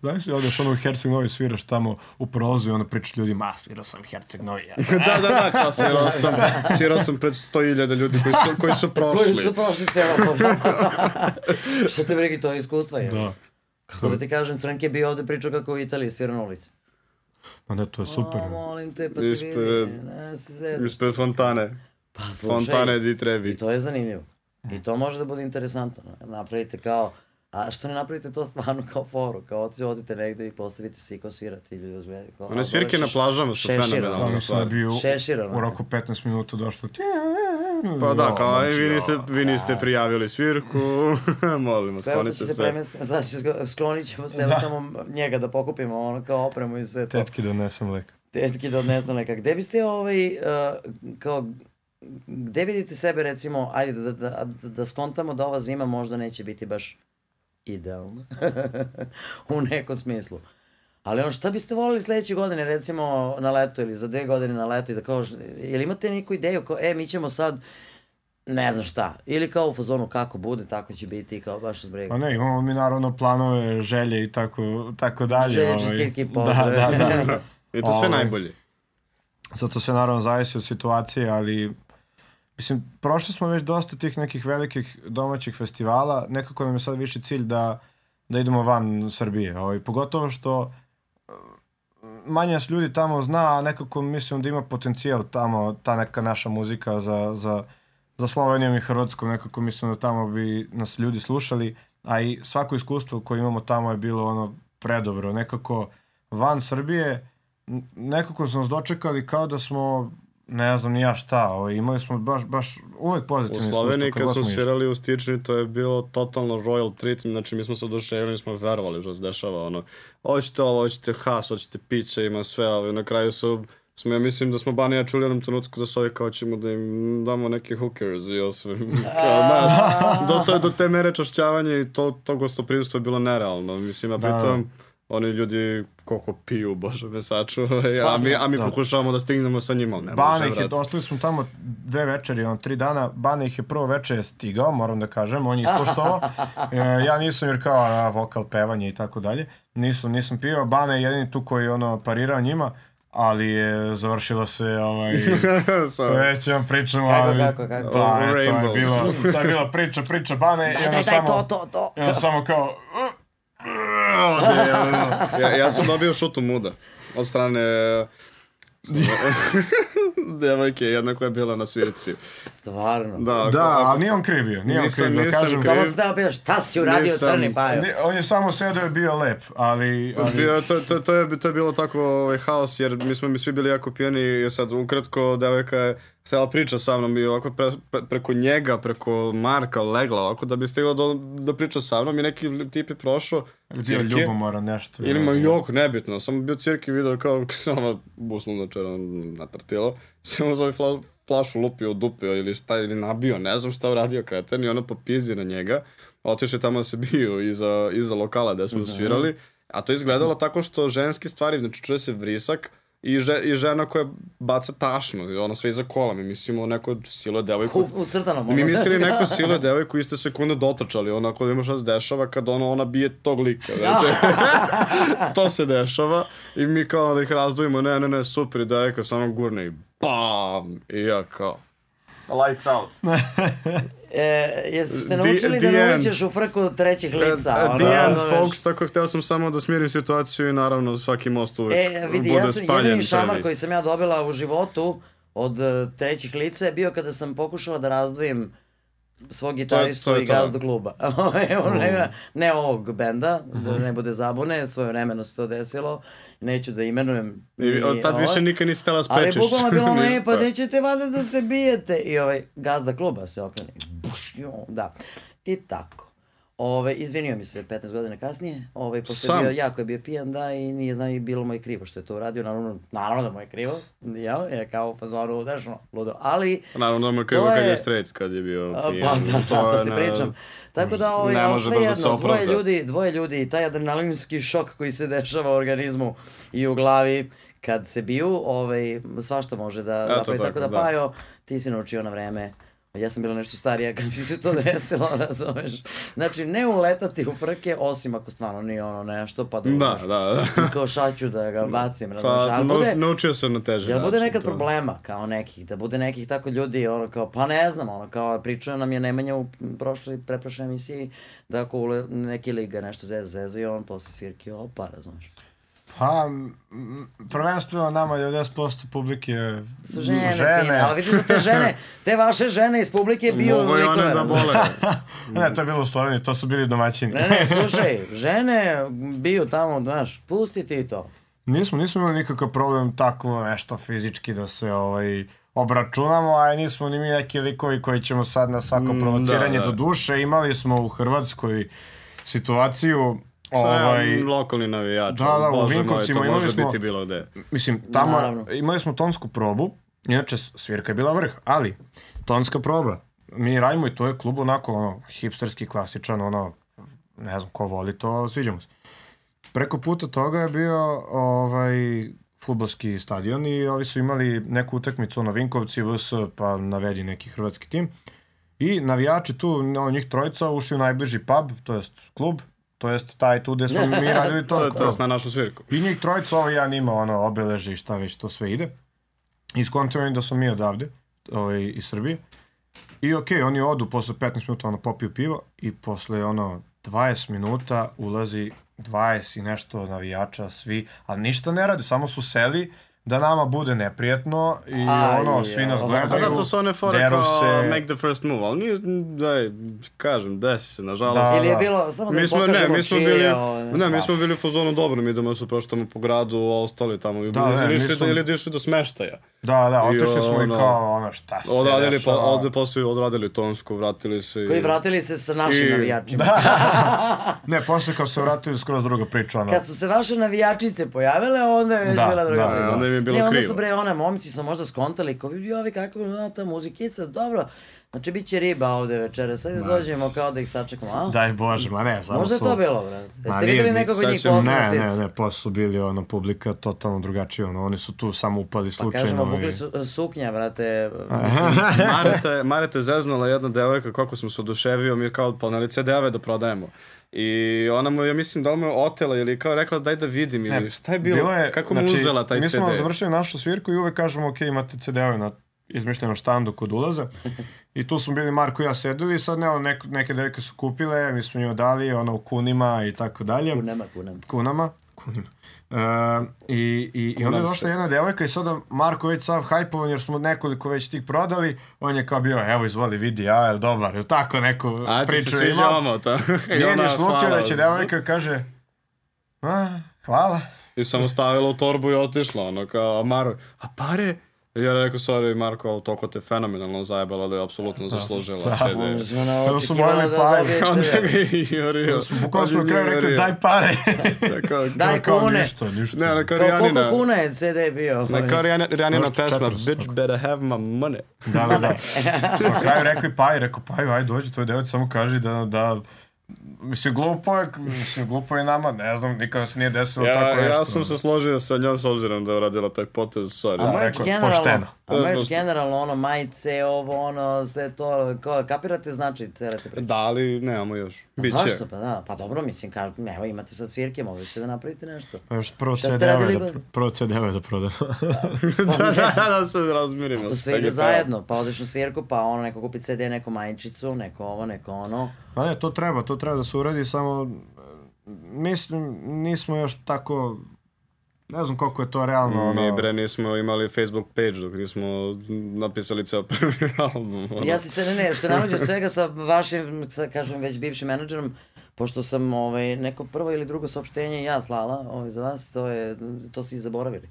D: Znaš si odeš ono u Herceg Novi sviraš tamo u prolazu i onda pričaš ljudima, a svirao sam Herceg Novi. Ja. <laughs>
C: da, da, da, kao svirao sam, svirao sam pred 100.000 ljudi koji su, koji su prošli. <laughs>
A: Koji su prošli celo. Što <laughs> te brigi, to je iskustva, je.
D: Da.
A: Kako da ti kažem, Crnke je bio ovde pričao kako u Italiji svira na ulici.
D: Ma ne, to je super.
A: O, molim te, pa ti
C: Ispred-
A: vidi, ne se.
C: Ispred fontane.
A: Pa slušaj,
C: Fontane di
A: i
C: trebi.
A: to je zanimljivo. I to može da bude interesantno. Napravite kao, a što ne napravite to stvarno kao foru, kao oti- odite negde i postavite se i kao svirati ili uzme. Kao,
C: One svirke na plažama su fenomenalne.
D: Da, mislim da
C: stvari.
D: bi u,
A: ono.
D: u roku 15 minuta došlo.
C: Pa da, kao, aj,
D: znači,
C: vi niste, vi niste prijavili svirku, <laughs> molimo,
A: evo sad
C: sklonite
A: se
C: se.
A: sad se- sklonit ćemo se, evo
D: Da.
A: samo njega da pokupimo, ono kao opremu i sve to.
D: Tetki donesem lek.
A: tetki da odnesem neka. Gde biste ovaj, uh, kao, gde vidite sebe recimo, ajde da, da, da, da skontamo da ova zima možda neće biti baš idealna <laughs> u nekom smislu. Ali ono, šta biste volili sledeće godine, recimo na leto ili za dve godine na leto i da kao, ili imate neku ideju kao, e, mi ćemo sad, ne znam šta, ili kao u fazonu kako bude, tako će biti i kao baš zbrega.
D: Pa ne, imamo mi naravno planove, želje i tako, tako dalje.
A: Želje,
D: ovaj.
A: čestitke i
D: Da,
A: pozdrave.
D: da, da. <laughs>
C: I to sve
D: Ovaj.
C: najbolje.
D: Zato sve naravno zavisi od situacije, ali mislim, prošli smo već dosta tih nekih velikih domaćih festivala, nekako nam je sad više cilj da, da idemo van Srbije, ovaj, pogotovo što eh, manje nas ljudi tamo zna, a nekako mislim da ima potencijal tamo, ta neka naša muzika za, za, za Slovenijom i Hrvatskom, nekako mislim da tamo bi nas ljudi slušali, a i svako iskustvo koje imamo tamo je bilo ono predobro, nekako van Srbije, nekako su nas dočekali kao da smo ne znam ni ja šta, ovaj, imali smo baš, baš uvek
C: U
D: pozitivne
C: Sloveniji
D: iskustva
C: kad
D: god
C: smo svirali u Stični, to je bilo totalno royal treat, znači mi smo se oduševili, smo verovali što se dešava, ono, hoćete ovo, hoćete has, hoćete piće, ima sve, ali na kraju su, smo, ja mislim da smo Banija čuli u jednom trenutku da su ovi kao ćemo da im damo neke hookers i osve, <laughs> kao, znaš, do, to, do te mere čašćavanja i to, to gostoprimstvo je bilo nerealno, mislim, a
D: Da,
C: pritom, oni ljudi koliko piju, bože me sačuvaj, a mi, a mi pokušavamo da stignemo sa njima, ali ne
D: Bane
C: može,
D: ih je, ostali smo tamo dve večeri, on tri dana, Bane ih je prvo večer stigao, moram da kažem, on je ispoštovao. <laughs> E, ja nisam jer kao a, vokal, pevanje i tako dalje. Nisam, nisam pio, Bane je jedini tu koji je ono parirao njima, ali je završilo se ovaj... <laughs> Već vam pričamo,
A: Kako,
D: ali...
A: kako, kako?
D: Pa, to je bilo, to je bila priča, priča Bane i
A: Daj,
D: ono
A: daj, daj,
D: samo...
A: to, to, to.
D: I ono samo kao...
C: ja, ja sam dobio šutu muda od strane <laughs> devojke, jedna koja je bila na svirci.
A: Stvarno.
C: Da,
D: Da, ali nije on kriv bio, nije on
C: Nisam-
D: kriv bio,
C: nisam
D: kažem.
C: kriv.
A: Kako se da pijaš, šta si uradio
C: Nisam-
A: crni pajo?
D: Ni- On je samo sedeo i bio lep, ali... ali...
C: Bio, to, to, to, je, to je bilo tako ovaj, haos, jer mi smo mi svi bili jako pijani i sad ukratko devojka je htjela priča sa mnom i ovako pre, pre- preko njega, preko Marka legla ovako da bi stigla do, da priča sa mnom i neki tip je prošao
D: Bio
C: cirke.
D: ljubomoran nešto.
C: Ili ma jok, nebitno, samo bio cirki video kao <laughs> sama busno čera natrtilo, samo zove fla, flašu lupio, dupio ili šta, ili nabio, ne znam šta uradio kreten i ona popizi na njega, otišao je tamo da se bio iza, iza lokala gde smo svirali, a to je izgledalo tako što ženske stvari, znači čuje se vrisak, i, že, i žena koja baca tašnu, i ona sve iza kola, mi mislimo neko silo devojku.
A: U, u crtanom.
C: Mi mislili <laughs> neko silo devojku iste sekunde dotrčali, onako da ima šta se dešava kad ono, ona bije tog lika, znači. <laughs> to se dešava i mi kao da ih razdvojimo, ne, ne, ne, super, devojka, samo gurne i BAM! I ja kao, lights out. <laughs>
A: E, jeste te
C: The-
A: naučili
C: the
A: da ne
C: end.
A: uličeš u frku trećih lica?
C: At
A: ono,
C: the end,
A: razumeš?
C: folks, tako hteo sam samo da smirim situaciju i naravno svaki most uvek
A: E, vidi,
C: bude
A: ja sam
C: spaljen
A: jedini šamar
C: prvi.
A: koji sam ja dobila u životu od e, trećih lica je bio kada sam pokušala da razdvojim svog gitaristu i.
C: Mm.
A: gazdu kluba. <laughs> Evo, ne, ne ovog benda, da ne bude zabune, svoje vremeno se to desilo. Neću da imenujem.
C: I od tad
A: ovaj.
C: više nikad nisi
A: Ali
C: sprečiš.
A: bukvalno je bilo <laughs> ono, e, pa nećete valjda da se bijete. I ovaj gazda kluba se okrene. Buš, jo, da. I tako. Ove, izvinio mi se 15 godina kasnije, ovaj, pošto
C: Sam?
A: je bio, jako je bio pijan, da, i nije znam i bilo mu je krivo što je to uradio, naravno, naravno da mu je krivo, ja, je kao fazonu, znaš, ludo, ali,
C: Naravno da mu je krivo
A: To
C: kad je
A: je-
C: straight, kad je bio pijan.
A: pa da, da, to
C: je
A: ti pričam. Tako da, ovaj,
C: ne
A: sve
C: da
A: jedno, dvoje
C: opravda.
A: ljudi, dvoje ljudi, taj adrenalinski šok koji se dešava u organizmu i u glavi, kad se biju, ovaj, svašta može da napravi, tako,
C: tako,
A: da,
C: da.
A: Pajo, ti si naučio na vreme. Ja sam bila nešto starija kad mi se to <laughs> desilo, razumeš? Znači, ne uletati u frke, osim ako stvarno nije ono nešto, pa da,
C: Da, da, da.
A: kao šaću da ga bacim, razumeš?
C: Pa, nau-
A: bude,
C: naučio sam na teže
A: Jel bude
C: način
A: nekad
C: to.
A: problema kao nekih, da bude nekih tako ljudi, ono kao, pa ne znam, ono kao, pričao nam je Nemanja u prošloj, preprošloj emisiji, da ako ule, neki liga nešto zeza, zeza i on posle svirki, opa, razumeš.
D: Pa, prvenstveno nama 90% publike
A: Su žene, fine, ali vidim da te žene, te vaše žene iz publike <laughs> bio
C: Mogu i one da bole. <laughs>
D: Ne, to je bilo u Sloveniji, to su bili domaćini.
A: Ne, ne, <laughs> slušaj, žene bio tamo, znaš, pusti ti to.
D: Nismo, nismo imali nikakav problem tako nešto fizički da se ovaj, obračunamo, a nismo ni mi neki likovi koji ćemo sad na svako
C: Mm,
D: provociranje
C: da, da.
D: do duše. Imali smo u Hrvatskoj situaciju
C: Ovaj... lokalni navijač.
D: Da, da, u
C: Bože moj,
D: Vinkovcima imali
C: može
D: smo-
C: biti bilo gde.
D: Mislim, tamo
A: Naravno.
D: imali smo tonsku probu, inače svirka je bila vrh, ali tonska proba, mi radimo i to je klub onako ono, hipsterski, klasičan, ono, ne znam ko voli to, sviđamo se. Preko puta toga je bio ovaj futbolski stadion i ovi su imali neku utakmicu na Vinkovci, VS, pa navedi neki hrvatski tim. I navijači tu, njih trojica, ušli u najbliži pub, to jest klub, to jest taj tu gde smo mi radili <laughs>
C: To je
D: tonsku
C: to na našu svirku.
D: I njih trojica, ovaj jedan ima ono obeleže i šta već to sve ide. I skontio im da smo mi odavde, ovaj, iz Srbije. I okej, oni odu posle 15 minuta, ono, popiju pivo i posle, ono, 20 minuta ulazi 20 i nešto navijača, svi, ali ništa ne rade, samo su seli da nama bude neprijatno i
A: Aj,
D: ono, svi nas.
C: A
D: gledaju,
C: da, to su one fore kao
D: se.
C: make the first move, ali nije, daj, kažem, desi se, nažalost.
D: Da,
A: Ili je
D: da.
A: bilo, samo da
C: Mi smo, ne, mi smo
A: čije,
C: bili,
A: ovaj,
C: ne, mi smo bili u fazonu dobro, mi idemo se proštamo po gradu, a ostali tamo,
D: Da, ne,
C: ili, išli,
D: smo-
C: do, ili išli do smeštaja.
D: Da, da, otišli smo i kao, ono, šta se
C: Odradili,
D: dešava.
C: ovde posle odradili tonsku, vratili se. i-
A: Koji vratili se sa našim
C: I-
A: navijačima. <laughs>
D: Ne, posle kao se vratili skroz druga priča, ono.
A: Kad su se vaše navijačice pojavile, onda je već
D: Da,
A: bila druga
D: da,
A: priča.
C: E, onda je je bilo
A: ne, onda
C: krivo.
A: su bre, ona, momci su možda skontali, kao vidi ovi kako, no, ta muzikica, dobro. Znači, bit će riba ovde večera, sad dođemo kao da ih sačekamo, a?
D: Daj Bože, ma ne, samo
A: Možda je
D: su...
A: to bilo, brate. Jeste videli
D: ni-
A: nekog od njih na
D: Ne, ne, ne, posle su bili ono, publika totalno drugačija, ono, oni su tu samo upali
A: Pa
D: slučajno.
A: kažemo,
D: i-
A: bukli su, suknja, brate. <laughs>
C: Mareta, je- Mareta je zeznula jedna devojka, kako sam se oduševio, mi je kao poneli CD-ove da prodajemo. I ona mu, ja mislim, da li mu je otela ili kao rekla daj da vidim ili
D: Ne,
C: šta je bilo, kako mu uzela taj
D: mi
C: CD?
D: smo završili našu svirku i uvek kažemo, ok, imate CD-ove na izmišljenom štandu kod ulaza. I tu smo bili Marko i ja sedeli i sad ne, ono, nek, neke devojke su kupile, mi smo njima dali, ono, u kunima i tako dalje.
A: Kunama, kunama.
D: kunama. Kunima. E, i, i, I onda je došla
C: se.
D: jedna devojka i sada Marko već sav hajpovan jer smo nekoliko već tih prodali, on je kao bio, evo izvoli vidi, ja, je dobar, je tako neku
C: A se
D: priču
C: sviđa
D: imao.
C: ono, to. <laughs> I ona, hvala.
D: da će devojka kaže, a, hvala.
C: I samo stavila u torbu i otišla, ono, kao, a Maro, a pare? I ja rekao, sorry, Marko, ali toliko te fenomenalno zajebala da je apsolutno zaslužila CD.
A: Znači, ona
D: Evo su mojili
A: da
D: pare.
C: Onda
A: CD.
C: ga je jurio.
D: Bukvalno smo na kraju rekli, daj pare.
C: Tako, <laughs>
A: Daj
D: Kao
A: kune.
D: ništa, ništa.
C: ne, kao
A: Kao koliko kuna je CD bio?
C: na kao Rijanina, Rijanina
D: Možda
C: pesma,
D: 400.
C: bitch better have my money.
D: Da, da, da. <laughs> Na kraju rekli Paj, rekao Paj, aj dođi, tvoj devojč samo kaži da, da Mislim, glupo je, mislim, glupo je nama, ne znam, nikada se nije desilo
C: Ja,
D: tako nešto.
C: ja sam se složio sa njom s obzirom da je uradila taj potez, sorry.
A: A merch
D: rekao,
A: generalno,
D: pošteno.
A: A merch generalno, ono, majice, ovo, ono, sve to, kao, kapirate znači cele te priče?
C: Da, ali nemamo još.
A: Pa
C: Biće.
A: Zašto? Pa da, pa dobro, mislim, kao, evo imate sad svirke, mogli ste da napravite nešto.
D: Pa Još prvo CD-ove
A: radili, <laughs>
D: da, prvo CD-ove da prodam.
C: da, da, da se razmirimo.
A: To sve ide zajedno, pa odeš na svirku, pa ono, neko kupi CD, neko majičicu, neko ovo, neko ono.
D: Pa ne, to treba, to treba da se uradi, samo mislim, nismo još tako, ne znam koliko je to realno, ono...
C: Mi bre nismo imali Facebook page dok nismo napisali ceo prvi <laughs> album. ono.
A: Ja se se, ne, ne, što je nameđe od svega sa vašim, sa, kažem, već bivšim menadžerom, pošto sam ovaj, neko prvo ili drugo saopštenje ja slala ovaj, za vas, to, je, to ste i zaboravili.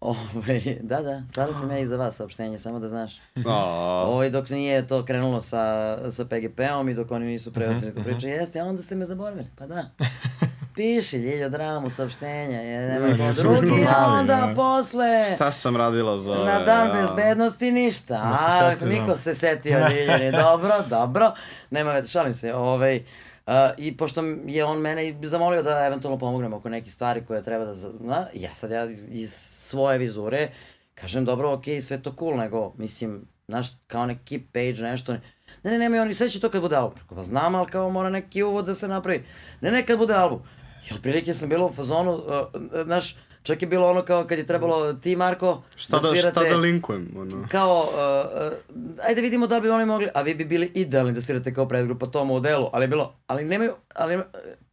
A: Ovaj, da, da, slala sam ja i za vas saopštenje, samo da znaš.
C: A,
A: Ovaj, dok nije to krenulo sa, sa PGP-om i dok oni nisu
C: Mhm,
A: tu priču, jeste, a onda ste me zaboravili, pa da. <laughs> Piši, Ljiljo, dramu, saopštenja, je, nema
D: Ne,
A: ko
D: nisam
A: drugi, a onda
D: ne.
A: posle...
C: šta sam radila za ove,
A: Na dan
C: ja.
A: bezbednosti ništa.
D: Da se
A: A,
D: setio,
A: niko
D: da.
A: se setio Ljiljani. Dobro, dobro. Nema veze, šalim se. Ovaj, Uh, I pošto je on mene i zamolio da eventualno pomognemo oko nekih stvari koje treba da zna, ja sad ja iz svoje vizure kažem dobro, ok, sve to cool, nego mislim, znaš, kao neki page, nešto, ne, ne, nemoj oni, sve će to kad bude album. Rekao, Pa znam, ali kao mora neki uvod da se napravi. Ne, ne, kad bude album. I otprilike sam bilo u fazonu, uh, uh, znaš, čak je bilo ono kao kad je trebalo ti, Marko,
C: Šta da,
A: svirate
C: šta da linkujem, ono.
A: kao, uh, uh, ajde vidimo da li bi oni mogli, a vi bi bili idealni da svirate kao predgrupa tom modelu, ali je bilo, ali nemaju, ali, uh,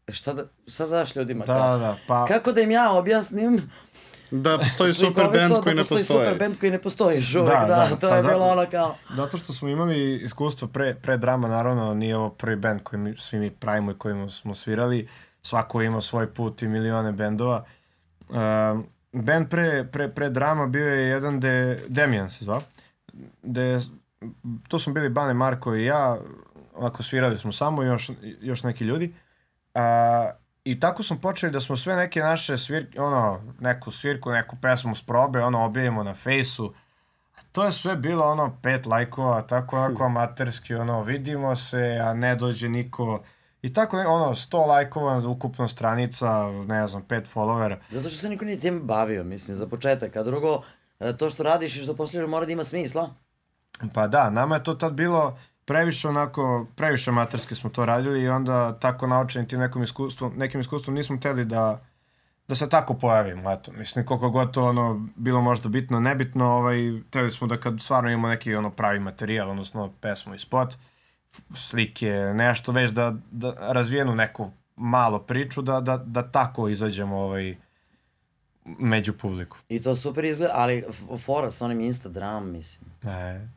A: šta da, šta da daš ljudima?
D: Da,
A: kao,
D: da, pa-
A: Kako da im ja objasnim
C: Da postoji super band
A: da
C: koji ne
A: postoji
C: postoji.
A: super band koji ne postoji uvek,
D: Da,
A: da,
D: da,
A: to
D: pa
A: je bilo ono kao,
D: Zato što smo imali iskustvo pre, pre drama, naravno, nije ovo prvi band koji mi, svi mi pravimo i kojima smo svirali. Svako ima svoj put i milione bendova. Um, band pre, pre, pre drama bio je jedan de, Demian se zvao. De, to smo bili Bane, Marko i ja. Ovako svirali smo samo i još, još neki ljudi. A, I tako smo počeli da smo sve neke naše svirke, ono, neku svirku, neku pesmu s probe, ono, objavimo na fejsu. To je sve bilo ono pet lajkova, tako onako amaterski, ono, vidimo se, a ne dođe niko. I tako, ono, 100 lajkova, ukupno stranica, ne znam, pet followera.
A: zato što se niko nije tim bavio, mislim, za početak, a drugo, e, to što radiš i što posljedno mora da ima smisla.
D: Pa da, nama je to tad bilo previše onako, previše amaterski smo to radili i onda tako naučeni tim nekom iskustvom, nekim iskustvom nismo hteli da, da se tako pojavimo, eto, mislim, koliko god to ono bilo možda bitno, nebitno, ovaj, hteli smo da kad stvarno imamo neki ono pravi materijal, odnosno pesmu i spot, slike, nešto već da, da razvijenu neku malo priču, da, da, da tako izađemo ovaj, među publiku.
A: I to super izgleda, ali fora sa onim Instagram, mislim.
D: Ne.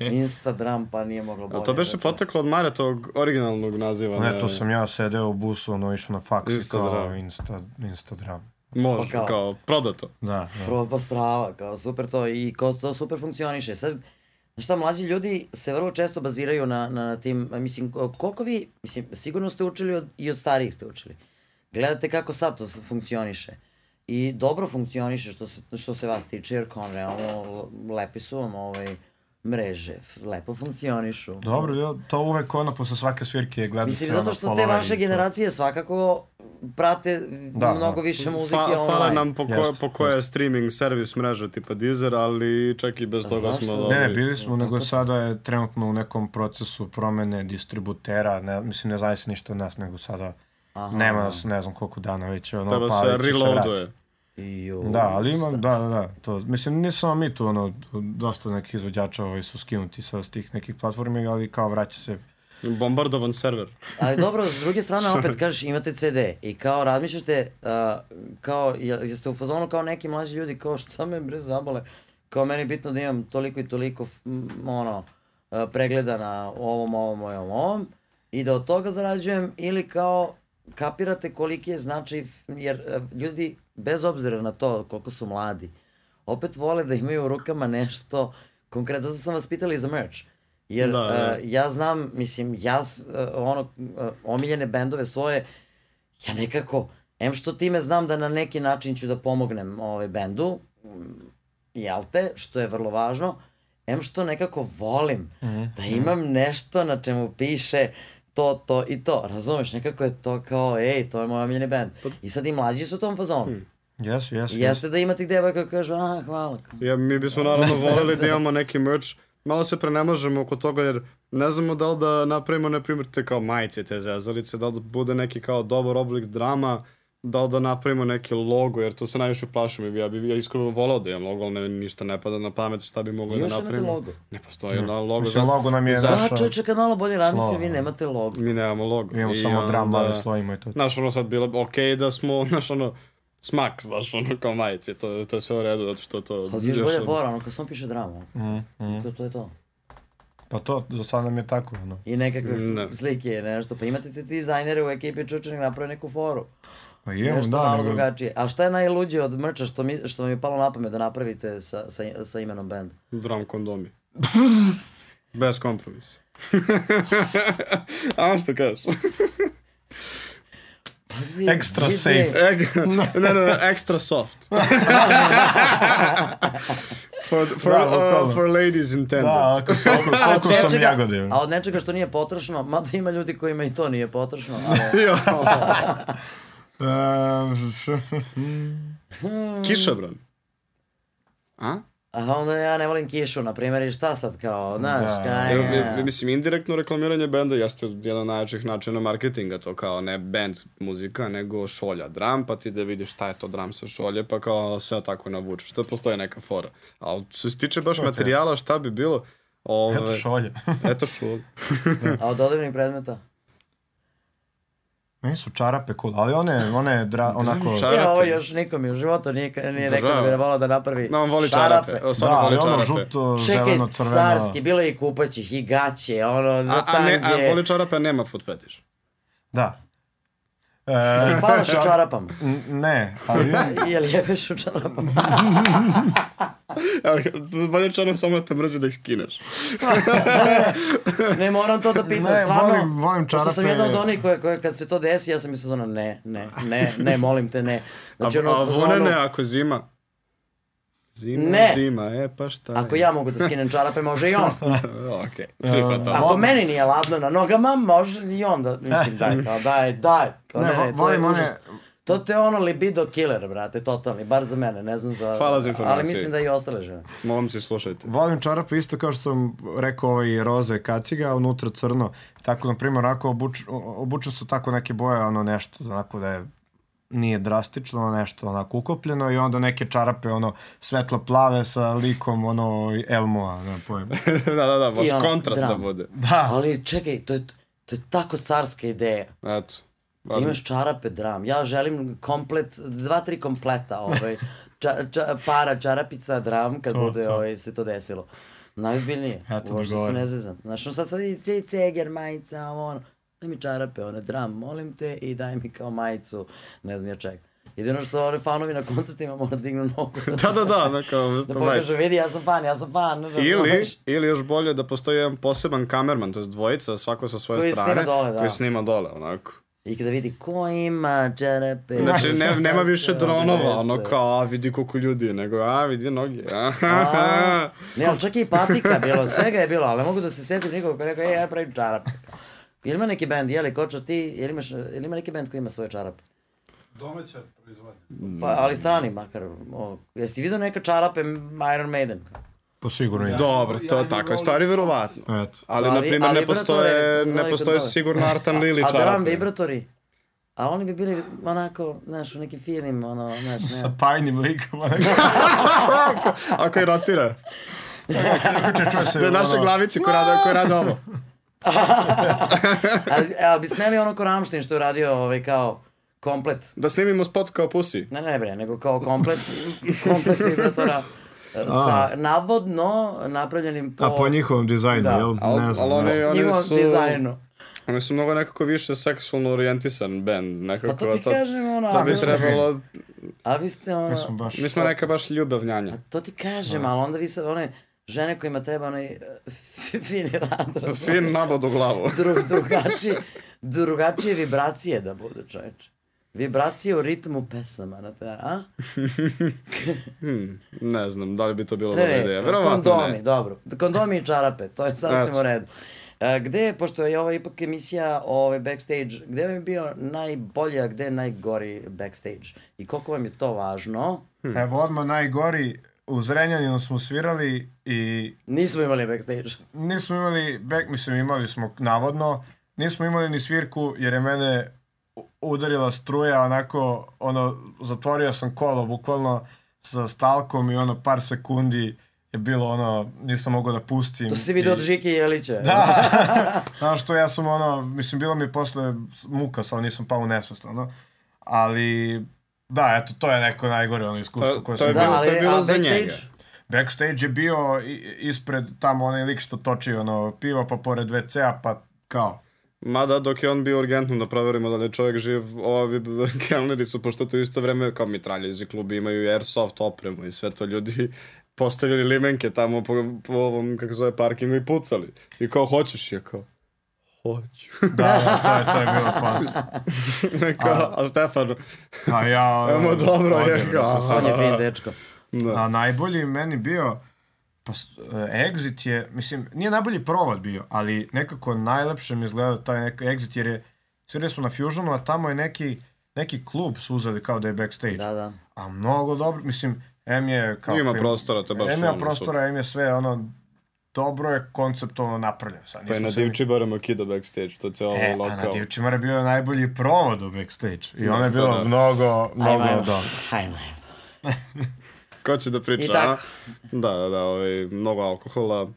D: <laughs>
A: Instagram pa nije moglo bolje.
C: A to beše
A: dakle.
C: poteklo od Maretovog originalnog naziva.
D: Ne, to sam ja sedeo u busu, ono, išao na faks i
C: Instagram.
D: kao Insta, Instagram.
C: Može,
A: Pa kao-
C: kao, prodato.
D: Da, da.
A: Proba strava, kao super to i kao to super funkcioniše. Sad, šta, mlađi ljudi se vrlo često baziraju na, na tim, mislim, ko- koliko vi, mislim, sigurno ste učili od, i od starijih ste učili. Gledate kako sad to funkcioniše. i dobro funkcioniše što se, što se vas tiče, jer kao realno lepi su vam ovaj, mreže, lepo funkcionišu.
D: Dobro, ja, to uvek ono, posle svake svirke gleda
A: Mislim,
D: se
A: zato
D: ono,
A: što te vaše
D: i to.
A: generacije svakako prate
D: Da,
A: mnogo
D: da.
A: više muzike
C: Fa,
A: online.
C: fale nam po, koje,
D: Jeste,
C: po koje je streaming servis mreža tipa Deezer, ali čak i bez toga
A: zašto?
C: smo
A: Ne,
C: dobri.
D: Ne, ne, bili smo, nego sada je trenutno u nekom procesu promene distributera, ne, mislim, ne zavisi ništa od nas, nego sada
A: Aha.
D: nema nas, ne znam koliko dana već, ono,
C: Treba
D: pa
C: se reloaduje.
D: Vrati.
A: Jo.
D: Da, ali imam, da, da, da, to, mislim, nismo samo mi tu, ono, dosta nekih izvođača ovaj, su skinuti sa tih nekih platformi, ali kao vraća se,
C: Bombardovan server.
A: Ali dobro, s druge strane, <laughs> opet kažeš imate CD i kao razmišljate, uh, kao, jeste u fazonu kao neki mlađi ljudi, kao šta me bre zabole, kao meni je bitno da imam toliko i toliko, m, ono, uh, pregleda na ovom, ovom, ovom, ovom, i da od toga zarađujem, ili kao kapirate koliki je značaj, jer uh, ljudi, bez obzira na to koliko su mladi, opet vole da imaju u rukama nešto, konkretno zato sam vas pitali za merch, jer
C: Da,
A: da,
C: da.
A: ja znam, mislim, ja uh, ono, uh, omiljene bendove svoje, ja nekako, em što time znam da na neki način ću da pomognem ovaj bendu, mm, jel te, što je vrlo važno, em što nekako volim da imam nešto na čemu piše to, to i to, razumeš, nekako je to kao, ej, to je moj omiljeni bend. I sad i mlađi su u tom fazonu.
D: jesu, jesu, jesu.
A: Jeste da ima tih devojka koji kažu, a, hvala.
C: Ja, mi bismo naravno voleli da imamo neki merch. Malo se prenemažemo oko toga jer ne znamo da li da napravimo, na primjer, te kao majice, te zezalice, da li da bude neki kao dobar oblik drama, da da napravimo neki logo, jer to se najviše plašim. Ja bi ja iskreno volao da imam logo, ali ne, ništa ne pada na pamet šta bi mogli da
A: Još imate
C: napravimo.
A: logo?
C: Ne postoji ono logo.
D: Mislim,
C: za-
D: logo nam je
C: za-
A: Da,
D: naša-
A: čovječe, kad malo bolje razmislim,
D: Slova.
A: vi nemate logo.
C: Mi nemamo logo.
D: Imamo
C: I
D: samo dram,
C: onda-
D: mali slojima i to.
C: Znaš, ono sad bilo okej da smo, <laughs> znaš, ono, smak, znaš, ono, kao majice, to, to je sve u redu, zato što to...
A: Ali još bolje fora, ono, kad samo piše drama.
D: Mm, mm.
A: To, to je to.
D: Pa to, za sad nam je tako, ono.
A: I nekakve
C: Ne.
A: slike nešto. Pa imate ti dizajnere u ekipi čučanih naprave neku foru.
D: Pa imamo,
A: nešto
D: da,
A: malo
D: nego,
A: drugačije. A šta je najluđe od mrča što, mi, što vam je palo na pamet da napravite sa, sa, sa imenom benda?
C: Dram kondomi. <laughs> Bez kompromisa. <laughs> A što kažeš?
A: Pazi,
D: Extra safe. <laughs>
C: Ne, ne, ne, extra soft. for, for,
D: Bravo,
C: uh, for ladies intended.
D: Da, ako s oku- s
A: A od
D: okusom
A: nečega-
D: jagode.
A: A od nečega što nije potrošno, mada ima ljudi kojima i to nije potrošno, ali...
D: Ehm, <laughs>
C: kišobran. A?
A: A onda ja ne volim kišu, na primjer, i šta sad kao, znaš,
D: Da.
A: kaj
C: mi-
A: je...
C: Mislim, indirektno reklamiranje benda jeste jedan od najjačih načina marketinga, to kao ne band muzika, nego šolja dram, pa ti da vidiš šta je to dram sa šolje, pa kao sve tako navučeš, što postoje neka fora. Ali što se tiče baš materijala, šta bi bilo, ove,
D: Eto šolje.
C: Eto šolje. <laughs>
A: A od odevnih predmeta?
D: Meni su čarape cool, ali one, one dra, onako...
C: čarape.
A: Ja, ovo još niko mi u životu nije, nije rekao da bi volao da napravi
C: No, on voli čarape. Evo,
D: Da,
C: stvarno voli
D: ono
C: čarape.
D: žuto,
A: Čekaj,
D: zeleno, crveno.
A: carski, bilo je i kupaćih, i gaće, ono,
C: A, a, ne, a voli čarape, nema foot fetish.
D: Da. E,
A: Spavaš u čarapama.
D: n- ne, ali... <laughs>
A: Jel jebeš u čarapama? <laughs>
C: Bolje čarape samo da te mrzi da ih skineš. <laughs>
A: ne moram to da pitam,
D: Ne,
A: stvarno.
D: volim- volim
A: Pošto sam
D: čarape-
A: jedna od onih koje, koje kad se to desi, ja sam mislio ono, ne, ne, ne, ne, molim te, ne. Znači,
C: a,
A: ono,
C: a
A: u fazonu,
C: vonene ako je zima. Zima,
A: Ne.
C: zima, e pa šta je?
A: Ako ja mogu da skinem čarape, može i on. <laughs>
C: Okej, prihvatam.
A: Ako meni nije ladno na nogama, može i on da, mislim, daj, kao, daj, daj. Kao,
D: Ne,
A: ne, ne, to je
D: volim one-
A: užas. To te je ono libido killer, brate, totalni, bar za mene, ne znam za...
C: Hvala za informacije.
A: Ali mislim da i ostale žene.
C: Momci, slušajte.
D: Volim čarape isto kao što sam rekao ovaj roze kaciga, a unutra crno. Tako, na primjer, onako obuč, obučen su tako neke boje, ono nešto, onako da je nije drastično, nešto onako ukopljeno i onda neke čarape, ono, svetlo plave sa likom, ono, Elmoa, ne pojem. <laughs>
C: da, da, da, baš
A: I ono,
C: kontrast da bude.
D: Da,
A: Ali čekaj, to je, to je tako carska ideja.
C: Eto.
A: Da imaš čarape dram. Ja želim komplet, dva, tri kompleta, ovaj, ča, ča, para čarapica dram kad
D: To,
A: bude
D: to.
A: Ovaj, se to desilo. Najozbiljnije.
D: Eto,
A: Možda se
D: dogovoreno.
A: ne zezam. Znaš, no sad sad i ce- ceger, majica, ovo ono. Daj mi čarape, one dram, molim te i daj mi kao majicu, ne znam ja čega. Jedino što oni fanovi na koncertima mora da dignu nogu. <laughs>
C: Da, da, da, neka
A: da
C: vrsta
A: pokažu, vidi, ja sam fan, ja sam fan.
C: Ili,
A: razumeš?
C: ili još bolje da postoji jedan poseban kamerman, to je dvojica, svako sa svoje
A: Koji
C: strane,
A: snima dole, da.
C: koji snima dole, onako.
A: I kada vidi ko ima čarape.
C: Znači, ne, <laughs> nema više dronova, ono kao, a vidi koliko ljudi je, nego, a vidi noge.
A: A, ne, ali čak i patika bilo, svega je bilo, ali ne mogu da se setim nikog ko rekao, ej, ja pravim čarape. Ili ima neki bend, jeli, Kočo, ti, ili, imaš, ili ima neki bend koji ima svoje čarape?
B: Domaća proizvodnja.
A: Pa, ali strani makar. O, jesi vidio neka čarape Iron Maiden?
D: Po sigurno je.
C: Dobro, to
B: Ja
C: je takve
B: volim
C: stvari, verovatno.
D: Eto.
C: Ali,
A: Ali-
C: na primjer, ne postoje, ne postoje sigurno Artan Lili <laughs>
A: A drum
C: čarape.
A: vibratori? A oni bi bili onako, znaš, u nekim film, ono, znaš,
D: Sa
A: ne.
D: pajnim likom. <laughs>
C: Ako je rotira. Da naše glavici koji rade, koji rade ovo.
A: Ali, ali bi smeli ono ko Ramštin što je uradio ovaj kao komplet.
C: Da snimimo spot kao pusi.
A: Ne, ne bre, nego kao komplet, komplet vibratora sa navodno napravljenim po,
D: A po njihovom dizajnu,
A: Da.
D: jel?
C: Al,
D: Ne znam.
C: ali oni, oni
A: njihovom
C: su...
A: dizajnu.
C: Oni su mnogo nekako više seksualno orijentisan band. Nekako,
A: Pa to ti kažem, ono,
C: To
A: a
C: bi trebalo...
A: Ali vi ste ono...
D: Mi smo baš...
C: Mi smo neka baš ljubavnjanja.
A: A to ti kažem, ali onda vi sad one žene kojima treba onaj e, fini rad,
C: Fin nabod u glavu. <laughs>
A: dru, drugačije, drugačije vibracije da budu, čoveče. Vibracije u ritmu pesama, na te, a? <laughs>
C: Hmm, ne znam, da li bi to bilo dobra ideja. Verovatno
A: kondomi,
C: ne.
A: dobro. Kondomi i čarape, to je sasvim u redu. E, gde, pošto je ovo ipak emisija ovaj backstage, gde vam je bio najbolji, a gde najgori backstage? I koliko vam je to važno?
D: Evo odmah najgori, u Zrenjaninu smo svirali i
A: Nismo imali backstage.
D: nismo imali back, mislim imali smo navodno, nismo imali ni svirku jer je mene udarila struja, onako, ono, zatvorio sam kolo bukvalno sa stalkom i ono par sekundi je bilo ono, nisam mogao da pustim.
A: To si vidio
D: i-
A: od Žike Jelića.
D: Da, <laughs> znaš što ja sam ono, mislim bilo mi je posle muka, samo nisam pao u nesvest, ono, ali da, eto, to je neko najgore ono iskustvo
C: To-
D: koje
C: to
D: sam
C: je
A: Da,
C: bilo-
A: ali,
C: to je bilo
A: a
C: za
A: backstage?
C: njega.
D: Backstage je bio ispred tamo onaj lik što toči ono pivo pa pored WC-a pa kao.
C: Mada dok je on bio urgentno da proverimo da li je čovjek živ, ovi <laughs> kelneri su, pošto to isto vreme kao mitraljezi klubi imaju airsoft opremu i sve to ljudi <laughs> postavili limenke tamo po, po ovom, kako se zove, parkingu i pucali. I kao, hoćeš je, kao, hoću.
D: Da, da, to je, to je bilo opasno. <laughs>
C: kao, a Stefan,
D: A ja...
C: Emo, dobro je, kao,
A: On je fin dečko.
C: da.
D: A najbolji meni bio, pa e, Exit je, mislim, nije najbolji provod bio, ali nekako najlepše mi izgleda taj neki Exit jer je, svirali smo na Fusionu, a tamo je neki, neki klub su uzeli kao da je backstage.
A: Da, da.
D: A mnogo dobro, mislim, M je kao...
C: Ima prostora, to je baš
D: M ima
C: ono,
D: prostora, M je sve, ono, dobro je konceptualno napravljeno. Sad,
C: Pa je na
D: se mi-
C: Divčibarama kida backstage, to je ceo
D: E, a
C: lokal.
D: na Divčimar je bio najbolji provod u backstage. I ono je
C: Da,
D: bilo
C: da.
D: mnogo, mnogo
A: Ajmo,
D: dobro.
A: Ajmo, ajmo. <laughs>
C: Ko će da priča,
A: I tako.
C: a? Da, da, da, ovaj, mnogo alkohola.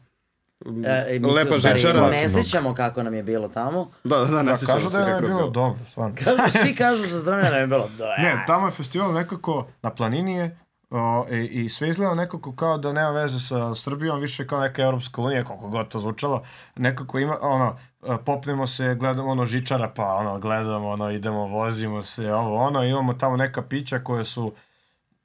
A: E, mi
C: Lepa žičara.
A: Ne sećamo kako nam je bilo tamo.
C: Da, da, da, ne
D: Da,
C: sjećam
D: kažu
C: se
D: da je
C: kako je
D: bilo
C: bilo.
D: dobro, stvarno.
A: Kažu, svi kažu sa zdravlja nam je bilo. Da,
D: Ne, tamo je festival nekako na planini je o, i, i sve izgleda nekako kao da nema veze sa Srbijom, više kao neka Europska unija, koliko god to zvučalo. Nekako ima, ono, popnemo se, gledamo ono žičara, pa ono, gledamo, ono, idemo, vozimo se, ovo, ono, imamo tamo neka pića koje su,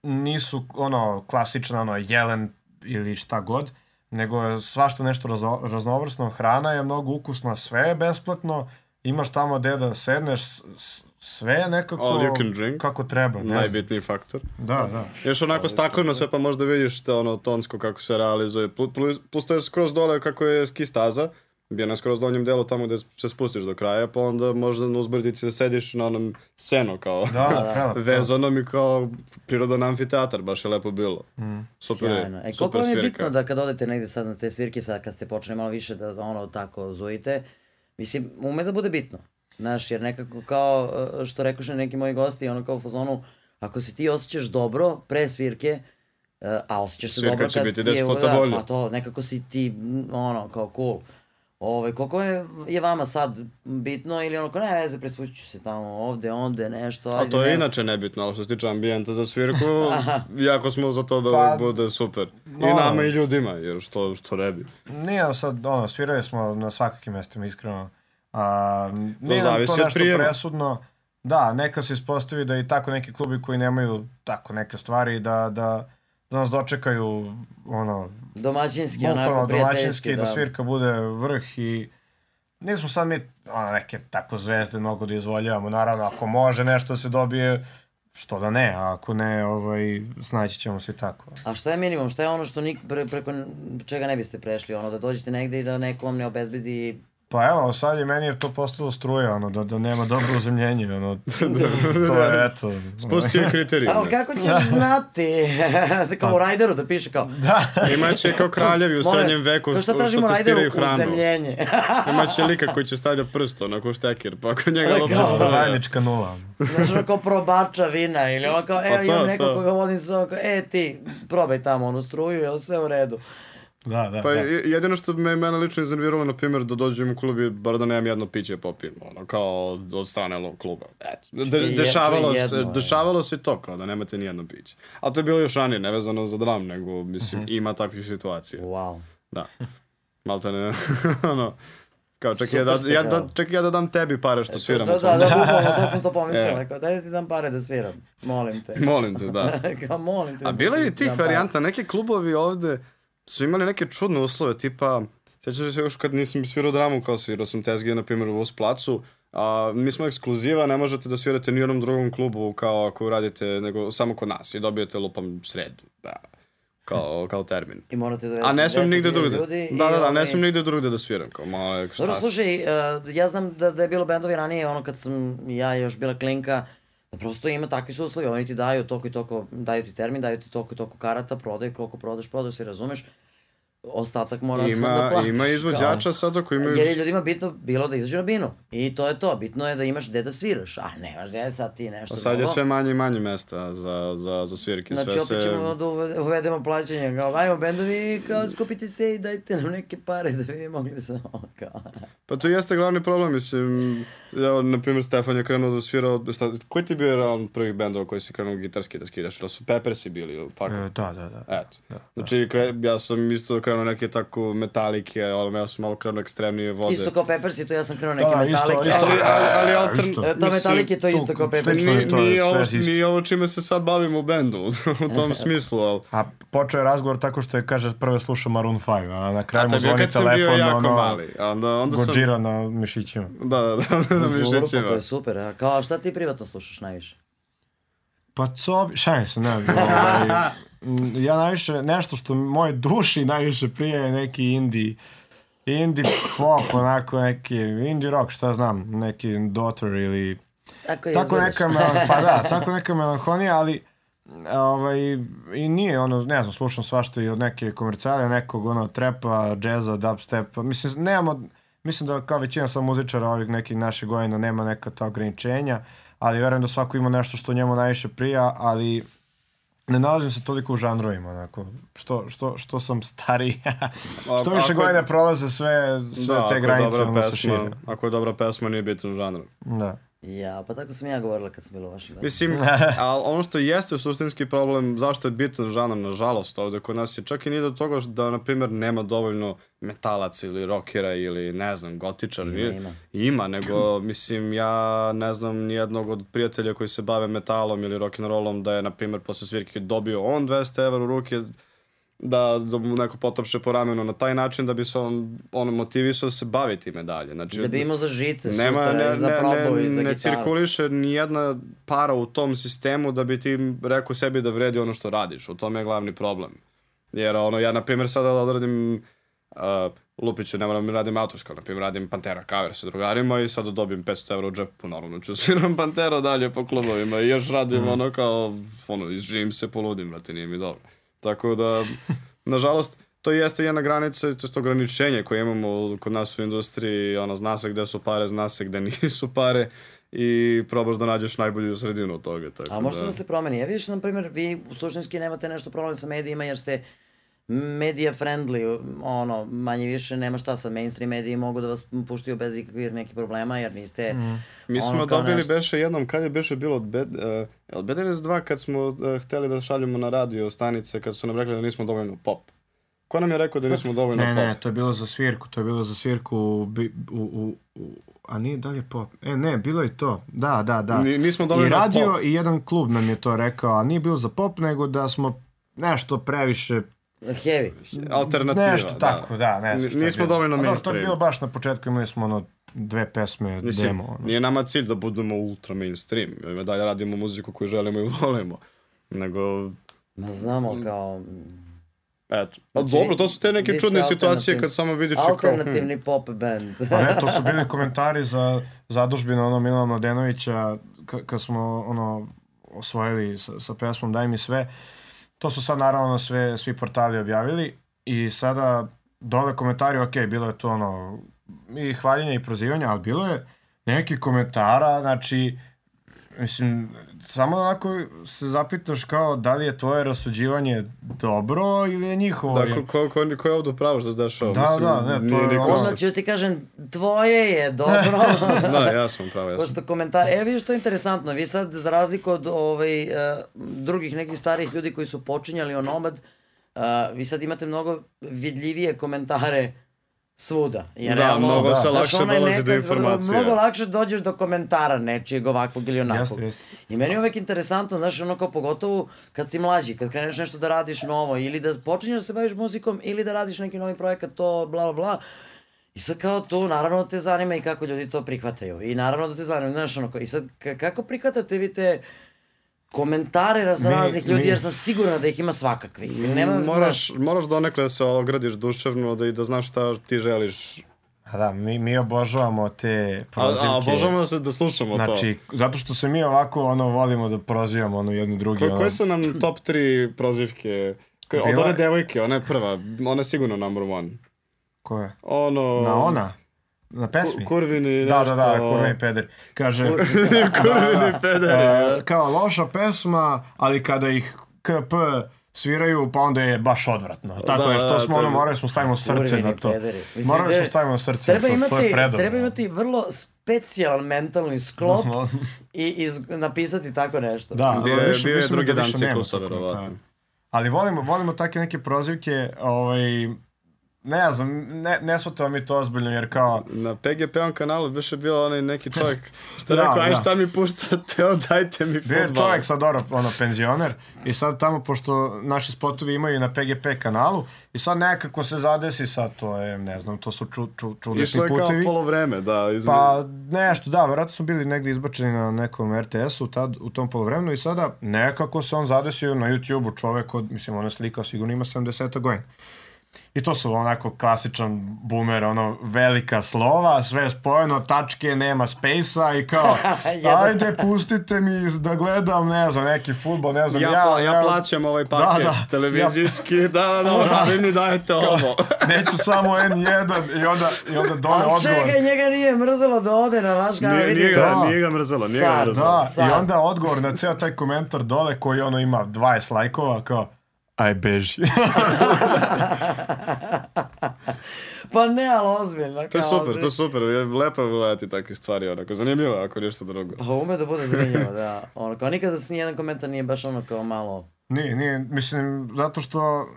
D: nisu, ono, klasična, ono, jelen ili šta god, nego je svašta nešto razo, raznovrsno, hrana je mnogo ukusna, sve je besplatno, imaš tamo gde da sedneš, s- s- sve je nekako
C: All you can drink.
D: kako treba. ne.
C: Najbitniji faktor.
D: Da, da.
C: Još onako stakleno sve pa možda vidiš te ono tonsko kako se realizuje. Plu- plu- Plus to je skroz dole kako je ski staza. Bio na skroz donjem delu tamo gde se spustiš do kraja, pa onda možda na uzbrdici da sediš na onom seno kao
D: Da, da, <laughs> prelepo.
C: vezanom i kao prirodan amfiteatar, baš je lepo bilo. Super, je,
A: Sjajno. E, koliko
C: super
A: vam je bitno da kad odete negde sad na te svirke, sad kad ste počeli malo više da ono tako zujite, mislim, ume da bude bitno. Znaš, jer nekako kao, e, što rekoše neki moji gosti, ono kao u fazonu, ako se ti osjećaš dobro pre svirke, e, a osjećaš se
C: Svirka
A: dobro kad ti je,
C: 10 puta
A: da,
C: bolje.
A: pa to, nekako si ti, ono, kao cool. Ove, koliko je, je vama sad bitno ili ono, ne veze, presvuću se tamo ovde, onde, nešto,
C: A
A: ajde,
C: to je
A: nema-
C: inače nebitno, ali što se tiče ambijenta za svirku, jako smo za to da
D: Pa,
C: bude super. I
D: no.
C: nama i ljudima, jer što, što ne bi.
D: Nije sad, ono, svirali smo na svakakim mestima, iskreno. A, nije nam
C: zavisi
D: to
C: od
D: nešto
C: prijema.
D: presudno. Da, neka se ispostavi da i tako neki klubi koji nemaju tako neke stvari, da, da, da nas dočekaju, ono,
A: Domaćinski,
D: bukvalno
A: onako,
D: domaćinski, da.
A: da.
D: svirka bude vrh i nismo sad mi ono, neke tako zvezde mnogo da izvoljavamo. Naravno, ako može nešto da se dobije, što da ne, a ako ne, ovaj, snaći ćemo se i tako.
A: A šta je minimum? Šta je ono što nik, pre, preko čega ne biste prešli? Ono da dođete negde i da neko vam ne obezbedi
D: Pa evo, sad je meni je to postalo struje, ono, da, da nema dobro uzemljenje, ono, <laughs> to je, eto.
C: Spustio je kriterije.
A: Ali kako ćeš znati? <laughs> kao u Rajderu da piše kao...
D: Da, <laughs>
C: Imaće kao kraljevi u srednjem veku što,
A: tražimo
C: što testiraju hranu.
A: Uzemljenje.
C: Imaće lika koji će stavlja prst onako štekir, pa ako njega
A: kao
C: struje.
D: zajednička nula.
A: Znaš, ono kao probača vina ili ono kao, evo
C: Pa to,
A: imam neko
C: to.
A: koga vodim sa kao, e ti, probaj tamo onu struju, jel sve u redu?
D: Da, da,
C: Pa
D: da.
C: je- jedino što me mene lično iznerviralo, na primjer, da dođem u klub i bar da nemam jedno piće popijem, ono, kao od strane lo- kluba. Eto, de,
A: je-
C: dešavalo,
A: je
C: se,
A: jedno,
C: dešavalo se i to, kao da nemate ni jedno piće. Ali to je bilo još ranije, nevezano za dram, nego, mislim,
A: Mhm.
C: ima takvih situacija.
A: Wow.
C: Da. Malte ne, <laughs> ono, kao čak
A: Super
C: ja, da, ja, da, čak ja da dam tebi pare što sviram
A: Da, da, da, bukvalno, sad sam to pomislila, <laughs>
C: E.
A: kao, daj da ti dam pare da sviram, molim te.
C: Molim te, da. <laughs>
A: kao, molim te.
C: A
A: da
C: bilo je i
A: ti
C: tih varijanta, neki klubovi ovde su imali neke čudne uslove, tipa, sjećaš se još kad nisam svirao dramu kao svirao sam tezgije, na primjer, u Us placu, a mi smo ekskluziva, ne možete da svirate ni u jednom drugom klubu kao ako radite, nego samo kod nas i dobijete lupam sredu, da, kao, <laughs> kao termin.
A: I morate da
C: A ne smem nigde drugde.
A: Ljudi,
C: Da, da, da, ne smem nigde drugde da sviram, kao malo, šta
A: Dobro, slušaj, uh, ja znam da, da je bilo bendovi ranije, ono kad sam ja još bila klinka, da prosto ima takvi su uslovi, oni ti daju toliko i toliko, daju ti termin, daju ti toliko i toliko karata, prodaj, koliko prodaš, prodaš se, razumeš? Ostatak mora da
C: Ima,
A: platiš.
C: ima
A: kao-
C: izvođača sada koji imaju...
A: Jer je ljudima bitno bilo da izađu na binu. I to je to, bitno je da imaš gde da sviraš. A nemaš gde sad ti nešto
C: A sad je
A: drugo.
C: sve manje i manje mesta za, za, za svirke.
A: Znači,
C: sve
A: opet
C: se...
A: ćemo da uve- uvedemo plaćanje, kao, ajmo bendovi, kao, skupite se i dajte nam neke pare da bi mogli sa ovo, <laughs> kao.
C: Pa to jeste glavni problem, mislim, ja, na primjer, Stefan je krenuo da svira, od- šta, koji ti je bio jedan od prvih bendova koji si krenuo gitarski da skiraš, ili su Peppersi bili, ili tako?
D: E, da, da, da.
C: Eto. Znači, kre, ja sam isto krenuo neke tako metalike, ali ja sam malo krenuo ekstremnije vode.
A: Isto kao Peppers i to ja sam krenuo
D: Da,
A: neke
D: da,
A: metalike.
D: isto.
C: Ali- ali- ali altern-
D: isto.
A: To metalike, to je isto kao Peppers.
C: Ni,
D: je to,
C: nije,
D: sve
C: ovo, nije ovo čime se sad bavimo u bendu, <laughs> u tom <laughs> smislu, ali...
D: A počeo je razgovor tako što je, kaže, prvo slušao Maroon 5, a na kraju
C: A
D: mu
C: je bio
D: zvoni
C: kad sam bio
D: telefon,
C: jako
D: ono,
C: mali. a Onda, onda sam...
D: Gojira na mišićima.
C: Da, da, da, da, mi
A: Dobro, pa
C: šećima.
A: to je super. A kao, a šta ti privatno slušaš najviše?
D: Pa co šalim se, ne, <laughs> ovaj, ja najviše, nešto što moje duši najviše prije je neki indie, indie pop, onako neki, indie rock, šta znam, neki Daughter ili,
A: Tako
D: tako neka, melan, pa da, tako neka melanholija, ali ovaj, i nije ono, ne znam, slušam svašta i od neke komercijale, nekog ono trepa, džeza, dubstepa, mislim, nemamo, mislim da kao većina sam muzičara ovih nekih naših godina nema neka ta ograničenja, ali verujem da svako ima nešto što njemu najviše prija, ali ne nalazim se toliko u žanrovima, onako, što, što, što sam stariji, što više godina prolaze sve, sve
C: Da,
D: te granice, ono se
C: pesma,
D: šire.
C: ako je dobra pesma, nije bitan žanr.
D: Da.
A: Ja, pa tako sam ja govorila kad sam bila u vašim godinama.
C: Mislim, <laughs> ali ono što jeste suštinski problem, zašto je bitan žanr, nažalost, ovde kod nas je čak i nije do toga da, na primjer, nema dovoljno metalaca ili rokera ili, ne znam, gotičar.
A: Ima, ima.
C: Ima, nego, <clears throat> mislim, ja ne znam nijednog od prijatelja koji se bave metalom ili rock'n'rollom da je, na primjer, posle svirke dobio on 200 evra u ruke, da, da mu neko potapše po ramenu na taj način da bi se on, on motivisao da se bavi time dalje. Znači,
A: Da bi imao za žice
C: nema,
A: sutra,
C: ne,
A: za
C: ne,
A: probu
C: ne,
A: za
C: ne
A: gitaru.
C: cirkuliše ni jedna para u tom sistemu da bi ti rekao sebi da vredi ono što radiš. U tome je glavni problem. Jer ono, ja na primjer sada odradim uh, Lupiću, ne moram da radim autorsko, na primjer radim Pantera cover sa drugarima i sada dobijem 500 evra u džepu, naravno ću sviram Pantera dalje po klubovima i još radim ono kao, ono, izživim se, poludim, brate, nije mi dobro. Tako da, nažalost, to jeste jedna granica, to je ograničenje koje imamo kod nas u industriji, ono, zna se gde su pare, zna se gde <laughs> nisu pare i probaš da nađeš najbolju sredinu od toga. Tako
A: A možda
C: da...
A: da se promeni. Ja vidiš, na primjer, vi u suštinski nemate nešto problem sa medijima jer ste media friendly, ono, manje više nema šta sa mainstream mediji mogu da vas puštaju bez ikakvih nekih problema jer niste
C: Mi smo
A: ono
C: dobili
A: nešto-
C: beše jednom, kad je beše bilo od Bed, uh, od BDS2 kad smo uh, hteli da šaljemo na radio stanice, kad su nam rekli da nismo dovoljno pop. Ko nam je rekao da nismo <laughs> dovoljno
D: Ne,
C: pop?
D: ne, to je bilo za svirku, to je bilo za svirku u, u, u, u a nije dalje pop. E, ne, bilo je to. Da, da, da.
C: Ni- nismo
D: I
C: dovoljno
D: radio
C: pop.
D: i jedan klub nam je to rekao, a nije bilo za pop, nego da smo nešto previše
A: Heavy.
C: alternativa.
D: Nešto tako, da, ne znam šta
C: Nismo dovoljno
D: A dobro, To je
C: mainstream.
D: bilo baš na početku, imali smo ono dve pesme,
C: Mislim,
D: demo. Ono.
C: nije nama cilj da budemo ultra mainstream, da radimo muziku koju želimo i volimo. Nego,
A: Ma znamo kao
C: eto. Pa
A: Znači,
C: dobro, to su te neke čudne situacije kad samo vidiš kao... hm,
A: alternativni <laughs> pop band.
D: Pa ne, to su bili komentari za zadužbinu ono Milana Mladenovića ka- kad smo ono osvojili sa, sa pesmom Daj mi sve. To su sad naravno sve, svi portali objavili i sada dole komentari, ok, bilo je to ono i hvaljenja i prozivanja, ali bilo je neki komentara, znači mislim, samo onako se zapitaš kao da li je tvoje rasuđivanje dobro ili je njihovo.
C: Da, ko, ko, ko, ko je ovdje upravo što se dešava?
D: Da,
C: Mislim,
D: da, ne, to je
C: niko-
D: ono-
A: Onda ću ti kažem, tvoje je dobro. <laughs>
C: Da, ja sam pravo, ja sam.
A: Pošto komentar, e vidiš što je interesantno, vi sad za razliku od ovaj, uh, drugih nekih starih ljudi koji su počinjali o Nomad, uh, vi sad imate mnogo vidljivije komentare svuda. Jer
C: Da,
A: realno,
C: mnogo se
A: znaš,
C: lakše
A: onaj
C: dolazi do
A: nekad-
C: informacije.
A: Mnogo lakše dođeš do komentara nečijeg ovakvog ili onakvog.
D: Jeste, jeste.
A: I meni je uvek interesantno, znaš, ono kao pogotovo kad si mlađi, kad kreneš nešto da radiš novo, ili da počinješ da se baviš muzikom, ili da radiš neki novi projekat, to, bla, bla, bla. I sad kao to, naravno te zanima i kako ljudi to prihvataju. I naravno da te zanima, znaš, ono, kao- i sad ka- kako prihvatate vi te komentare raznoraznih
D: Mi-
A: ljudi,
D: mi-
A: jer sam sigurna da ih ima svakakvih. Nema,
C: moraš, moraš donekle da se ogradiš duševno da i da znaš šta ti želiš.
D: A da, mi, mi obožavamo te
C: A,
D: prozivke.
C: a obožavamo da, se, da slušamo to.
D: Znači, zato što se mi ovako ono volimo da prozivamo ono jedni drugi.
C: Ko,
D: ono.
C: koje su nam top 3 prozivke? Koje, od
D: Bila
C: one
D: je-
C: devojke, ona je prva, ona je sigurno number one.
D: Koje?
C: Ono...
D: Na ona? Na pesmi?
C: Ku- kurvini
D: Da,
C: nešto...
D: da, da, kurvini pederi. Kaže, <laughs>
C: kurvini pederi.
D: e, kao loša pesma, ali kada ih KP sviraju, pa onda je baš odvratno. Tako
C: Da,
D: je, što
C: da,
D: smo
C: je-
D: ono, morali smo stavimo srce na to.
A: Mislim,
D: Morali smo stavimo srce
A: Treba
D: na to, to je
A: imati,
D: predobro.
A: treba imati vrlo specijalan mentalni sklop
D: Da
A: i iz, napisati tako nešto.
D: Da,
C: Bio
D: više-
C: bio je drugi
D: da
C: dan ciklusa, verovatno.
D: Ali volimo, volimo takve neke prozivke, ovaj, ne znam, ne, ne shvatamo mi to ozbiljno, jer kao,
C: Na PGP-om kanalu više bio onaj neki <laughs> čovjek što
D: Da,
C: rekao, aj
D: da.
C: šta mi puštate, <laughs> evo dajte mi
D: Bio
C: fudbal.
D: čovjek sad dobro, ono, penzioner i sad tamo, pošto naši spotovi imaju na PGP kanalu i sad nekako se zadesi sad, to je, ne znam, to su ču, ču, čudesni
C: Išlo je kao
D: putevi.
C: polovreme, da. Izme...
D: Pa nešto, da, vjerojatno su bili negdje izbačeni na nekom RTS-u tad, u tom polovremenu i sada nekako se on zadesio na YouTube-u čovek od, mislim, on je slikao, sigurno ima 70 godina. I to su onako klasičan boomer, ono, velika slova, sve spojeno, tačke, nema space-a i kao, <laughs> ajde, pustite mi da gledam, ne znam, neki futbol, ne znam,
C: ja,
D: ja,
C: pla- ja plaćam ovaj paket
D: da.
C: televizijski, da, da, da, da, vi mi dajete ovo. <laughs>
D: neću samo N1 i onda, i onda <laughs> dole
A: Ali
D: odgovor.
A: čekaj, njega nije mrzelo da ode na vaš kanal,
C: Nije, nije,
D: Da.
C: nije ga mrzelo, nije ga mrzelo.
D: Da,
A: Sad.
D: i onda odgovor na ceo taj komentar dole koji ono ima 20 lajkova kao aj beži. <laughs>
A: Pa ne, ali ozbiljno.
C: To je super, to je super, je lepo je gledati takve stvari, onako, zanimljivo je ako ništa drugo.
A: Pa ume da bude zanimljivo, da. Ono, kao nikada se nijedan komentar nije baš ono kao malo...
D: nije, nije, mislim, zato što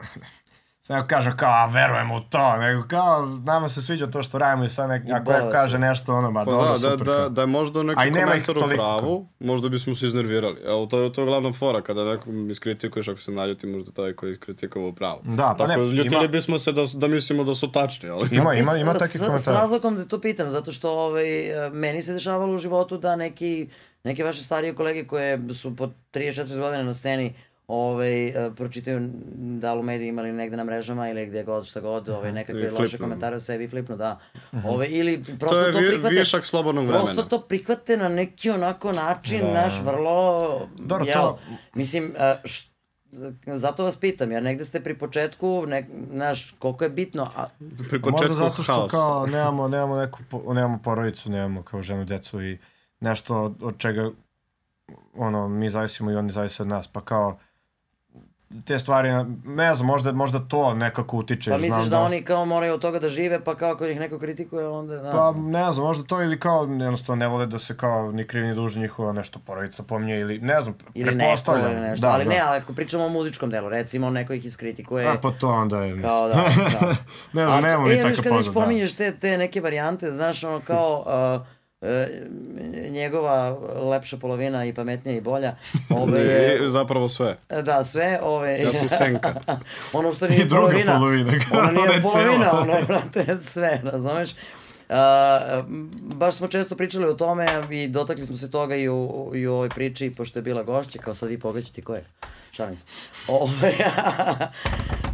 D: sad ja kažem kao, a verujem u to, nego kao, nama se sviđa to što radimo i sad nek, ako neko kaže nešto, ono, ba,
C: Pa
D: dobro,
C: da, da,
D: super.
C: da,
D: kao.
C: da je možda neki komentar u pravu, možda bismo se iznervirali. Evo, to je to je glavna fora, kada nekom iskritikuješ, ako se naljuti, možda taj koji je iskritikovao u pravu.
D: Da, pa
C: Tako,
D: ne,
C: ljutili
D: ima-
C: bismo se da, da mislimo da su tačni, ali...
D: Ima, ima, ima
A: S-
D: takvih
A: S
D: komentara.
A: razlogom da to pitam, zato što ovaj, meni se dešavalo u životu da neki, neke vaše starije kolege koje su po 34 godine na sceni ovaj, e, pročitaju da li u medijima ili negde na mrežama ili gdje god, šta god, ovaj, nekakve loše komentare o sebi flipnu, da. Ovaj, ili prosto
C: To
A: to,
C: je vi-
A: prihvate.
C: višak slobodnog
A: Prosto
C: vremena.
A: to prihvate na neki onako način,
D: Da.
A: naš vrlo,
D: Dobro,
A: jel,
D: to-
A: mislim, e, š- zato vas pitam, jer negde ste pri početku, nek, znaš, koliko je bitno, a
C: Pri
D: Možda
C: početku
D: zato što
C: haosa.
D: kao nemamo, nemamo neku, nemamo porodicu, nemamo kao ženu, decu i nešto od, od čega ono, mi zavisimo i oni zavise od nas, pa kao te stvari, ne znam, možda, možda to nekako utiče.
A: Pa
D: znam
A: misliš da oni kao moraju od toga da žive, pa kao ako ih neko kritikuje, onda... Da.
D: Pa ne znam, možda to ili kao jednostavno ne vole da se kao ni krivi ni dužni njihova nešto porodica pominje ili ne znam,
A: ili neko ili nešto.
D: Da,
A: ali
D: da.
A: ne, ali ako pričamo o muzičkom delu, recimo neko ih iskritikuje...
D: A pa to onda je
A: Kao da, <laughs> da.
D: ne znam, nemamo
A: e,
D: mi
A: viš
D: takav
A: kad već
D: pogled, da.
A: pominješ te, te neke varijante, znaš, ono kao, uh, <laughs> e, njegova lepša polovina i pametnija i bolja, <laughs> ove je,
C: I zapravo sve.
A: da, sve, ove...
C: Ja sam senka. <laughs>
A: ono što <laughs> nije
D: I druga
A: polovina.
D: polovina,
A: Ono
D: ona
A: nije
D: je
A: polovina,
D: cela.
A: ono je, brate, sve, razumeš? A, baš smo često pričali o tome i dotakli smo se toga i u, i u ovoj priči, pošto je bila gošća, kao sad vi pogađate ko je. Šalim se. Ove,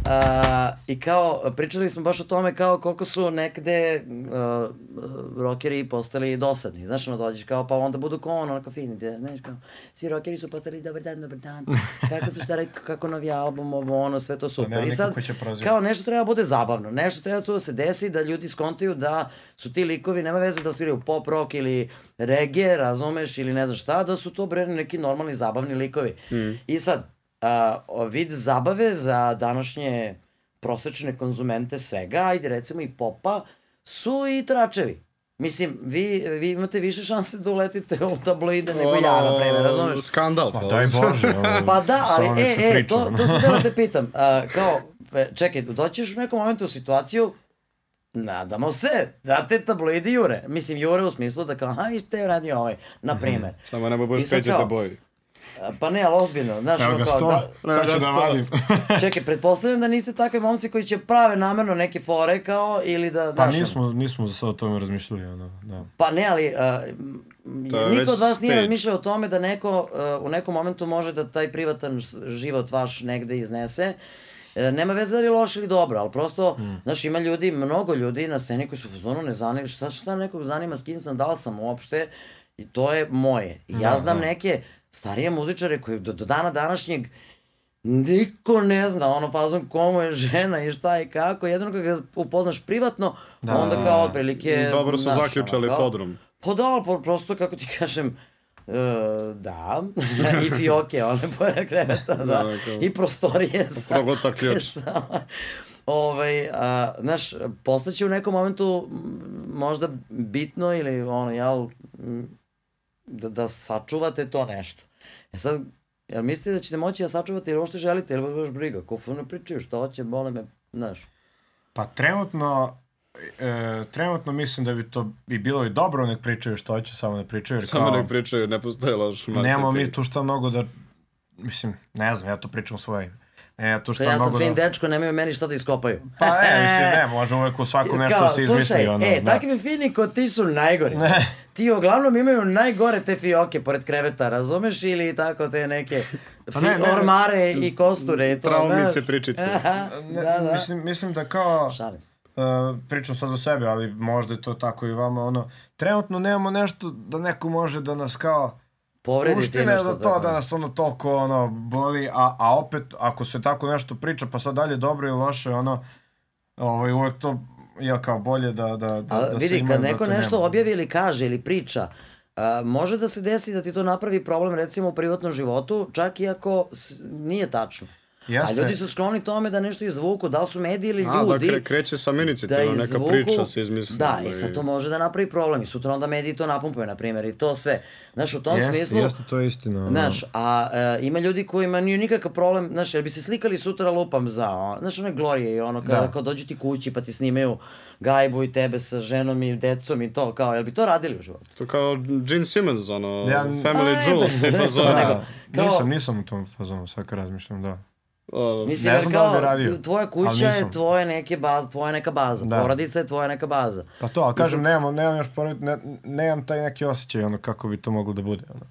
A: a, I kao, pričali smo baš o tome kao koliko su nekde uh, rokeri postali dosadni. Znaš, ono dođeš kao, pa onda budu kao ono, onako fini, da, znaš, kao, svi rokeri su postali dobar dan, dobar dan, <laughs> kako su šta rekao, kako novi album, ovo, ono, sve to super. I sad, kao nešto treba da bude zabavno, nešto treba tu da se desi, da ljudi skontaju da su ti likovi, nema veze da sviraju pop rock ili reggae, razumeš, ili ne znam šta, da su to bre neki normalni zabavni likovi. I sad, a, o, vid zabave za današnje prosečne konzumente svega, ajde recimo i popa, su i tračevi. Mislim, vi, vi imate više šanse da uletite u tabloide nego ja, na primjer, razumeš?
C: Skandal.
D: Pa daj Bože. <laughs>
A: Pa da, ali e,
D: što
A: e, to, to sam da te <laughs> pitam. A, kao, e, čekaj, doćeš u nekom momentu u situaciju, nadamo se, da te tabloidi jure. Mislim, jure u smislu da kao, aha, viš te je ovaj, na
D: Mhm.
A: primer.
C: Samo nemoj
A: I
C: budeš
A: sad
C: peđete
A: kao-
C: boji.
A: Pa ne, ali ozbiljno, znaš,
D: Evo
A: ono
D: ga
A: kao,
D: sto,
A: da,
D: sad ću da vadim. <laughs>
A: čekaj, pretpostavljam da niste takvi momci koji će prave namerno neke fore kao, ili da,
D: Pa nismo, nismo za sad o tome razmišljali, ono, da.
A: Pa ne, ali uh, niko od vas nije razmišljao o tome da neko uh, u nekom momentu može da taj privatan život vaš negde iznese. E, nema veze da li je loše ili dobro, ali prosto,
C: Hmm.
A: znaš, ima ljudi, mnogo ljudi na sceni koji su u fazonu ne zanima, šta, šta nekog zanima, s kim sam, da li sam uopšte, i to je moje. I ja znam neke starije muzičare koji do, do dana današnjeg niko ne zna, ono fazom komu je žena i šta i kako, jedino kad ga upoznaš privatno, onda kao otprilike...
C: Dobro su
A: ono,
C: zaključali
A: kao-
C: podrum.
A: Pa da, pro- prosto kako ti kažem, e, da, <laughs> i fioke, one pored kreveta, da,
C: Da,
A: i prostorije <laughs> sa...
C: Progota ključ. <laughs>
A: sa ovaj, a, znaš, postaće u nekom momentu možda bitno ili ono, jel, da, da sačuvate to nešto. E sad, jel mislite da ćete moći da sačuvate ili uopšte želite, ili vas baš briga, ko ne pričaju, što hoće, bole me, znaš.
D: Pa trenutno, e, trenutno mislim da bi to bi bilo i dobro nek pričaju što hoće, samo ne pričaju. Jer
C: Samo
D: kao,
C: nek pričaju, ne postoje loš
D: Nemamo mi tu šta mnogo da, mislim, ne znam, ja to pričam u svoje Ne, ja tu
A: Pa ja sam fin
D: da...
A: dečko, nemaju meni šta da iskopaju.
D: Pa ne, <laughs> mislim, ne, može uvek u svaku nešto
A: Kao,
D: da se izmisli.
A: slušaj,
D: ono,
A: e,
D: da.
A: takvi fini ko ti su najgori.
D: Ne.
A: Ti uglavnom imaju najgore te fioke pored kreveta, razumeš? Ili tako te neke
D: Pa ne, ne.
A: ormare i kosture i to,
C: Traumice,
A: znaš.
C: pričice.
A: Aha, <laughs>
D: Ne,
A: da, da.
D: Mislim, mislim da kao...
A: Šalim se.
D: Uh, pričam sad za sebe, ali možda je to tako i vama, ono, trenutno nemamo nešto da neko može da nas kao
A: Povredi ti
D: uštine
A: nešto.
D: za to
A: tako.
D: da nas ono toliko ono boli, a, a opet ako se tako nešto priča pa sad dalje dobro ili loše, ono, ovaj, uvek to je kao bolje da, da, da,
A: A
D: da se
A: vidi,
D: imaju,
A: kad
D: da
A: neko
D: te
A: nešto
D: nema.
A: objavi ili kaže ili priča, a, može da se desi da ti to napravi problem recimo u privatnom životu, čak i ako nije tačno. A
D: Jeste.
A: ljudi su skloni tome da nešto izvuku, da li su mediji ili
C: A, da
A: ljudi.
C: kre, kreće sa minicicama, neka
A: izvuku-
C: priča se izmisli.
A: Da,
C: ovaj.
A: i sad to može da napravi problem i sutra onda mediji to napumpaju, na primjer, i to sve. Znaš, u tom
D: Jeste,
A: smislu...
D: jeste, to je istina. ono.
A: Znaš, a e, ima ljudi kojima nije nikakav problem, znaš, jer bi se slikali sutra lupam za, o, znaš, one glorije i ono, kada
D: Da.
A: kao dođu ti kući pa ti snimaju gajbu i tebe sa ženom i decom i to, kao, jel bi to radili u životu?
C: To kao Gene Simmons, ono,
D: Ja-
C: Family Jewels, tipa za...
D: Da, nisam, nisam u tom fazonu, sad kad razmišljam, da.
C: O,
A: Mislim,
D: Ne znam da li
A: kao,
D: bi radio,
A: tvoja kuća je tvoje neke baz, tvoja neka baza,
D: Da.
A: porodica je tvoja neka baza.
D: Pa to, ali kažem,
A: sad-
D: nemam, nemam još pored, ne, nemam taj neki osjećaj, ono, kako bi to moglo da bude, ono.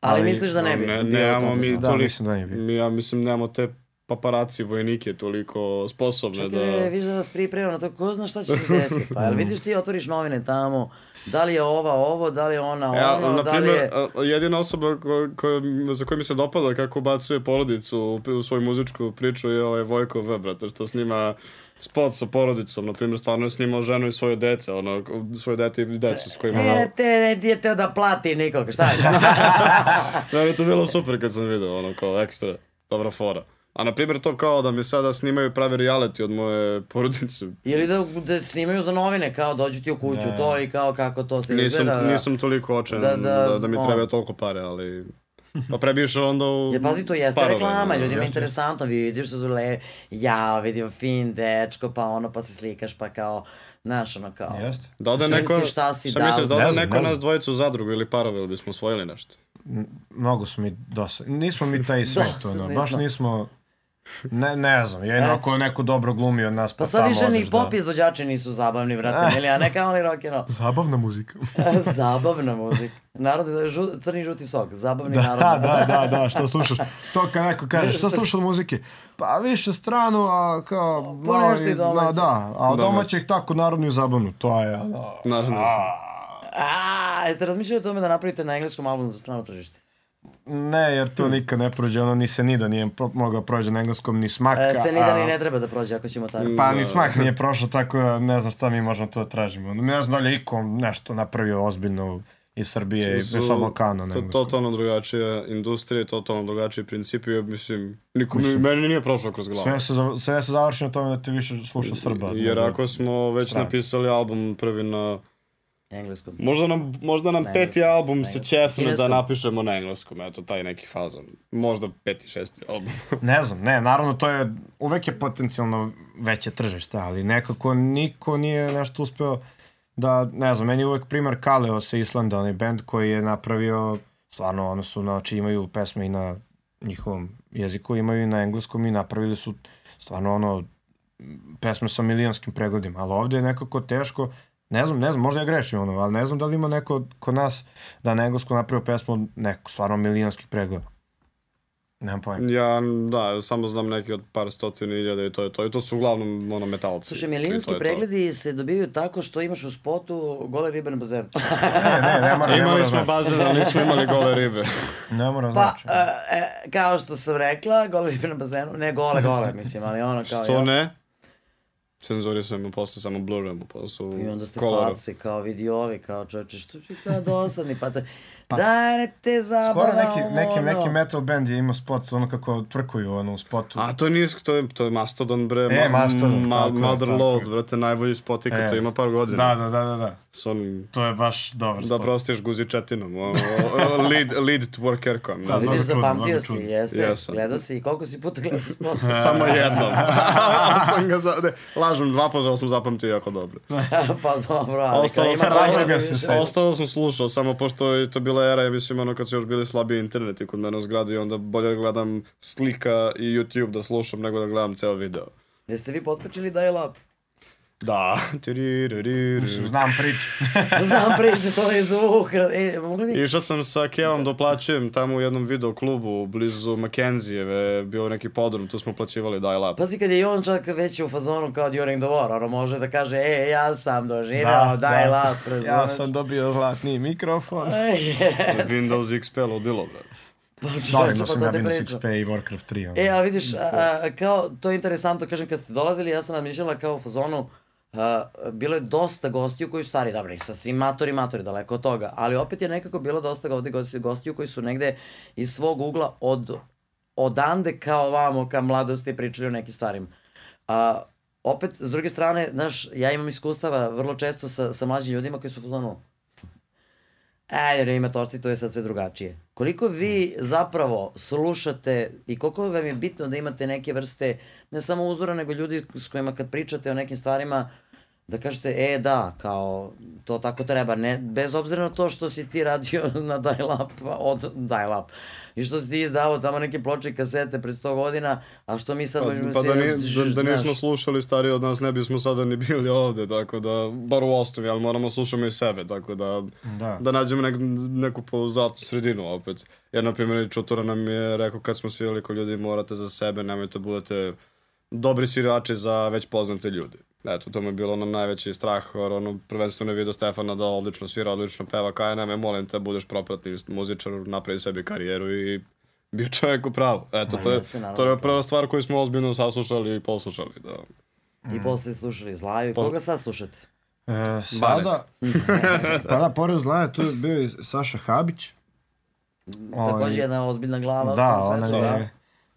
A: Ali,
D: Ali-
A: misliš da ne bi?
C: Ne, nemamo mi?
D: Da,
C: toliko,
D: mislim da ne bi.
C: mi, ja mislim nemamo te paparaci vojnike toliko sposobne
A: Čekaj,
C: da...
A: da... vidiš da vas priprema na to, ko zna šta će se <laughs> desiti? Pa jel vidiš ti otvoriš novine tamo, da li je ova ovo, da li je ona
C: Ja,
A: ono,
C: na
A: da li
C: primjer,
A: je...
C: jedina osoba ko, ko, za koju mi se dopada kako bacuje porodicu u, u svoju muzičku priču je ovaj Vojko V, brate, što snima spot sa porodicom, na primjer, stvarno je snimao ženu i svoje dece, ono, svoje dete i decu s kojima...
A: E, te ne nije teo da plati nikoga, šta je? <laughs>
C: Da, je to bilo super kad sam vidio, ono, kao ekstra, dobra fora. A na primjer to kao da mi sada snimaju pravi reality od moje <laughs> porodice.
A: Ili da, da snimaju za novine, kao dođu ti u kuću,
D: Da.
A: to i kao kako to se
C: Nisam,
A: izgleda. da.
C: nisam toliko očajan da,
A: Da, da,
C: da, da mi
A: ono.
C: treba toliko pare, ali... Pa pre bi išao onda u
A: Ja, pazi, to jeste
C: parove,
A: reklama,
C: da.
A: ljudima je interesantno, vidiš što su le, ja, vidim fin dečko, pa ono, pa se slikaš, pa kao, znaš, ono kao,
D: Jeste.
C: Da ode neko,
A: si šta si
C: šta
A: dao
C: misliš, da ode
D: Ne
C: neko
D: ne
C: nas dvojicu u zadrugu ili parove, ili bismo osvojili nešto?
D: Mnogo su mi dosta. Nismo mi taj <laughs> svet, ono.
A: Dosadni
D: Baš
A: smo.
D: nismo... Ne, ne znam, jedino ako neko dobro glumi od nas, pa,
A: Pa sad
D: tamo
A: više ni
D: odeš
A: pop
D: da...
A: izvođači nisu zabavni, brate, mili, a ne kao oni rock and roll. <laughs>
D: Zabavna muzika. <laughs>
A: Zabavna muzika. Narod, žu, crni i žuti sok, zabavni
D: da,
A: narod.
D: da, da, da, <laughs> što slušaš? To kad neko kaže, što slušaš od muzike? Pa više stranu, a kao...
A: Pa nešto i
D: i-
A: domaće.
D: Da, da, a domaćeg tako narodnu i zabavnu, to je, ono...
C: Naravno.
A: A, jeste razmišljali o tome da napravite na engleskom albumu za strano tržište?
D: Ne, jer to nikad ne prođe, ono ni se nida nije mogao prođe na engleskom, ni smak.
A: E, se ni da
D: a-
A: ni ne treba da prođe ako ćemo tako.
D: Pa ni smak nije <laughs> prošao, tako da ne znam šta mi možemo to da tražimo. Ne znam da li je iko nešto napravio ozbiljno iz Srbije i
C: Su-
D: sa Balkana.
C: To, totalno drugačija industrija, totalno drugačiji principi, ja mislim, nikom, meni nije prošlo kroz glavu.
D: Sve se, sve se završi na tome da te više sluša Srba.
C: Jer ako smo već napisali album prvi na...
A: Engleskom.
C: Možda nam, možda nam
A: Na
C: peti
A: engleskom,
C: album
A: na
C: se ćefne da napišemo na engleskom, eto, taj neki fazon. Možda peti, šesti album. <laughs>
D: Ne znam, ne, naravno to je, uvek je potencijalno veće tržište, ali nekako niko nije nešto uspeo da, ne znam, meni je uvek primer Kaleo sa Islanda, onaj band koji je napravio, stvarno, ono su, znači imaju pesme i na njihovom jeziku, imaju i na engleskom i napravili su stvarno ono, pesme sa milionskim pregledima, ali ovde je nekako teško, ne znam, ne znam, možda ja grešim ono, ali ne znam da li ima neko kod nas da na engleskom napravio pesmu od neko stvarno milionskih pregleda. Nemam pojma.
C: Ja, da, samo znam neki od par stotina iljada i to je to. I to su uglavnom ono metalci.
A: Slušaj,
C: I to
A: milijonski
C: je to.
A: pregledi se dobijaju tako što imaš u spotu gole ribe na bazenu.
D: Ne, ne, ne mora, ne
C: Imali smo
D: znači.
C: bazen, ali nismo imali gole ribe.
D: Ne mora
A: Pa,
D: znači.
A: e, e, kao što sam rekla, gole ribe na bazenu, ne gole, gole, mislim, ali ono kao...
C: Što
A: jel?
C: ne? Cenzurisujemo posle samo blurujemo posle
A: I onda ste
C: koloru.
A: kao vidi ovi, kao čoveče, što ti kao dosadni, pa te, daj ne te zabava,
D: Skoro neki, neki,
A: ono.
D: neki metal band je imao spot, ono kako tvrkuju ono u spotu.
C: A to nije, to je, to je Mastodon bre,
D: E,
C: ma,
D: Mastodon,
C: ma,
D: tako
C: Mother
D: tako
C: Load, brate, najbolji spot ikad,
D: E.
C: to ima par godina.
D: Da, da, da, da, da.
C: S onim,
D: To je baš dobar
C: da
D: spot.
C: prostiš guzičetinom, o, o, lead, lead twerkerkom.
D: Da, mnogo
A: Vidiš, zapamtio si, jeste,
C: Jesam.
A: gledao si, koliko si puta gledao spot? <laughs>
C: Samo jednom. <laughs> sam ga za, ne, lažem, dva puta sam zapamtio jako dobro. <laughs>
A: pa dobro, ali
C: Ostalo sam. Ostalo sam slušao, samo pošto je to bila era, ja mislim, ono kad su još bili slabiji interneti kod mene u zgradi, onda bolje da gledam slika i YouTube da slušam nego da gledam ceo video.
A: Jeste vi potkačili dial up?
C: Da. <laughs>
D: Znam priču. <laughs>
A: Znam priče, to je zvuk. E, mogli bi?
C: Išao sam sa Kevom da uplaćujem tamo u jednom video klubu blizu Mackenzijeve, bio neki podrum, tu smo uplaćivali dial up.
A: Pazi kad je i on čak već u fazonu kao during the war, ono može da kaže, e, ja sam doživeo
D: Da,
A: dial
D: da. Ja sam dobio zlatni mikrofon. <laughs>
A: Yes.
C: Windows XP ludilo, bre.
A: Pa
D: Da, imao
A: pa
D: sam ja
A: ti
D: Windows. XP i Warcraft 3. ono.
A: E, ali vidiš, a, a, kao, to je interesantno, kažem, kad ste dolazili, ja sam razmišljala kao u fazonu, a, bilo je dosta gostiju koji su stari, dobro, nisu svi matori, matori, daleko od toga, ali opet je nekako bilo dosta ovde gosti- gostiju koji su negde iz svog ugla od, odande kao vamo, ka mladosti pričali o nekim stvarima. A, opet, s druge strane, znaš, ja imam iskustava vrlo često sa, sa mlađim ljudima koji su u Ajde, ne ima torci, to je sad sve drugačije. Koliko vi zapravo slušate i koliko vam je bitno da imate neke vrste, ne samo uzora, nego ljudi s kojima kad pričate o nekim stvarima, da kažete, e da, kao, to tako treba, ne, bez obzira na to što si ti radio <laughs> na dial-up, od dial-up, i što si ti izdavao tamo neke ploče i kasete pred 100 godina, a što mi sad
C: Pa,
A: možemo
C: pa da, nije, da, da nismo
A: znaš.
C: slušali stariji od nas, ne bismo sada ni bili ovde, tako da, bar u osnovi, ali moramo slušamo i sebe, tako da,
D: Da.
C: da nađemo nek, neku zlatnu sredinu opet. Jer, na primjer, Čutura nam je rekao kad smo svirali ko ljudi morate za sebe, nemojte budete dobri svirači za već poznate ljudi. Eto, to mi je bilo nam najveći strah, jer ono, prvenstveno je vidio Stefana da odlično svira, odlično peva, kaj nam je, molim te, budeš propratni muzičar, napravi sebi karijeru i bio čovjek u pravu. Eto,
A: Ma
C: to je,
A: jeste, naravno,
C: to je prva stvar koju smo ozbiljno saslušali i poslušali, da.
A: I posle slušali Zlaju. Koga sad slušate?
D: E, sada, <laughs> pa da, pored zlaja, tu je bio i Saša Habić.
A: Takođe jedna ozbiljna glava.
D: Da,
A: tom
D: on nam
A: svetu,
D: je,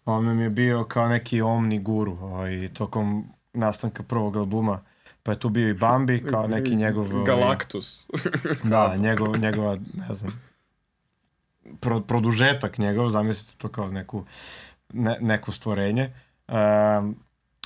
D: on nam je bio kao neki omni guru ovaj, tokom nastanka prvog albuma. Pa je tu bio i Bambi kao <laughs> neki njegov... ovaj,
C: Galactus. <laughs>
D: Da, njegov, njegova, ne znam, pro, produžetak njegov, zamislite to kao neku, ne, neko stvorenje. Um,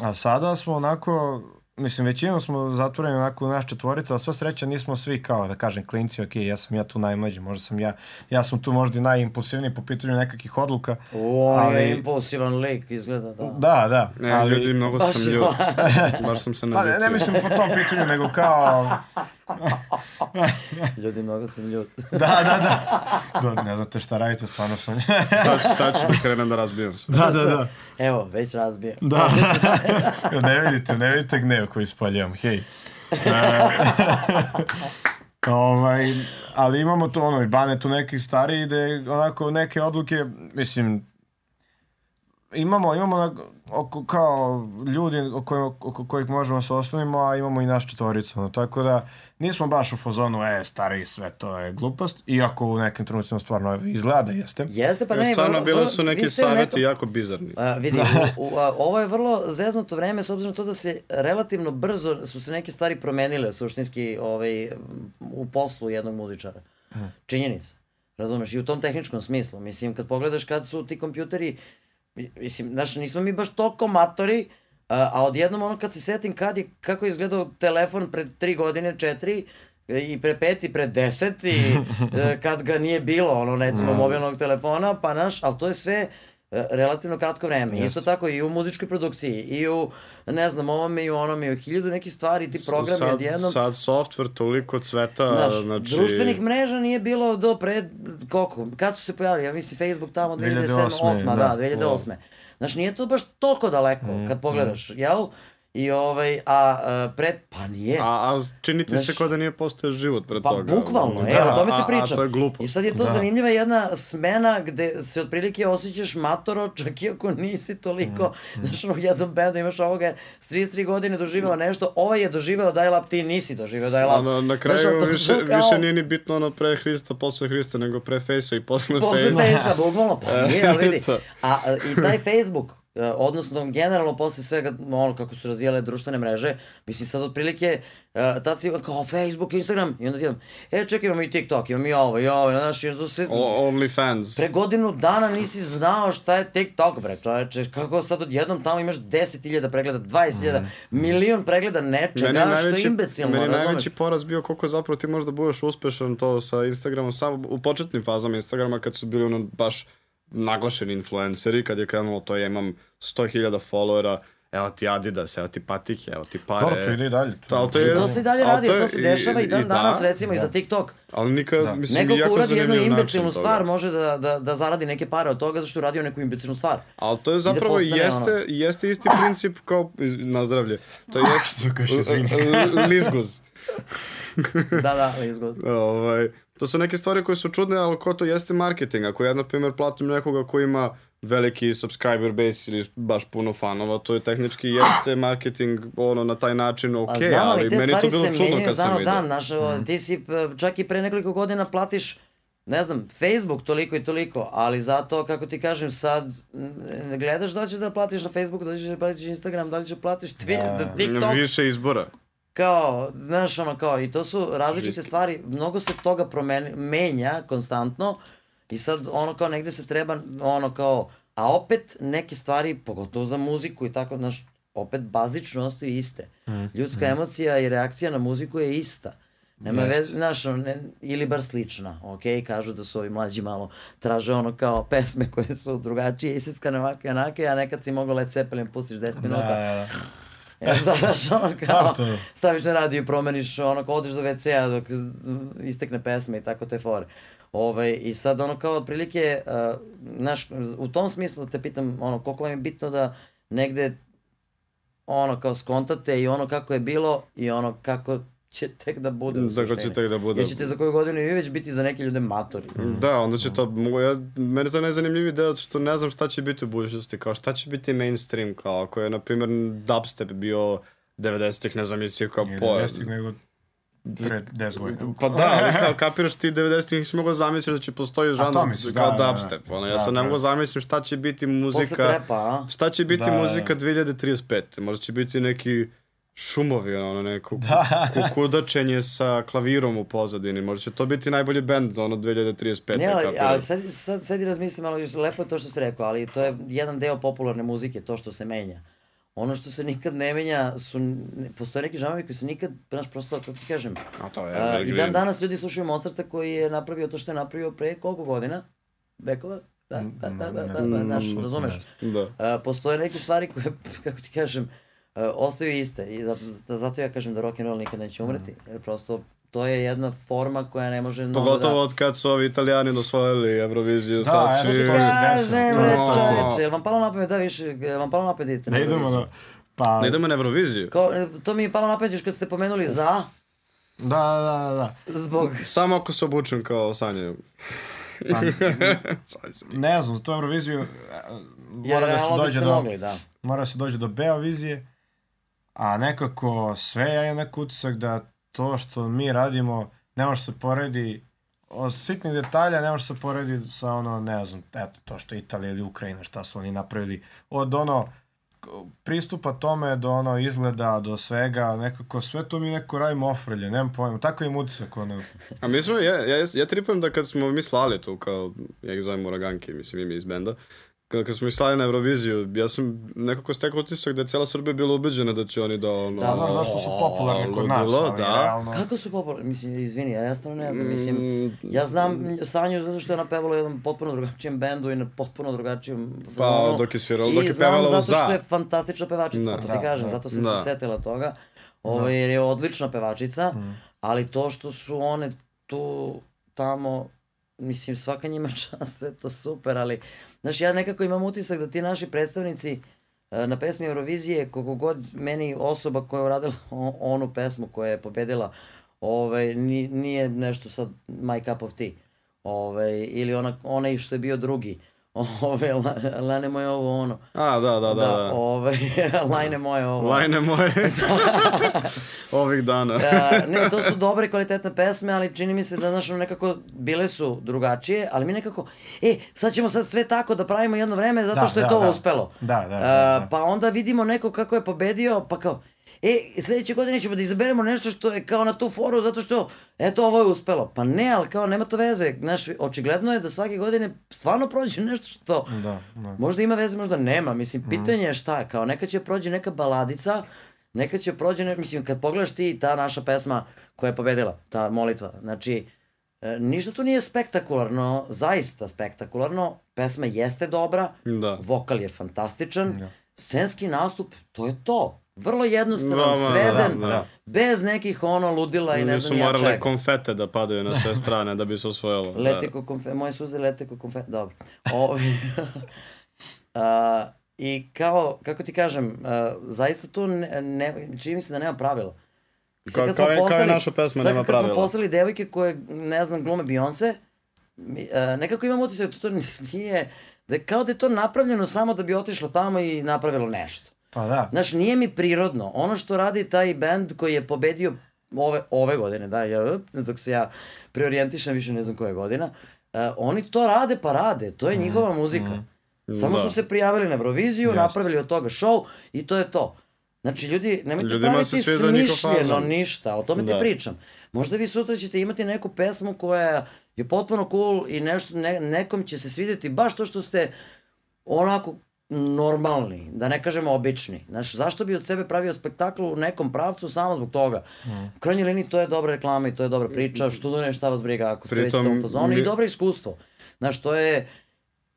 D: a sada smo onako, mislim, većinom smo zatvoreni onako u naš četvorica, a sva sreća nismo svi kao, da kažem, klinci, ok, ja sam ja tu najmlađi, možda sam ja, ja sam tu možda i najimpulsivniji po pitanju nekakvih odluka.
A: O, on je
D: Ali-
A: impulsivan lik, izgleda, da.
D: Da, da,
C: Ne,
D: ali...
C: ljudi, mnogo sam ljut. <laughs> Baš sam se
D: Pa ne, ne
C: naljutio.
D: mislim po tom pitanju, nego kao... <laughs> <laughs>
A: Ljudi, mnogo sam ljut. <laughs>
D: Da, da, da. Do, ne znate šta radite, stvarno sam... <laughs>
C: Sad, sad ću da krenem da razbijam se.
D: da, da, da.
A: Evo, već razbije.
D: Da. ne vidite, ne vidite gnev koji spaljavam, hej. E, ovaj, ali imamo tu ono, i bane tu neki stari gde onako neke odluke, mislim, imamo, imamo na, oko, kao ljudi o kojima, oko kojih možemo se oslonimo, a imamo i naš četvoricu, ono, tako da nismo baš u fazonu, e, stari, sve to je glupost, iako u nekim trenucima stvarno izgleda da jeste.
A: Jeste, pa ne,
C: stvarno,
A: vrlo-
C: bile su neki
A: nekom-
C: savjeti jako bizarni.
A: A, vidi, u, <laughs> u, a, ovo je vrlo zeznuto vreme s obzirom na to da se relativno brzo su se neke stvari promenile suštinski ovaj, u poslu jednog muzičara. Činjenica. Razumeš? I u tom tehničkom smislu. Mislim, kad pogledaš kad su ti kompjuteri, mi- mislim, znaš, nismo mi baš toliko matori, a odjednom ono kad se setim kad je, kako je izgledao telefon pred tri godine, četiri, i pre pet i pre deset i <laughs> e, kad ga nije bilo, ono, recimo, mobilnog telefona, pa naš, ali to je sve e, relativno kratko vreme. Isto tako i u muzičkoj produkciji, i u, ne znam, ovome i u onome, i u hiljadu nekih stvari, ti programi
C: sad,
A: odjednom...
C: sad software toliko cveta,
A: Znaš,
C: znači...
A: društvenih mreža nije bilo do pre, koliko, kad su se pojavili, ja mislim Facebook tamo 2007,
D: 2008,
A: 2008, da,
D: da.
A: 2008. Znaš, nije to baš toliko daleko
C: Mm,
A: kad pogledaš, jel? I ovaj, a, a pred, pa nije.
C: A, a čini ti se
A: Znaš,
C: kao da nije postao život pred
A: Pa
C: toga.
A: bukvalno,
C: ono.
A: evo, o tome ti pričam.
C: A, to je glupo.
A: I sad je to
D: Da.
A: zanimljiva jedna smena gde se otprilike osjećaš matoro, čak i ako nisi toliko,
C: Mm,
A: znaš, ono, u jednom bendu imaš ovoga s 33 godine doživeo nešto, ovaj je doživeo dial-up, ti nisi doživeo dial-up.
C: Ono, na
A: Znaš,
C: kraju
A: to
C: više,
A: kao-
C: više nije ni bitno ono pre Hrista, posle Hrista, nego pre Fejsa i posle,
A: Posle
C: Fejsa.
A: Fejsa, bukvalno, pa <laughs> nije, ali vidi. A, a, i taj Facebook, e, odnosno generalno posle svega, ono kako su razvijale društvene mreže, mislim sad otprilike, uh, tad si kao Facebook, Instagram, i onda ti imam, e čekaj imamo i TikTok, imamo i ovo, i ovo, znaš, i onda sve,
C: O, OnlyFans.
A: Pre godinu dana nisi znao šta je TikTok, bre, čoveče. Kako sad odjednom tamo imaš 10.000 pregleda, 20.000, milion pregleda nečega, što je imbecilno,
C: meni
A: razumeš?
C: najveći poraz bio koliko zapravo ti možda budeš uspešan to sa Instagramom, samo u početnim fazama Instagrama kad su bili ono baš naglašeni influenceri, kad je krenulo to ja imam 100.000 followera, evo ti Adidas, evo ti patike, evo ti pare.
D: Dobro, to ide i dalje.
C: To, ali to
A: I
C: je,
A: to se i dalje radi,
C: je-
A: to se dešava i, dan
C: da,
A: danas recimo i za TikTok.
C: Ali nikad,
D: Da.
C: mislim,
A: Neko ko uradi jednu imbecilnu
C: toga.
A: stvar može da, da, da zaradi neke pare od toga zašto je uradio neku imbecilnu stvar.
C: Ali to je
A: da
C: zapravo
A: postane
C: jeste,
A: ono-
C: jeste isti princip kao na zdravlje. To <laughs> je jeste <laughs>
D: To
C: lizguz.
A: Da, da, ali izgod.
C: ovaj, to su neke stvari koje su čudne, ali ko to jeste marketing. Ako ja, na primjer, platim nekoga ko ima veliki subscriber base ili baš puno fanova, to je tehnički jeste <clears throat> marketing ono na taj način ok,
A: A znam, ali
C: ali meni to bilo čudno kad sam vidio.
A: dan, znaš, mm. ti si p- čak i pre nekoliko godina platiš ne znam, Facebook toliko i toliko, ali zato, kako ti kažem, sad gledaš da li ćeš da platiš na Facebooku, da li ćeš da platiš Instagram, da li ćeš da platiš Twitter, da. TikTok,
C: Više izbora.
A: Kao, znaš, ono, kao, i to su različite
C: Žiski.
A: stvari, mnogo se toga promeni, menja konstantno i sad, ono, kao, negde se treba, ono, kao, a opet neke stvari, pogotovo za muziku i tako, znaš, opet bazično ostaju iste. Ljudska emocija i reakcija na muziku je ista. Nema veze, znaš, ne, ili bar slična, ok, kažu da su ovi mlađi malo traže ono kao pesme koje su drugačije, isickane ovake i onake, a nekad si mogao Led Zeppelin pustiš 10
D: Da,
A: minuta,
D: da, da.
A: E, sad, <laughs> znaš, ono kao, staviš na radio i promeniš, ono, kao odeš do WC-a dok istekne pesme i tako te fore. Ovaj, I sad, ono, kao, otprilike, uh, znaš, u tom smislu da te pitam, ono, koliko vam je bitno da negde, ono, kao, skontate i ono kako je bilo i ono kako će tek da bude
C: Da, kako će tek da bude.
A: Jer ćete za koju godinu i vi već biti za neke ljude matori.
C: Da, onda će to, mogu ja, meni je to najzanimljiviji deo što ne znam šta će biti u budućnosti, kao šta će biti mainstream, kao ako je, na primjer, dubstep bio 90-ih, ne znam, mislio kao pojam.
D: 90-ih, nego pre 10 godina.
C: Pa da, ali kao kapiraš ti 90-ih nisi mogao zamisliti da će postoji
D: to
C: žanr
D: misliš,
C: kao
D: da, da, da.
C: dubstep. Ono, ja
D: Da,
C: sam ne
D: da.
C: mogu zamisliti šta će biti
A: Posle
C: muzika,
A: trepa, a?
C: šta će biti
D: Da, da, da.
C: muzika 2035. Možda će biti neki šumovi, ono neko
D: Da. <laughs>
C: kukudačenje sa klavirom u pozadini. Možda će to biti najbolji bend, ono 2035.
A: Ne, ali, ali sad, sad, sad i razmislim, ali lepo je to što ste rekao, ali to je jedan deo popularne muzike, to što se menja. Ono što se nikad ne menja su, ne, postoje neki žanovi koji se nikad, znaš, prosto, kako ti kažem,
C: A to je
A: a, i
C: Evergreen.
A: dan danas ljudi slušaju Mozarta koji je napravio to što je napravio pre koliko godina? Vekova? Da, da, da, da, da, da, znaš, razumeš?
C: Da.
A: A, postoje neke stvari koje, <laughs> kako ti kažem, a, ostaju iste i zato, da- zato ja kažem da rock and roll nikad neće umreti, jer prosto to je jedna forma koja ne može mnogo
C: Pogotovo
A: da...
C: od kad su ovi italijani osvojili Euroviziju,
D: Da,
C: sad svi...
D: desilo.
A: Kažem,
D: To
A: bre, čoveče, jel vam palo na pamet da više, jel vam palo na pamet da idete na
D: Ne idemo na... Pa,
C: Ne idemo na Euroviziju.
A: Kao, e, to mi je palo na pamet još kad ste pomenuli za,
D: da, da, da, da.
A: zbog...
C: Samo ako se obučem kao Sanja.
D: Pa, <laughs> ne znam, za tu Euroviziju e,
A: Jer
D: mora da se dođe do...
A: mogli, da.
D: mora se dođe do Beovizije, a nekako sve ja imam neki utisak da to što mi radimo ne može se poredi od sitnih detalja ne može se poredi sa ono, ne znam, eto, to što Italija ili Ukrajina, šta su oni napravili, od ono, pristupa tome do ono izgleda, do svega, nekako sve to mi neko radimo ofrlje, nemam pojma, tako im utisak, ono,
C: A mi smo, ja, ja, ja tripujem da kad smo mi slali tu, kao, ja ih zovem Uraganke, mislim ime iz benda, kad, kad smo ih slali na Euroviziju, ja sam nekako stekao utisak da je cijela Srbija bila ubeđena da će oni da ono...
A: Da,
D: znaš zašto su popularni kod nas, ali
C: da.
D: realno,
A: Kako su popularni? Mislim, izvini, ja, ja stvarno ne znam, mislim,
C: Mm,
A: ja znam Sanju zato što je ona pevala u jednom potpuno drugačijem bendu i na potpuno drugačijem
C: Pa,
A: fazonu.
C: dok je svirala- dok je
A: I znam
C: pevala u
A: zato
C: Za.
A: što je fantastična pevačica,
C: Da.
A: pa to
D: Da,
A: ti kažem,
D: da.
A: zato sam
C: Da.
A: se setila toga, ovo, jer je odlična pevačica, ali to što su one tu, tamo, mislim, svaka njima <laughs> čast, sve to super, ali, znaš, ja nekako imam utisak da ti naši predstavnici e, na pesmi Eurovizije, koliko god meni osoba koja je uradila <laughs> onu pesmu koja je pobedila, ovaj, ni, nije nešto sad my cup of tea. Ovaj, ili ona, onaj što je bio drugi. <laughs> Ove, la, lane moje ovo ono.
C: A, da, da, da. da.
A: Ovaj, <laughs> lajne moje ovo.
C: Lajne moje. Ovih dana.
A: E, ne, to su dobre kvalitetne pesme, ali čini mi se da, znaš, nekako bile su drugačije, ali mi nekako, e, sad ćemo sad sve tako da pravimo jedno vreme zato
D: Da,
A: što je
D: da,
A: to
D: da.
A: uspelo.
D: Da, da, da, da.
A: Pa onda vidimo neko kako je pobedio, pa kao, e, sledeće godine ćemo da izaberemo nešto što je kao na tu foru, zato što, eto, ovo je uspelo. Pa ne, ali kao, nema to veze. Znaš, očigledno je da svake godine stvarno prođe nešto što...
D: da, da.
A: Možda ima veze, možda nema. Mislim, pitanje je šta, kao neka će prođe neka baladica, neka će prođe, ne, mislim, kad pogledaš ti ta naša pesma koja je pobedila, ta molitva, znači, e, ništa tu nije spektakularno, zaista spektakularno, pesma jeste dobra,
C: Da.
A: vokal je fantastičan, scenski nastup, to je to. Vrlo jednostavan,
C: Da, ma,
A: sveden,
C: da, da.
A: bez nekih ono ludila i ne znam
C: Nisu
A: ja
C: morale
A: čega.
C: konfete da padaju na sve strane da bi se osvojilo.
A: Lete
C: da.
A: ko konfe, moje suze lete ko konfe, dobro. Ovi, <laughs> a, I kao, kako ti kažem, a, zaista tu ne, ne, čini mi se da nema pravila. I sad
C: Kao-
A: kad smo
C: kao je- kao je
A: poslali-
C: naša pesma,
A: sad
C: nema
A: kad smo
C: pravila.
A: poslali devojke koje, ne znam, glume Beyoncé, a, nekako imam utisak da to <laughs> nije, da je kao da je to napravljeno samo da bi otišlo tamo i napravilo nešto.
D: Pa da,
A: Znaš, nije mi prirodno. Ono što radi taj band koji je pobedio ove, ove godine, da, ja, dok se ja preorijentišem, više ne znam koja godina, uh, oni to rade pa rade, to je njihova muzika. Samo
C: Da.
A: su se prijavili na Euroviziju, napravili od toga show i to je to. Znači, ljudi, nemojte
C: Ljudima
A: praviti smišljeno ništa, o tome ti
C: Da.
A: pričam. Možda vi sutra ćete imati neku pesmu koja je potpuno cool i nešto, ne, nekom će se svidjeti baš to što ste onako normalni, da ne kažemo obični. Znaš, zašto bi od sebe pravio spektakl u nekom pravcu samo zbog toga? U krajnjoj liniji to je dobra reklama i to je dobra priča, što da ne šta vas briga ako ste već u
C: Pritom,
A: tom fazonu
C: mi-
A: i dobro iskustvo. Znaš, to je,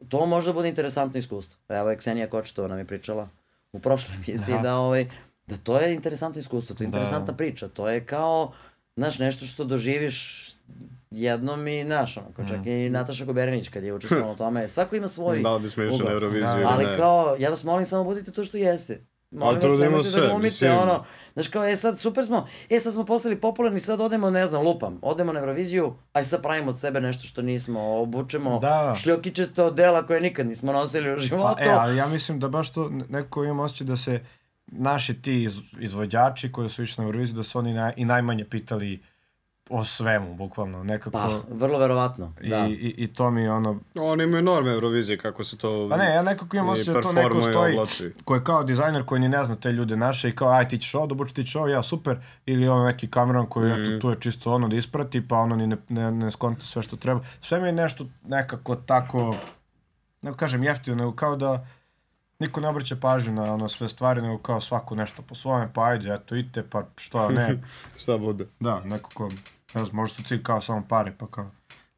A: to može da bude interesantno iskustvo. Evo je Ksenija Kočetova nam je pričala u prošloj emisiji da, ovaj, da to je interesantno iskustvo, to je interesantna priča, to je kao, znaš, nešto što doživiš jednom i, znaš, ono, kao čak i Nataša Koberinić kad je učestvovala u tome, svako ima svoj
C: Da li bismo išli
A: ugao.
C: na Euroviziju
D: Da.
A: Ali
C: ne?
A: kao, ja vas molim samo budite to što jeste. Molim vas, nemojte
C: se,
A: da glumite
C: mislim.
A: ono, znaš kao, e sad super smo, e sad smo postali popularni, sad odemo, ne znam, lupam, odemo na Euroviziju, aj sad pravimo od sebe nešto što nismo, obučemo
D: Da.
A: šljokičaste odela koje nikad nismo nosili u životu.
D: Pa, e, ali ja mislim da baš to neko ima osjećaj da se naši ti iz, izvođači koji su išli na Euroviziju, da su oni naj, i najmanje pitali o svemu, bukvalno, nekako...
A: Pa, vrlo verovatno,
D: I,
A: da.
D: i, I to mi je ono...
C: Oni imaju norme Eurovizije, kako se to...
D: Pa ne, ja nekako imam osjećaj da to neko stoji,
C: oblači.
D: ko je kao dizajner koji ni ne zna te ljude naše i kao, aj ti ćeš ovo obuči, ti ćeš ovo, ja super, ili ono neki kameran koji
C: Mhm.
D: eto, tu je čisto ono da isprati, pa ono ni ne, ne, ne skonta sve što treba. Sve mi je nešto nekako tako, ne kažem jeftino, nego kao da niko ne obraća pažnju na ono sve stvari, nego kao svako nešto po svome, pa ajde, eto, idite, pa što, ne. <laughs>
C: Šta bude?
D: da, nekako, ne znam, možda su cilj kao samo pare, pa kao,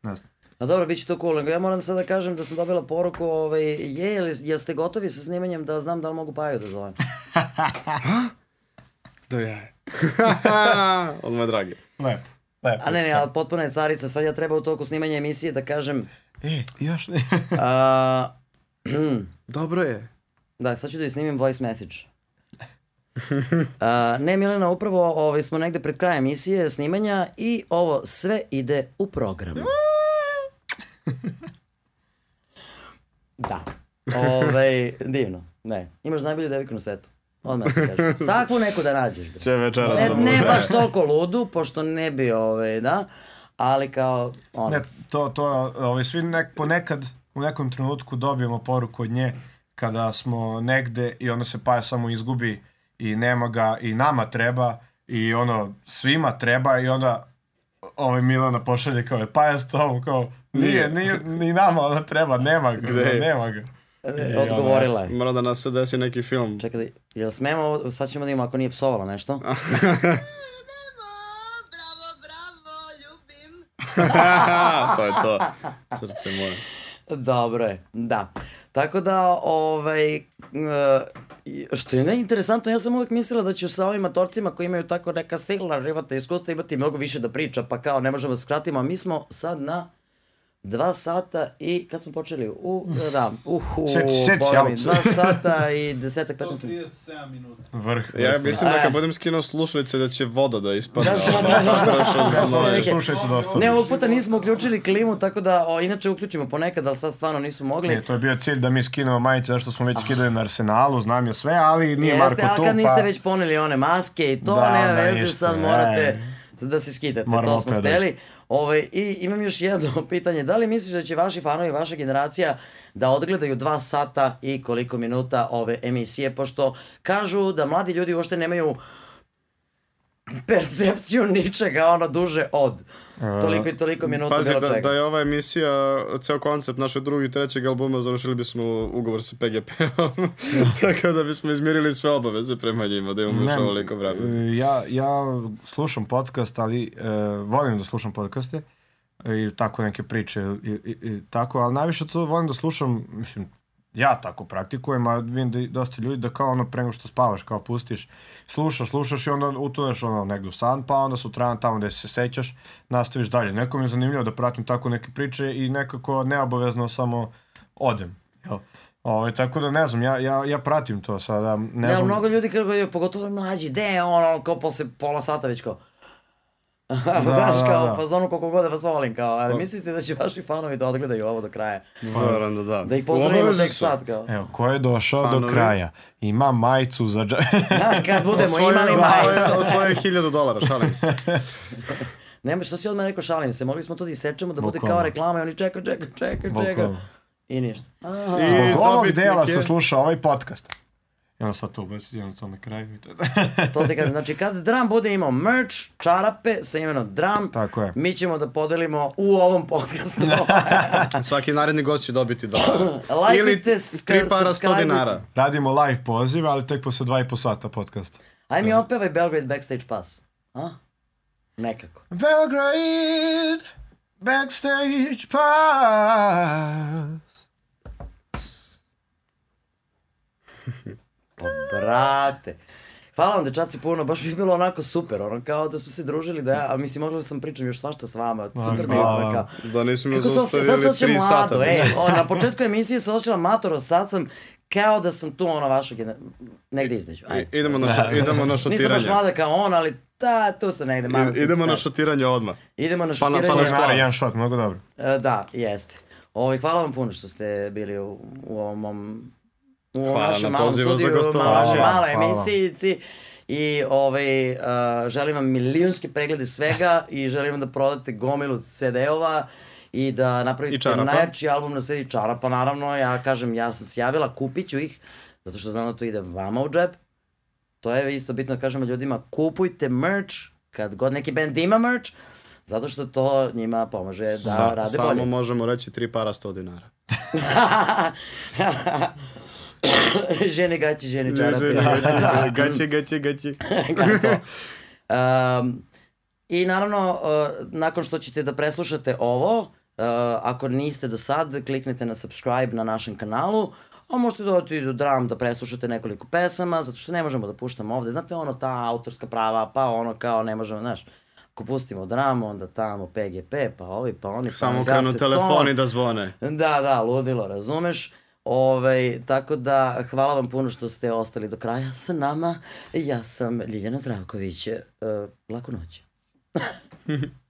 D: ne znam.
A: A dobro, bit će to cool, nego ja moram sad da kažem da sam dobila poruku, ovaj, je, jel, jel ste gotovi sa snimanjem da znam da li mogu Paju da zovem? <laughs>
C: Da je. <laughs> Odmah dragi.
D: Lepo, lepo.
A: A ne, ne, ali potpuno je carica, sad ja treba u toku snimanja emisije da kažem,
D: E, još ne.
A: a, <clears throat>
C: Dobro je.
A: da, sad ću da joj snimim voice message. <laughs> A, ne, Milena, upravo ovaj, smo negde pred krajem emisije snimanja i ovo sve ide u program. <laughs> Da. Ove, divno. Ne. Imaš najbolju devojku na svetu. Odmah ti kažem. <laughs> Takvu neku da nađeš. Bre.
C: Će večeras
A: Ne,
C: da
A: ne baš toliko ludu, pošto ne bi, ove, da, ali kao, ono,
D: Ne, to, to, ovaj, svi nek, ponekad u nekom trenutku dobijemo poruku od nje kada smo negde i onda se Paja samo izgubi i nema ga i nama treba i ono svima treba i onda ovaj Milana pošalje kao Paja s tobom kao nije, nije, ni nama ona treba, nema ga,
C: Gde je?
D: nema ga.
A: e, odgovorila je.
C: Mora da nas se desi neki film.
A: Čekaj, da- jel smemo, sad ćemo da imamo ako nije psovala nešto.
E: bravo, bravo, ljubim.
C: to je to. Srce moje.
A: Dobro je, da. Tako da, ovaj, e, što je neinteresantno, ja sam uvek mislila da ću sa ovim matorcima koji imaju tako neka silna životna iskustva imati mnogo više da priča, pa kao ne možemo da skratimo, a mi smo sad na dva sata i, kad smo počeli? U, da, uhu,
D: Seć- seć,
A: boga mi, dva <laughs> sata i desetak, 15 minuta.
B: 137 minuta.
D: Vrh.
C: Ja mislim da
A: E.
C: kad budem skinuo slušalice da će voda da ispadne.
A: Da, da, da, da.
C: Na-
D: će
A: neke-
D: slušalicu da.
A: Ne, ovog puta nismo uključili klimu, tako da, o, inače uključimo ponekad, ali sad stvarno nismo mogli.
D: Ne, to je bio cilj da mi skinemo majice zašto smo već skidali na Arsenalu, znam je sve, ali nije Marko
A: Jeste, ali
D: tu,
A: kad niste
D: pa...
A: već poneli one maske i to,
D: Da,
A: nema
D: da,
A: veze, sad
D: e.
A: morate da se skidate, to smo hteli. Ovaj, I imam još jedno <laughs> pitanje, da li misliš da će vaši fanovi, vaša generacija da odgledaju dva sata i koliko minuta ove emisije, pošto kažu da mladi ljudi uopšte nemaju percepciju ničega, ono, duže od toliko i toliko minuta
C: Pazi,
A: bilo
C: da,
A: čega.
C: da je ova emisija, ceo koncept našeg drugog i trećeg albuma, završili bismo ugovor sa PGP-om. <laughs> Tako da bismo izmirili sve obaveze prema njima, da imamo još ovoliko vremena.
D: e, Ja, ja slušam podcast, ali e, volim da slušam podcaste i tako neke priče i, i, i tako, ali najviše to volim da slušam, mislim, ja tako praktikujem, a vidim da dosta ljudi da kao ono pre nego što spavaš, kao pustiš, slušaš, slušaš i onda utoneš ono negdje u san, pa onda sutradan tamo gde se sećaš, nastaviš dalje. Neko mi je zanimljivo da pratim tako neke priče i nekako neobavezno samo odem, jel? Ovaj, tako da ne znam, ja, ja, ja pratim to sada, ne
A: Ne,
D: znam.
A: mnogo ljudi kako je, pogotovo mlađi, de je ono, kao posle pola sata već kao, Znaš,
D: da,
A: kao,
D: da.
A: fazonu koliko god da vas volim, kao, ali mislite da će vaši fanovi da odgledaju ovo do kraja?
C: Verujem da da.
A: Da ih pozdravimo tek sad, kao.
D: Evo, ko je došao do
C: Fanovi.
D: kraja? Ima majicu za dža...
A: Kad <laughs> budemo
C: Osvojio-
A: imali majicu.
C: Osvojio je hiljadu dolara, šalim se. <laughs>
A: Nema, što si odmah rekao, šalim se, mogli smo to da isečemo, da bude kao reklama i oni čekaju, čekaju, čekaju, čekaju.
D: Bukvalno.
A: I ništa. Aha.
C: I
D: Zbog ovog dela se sluša ovaj podcast. I onda sad to ubaciti, i onda to na kraju. i to. <laughs>
A: To ti kažem, znači kad Dram bude imao merch, čarape sa imenom Dram,
D: Tako je.
A: mi ćemo da podelimo u ovom podcastu. <laughs>
C: Svaki naredni gost će dobiti dva. <clears throat>
A: Lajkujte,
C: Ili tri para sto
A: subscribe-ujte.
C: dinara.
D: Radimo live poziv, ali tek posle dva i po sata podcast.
A: Aj mi otpevaj Belgrade Backstage Pass. A? Nekako.
D: Belgrade, backstage pass.
A: Pa, brate. Hvala vam dečaci puno, baš mi je bilo onako super, ono kao da smo se družili, da ja, a mislim mogla sam pričam još svašta s vama, super mi je
D: hvala
A: ono kao.
C: Da nismo me zaustavili tri
A: mlado,
C: sata.
A: ej, o, na početku emisije se osjećala matoro, sad sam kao da sam tu ono vaša gener... negde između,
C: I-
A: ajde.
C: Idemo na, šo- idemo na
A: Nisam baš
C: šotiranje.
A: mlada kao on, ali ta, tu sam negde, malo.
C: I- Idemo
A: da.
C: na šotiranje odmah.
A: Idemo na
C: Pa na- pa na
D: jedan shot, mnogo dobro.
A: E, Da, jeste. Ovaj, hvala vam puno što ste bili u, u ovom mom u
C: Hvala
A: našem
C: na
A: malom studiju, maloj, maloj emisijici. i ovaj, uh, želim vam milijonske preglede svega i želim vam da prodate gomilu CD-ova i da
C: I
A: napravite
C: čarapa.
A: najjači album na sedi čarapa, naravno, ja kažem, ja sam se javila, kupit ću ih, zato što znam da to ide vama u džep. To je isto bitno da kažemo ljudima, kupujte merch, kad god neki band ima merch, zato što to njima pomaže da
C: Sa,
A: rade
C: samo
A: bolje.
C: možemo reći tri para 100 dinara. <laughs> <coughs>
A: žene gaći, žene čarape. <laughs>
C: gaće, gaće, gaće.
A: Um, <laughs> I naravno, uh, nakon što ćete da preslušate ovo, uh, ako niste do sad, kliknete na subscribe na našem kanalu, a možete dodati do dram da preslušate nekoliko pesama, zato što ne možemo da puštamo ovde. Znate ono, ta autorska prava, pa ono kao ne možemo, znaš, ako pustimo dramu, onda tamo PGP, pa ovi, pa oni, pa
C: Samo krenu telefoni da zvone.
A: Da, da, ludilo, razumeš? Ovaj, tako da, hvala vam puno što ste ostali do kraja sa nama. Ja sam Ljiljana Zdravković. Uh, laku noć. <laughs>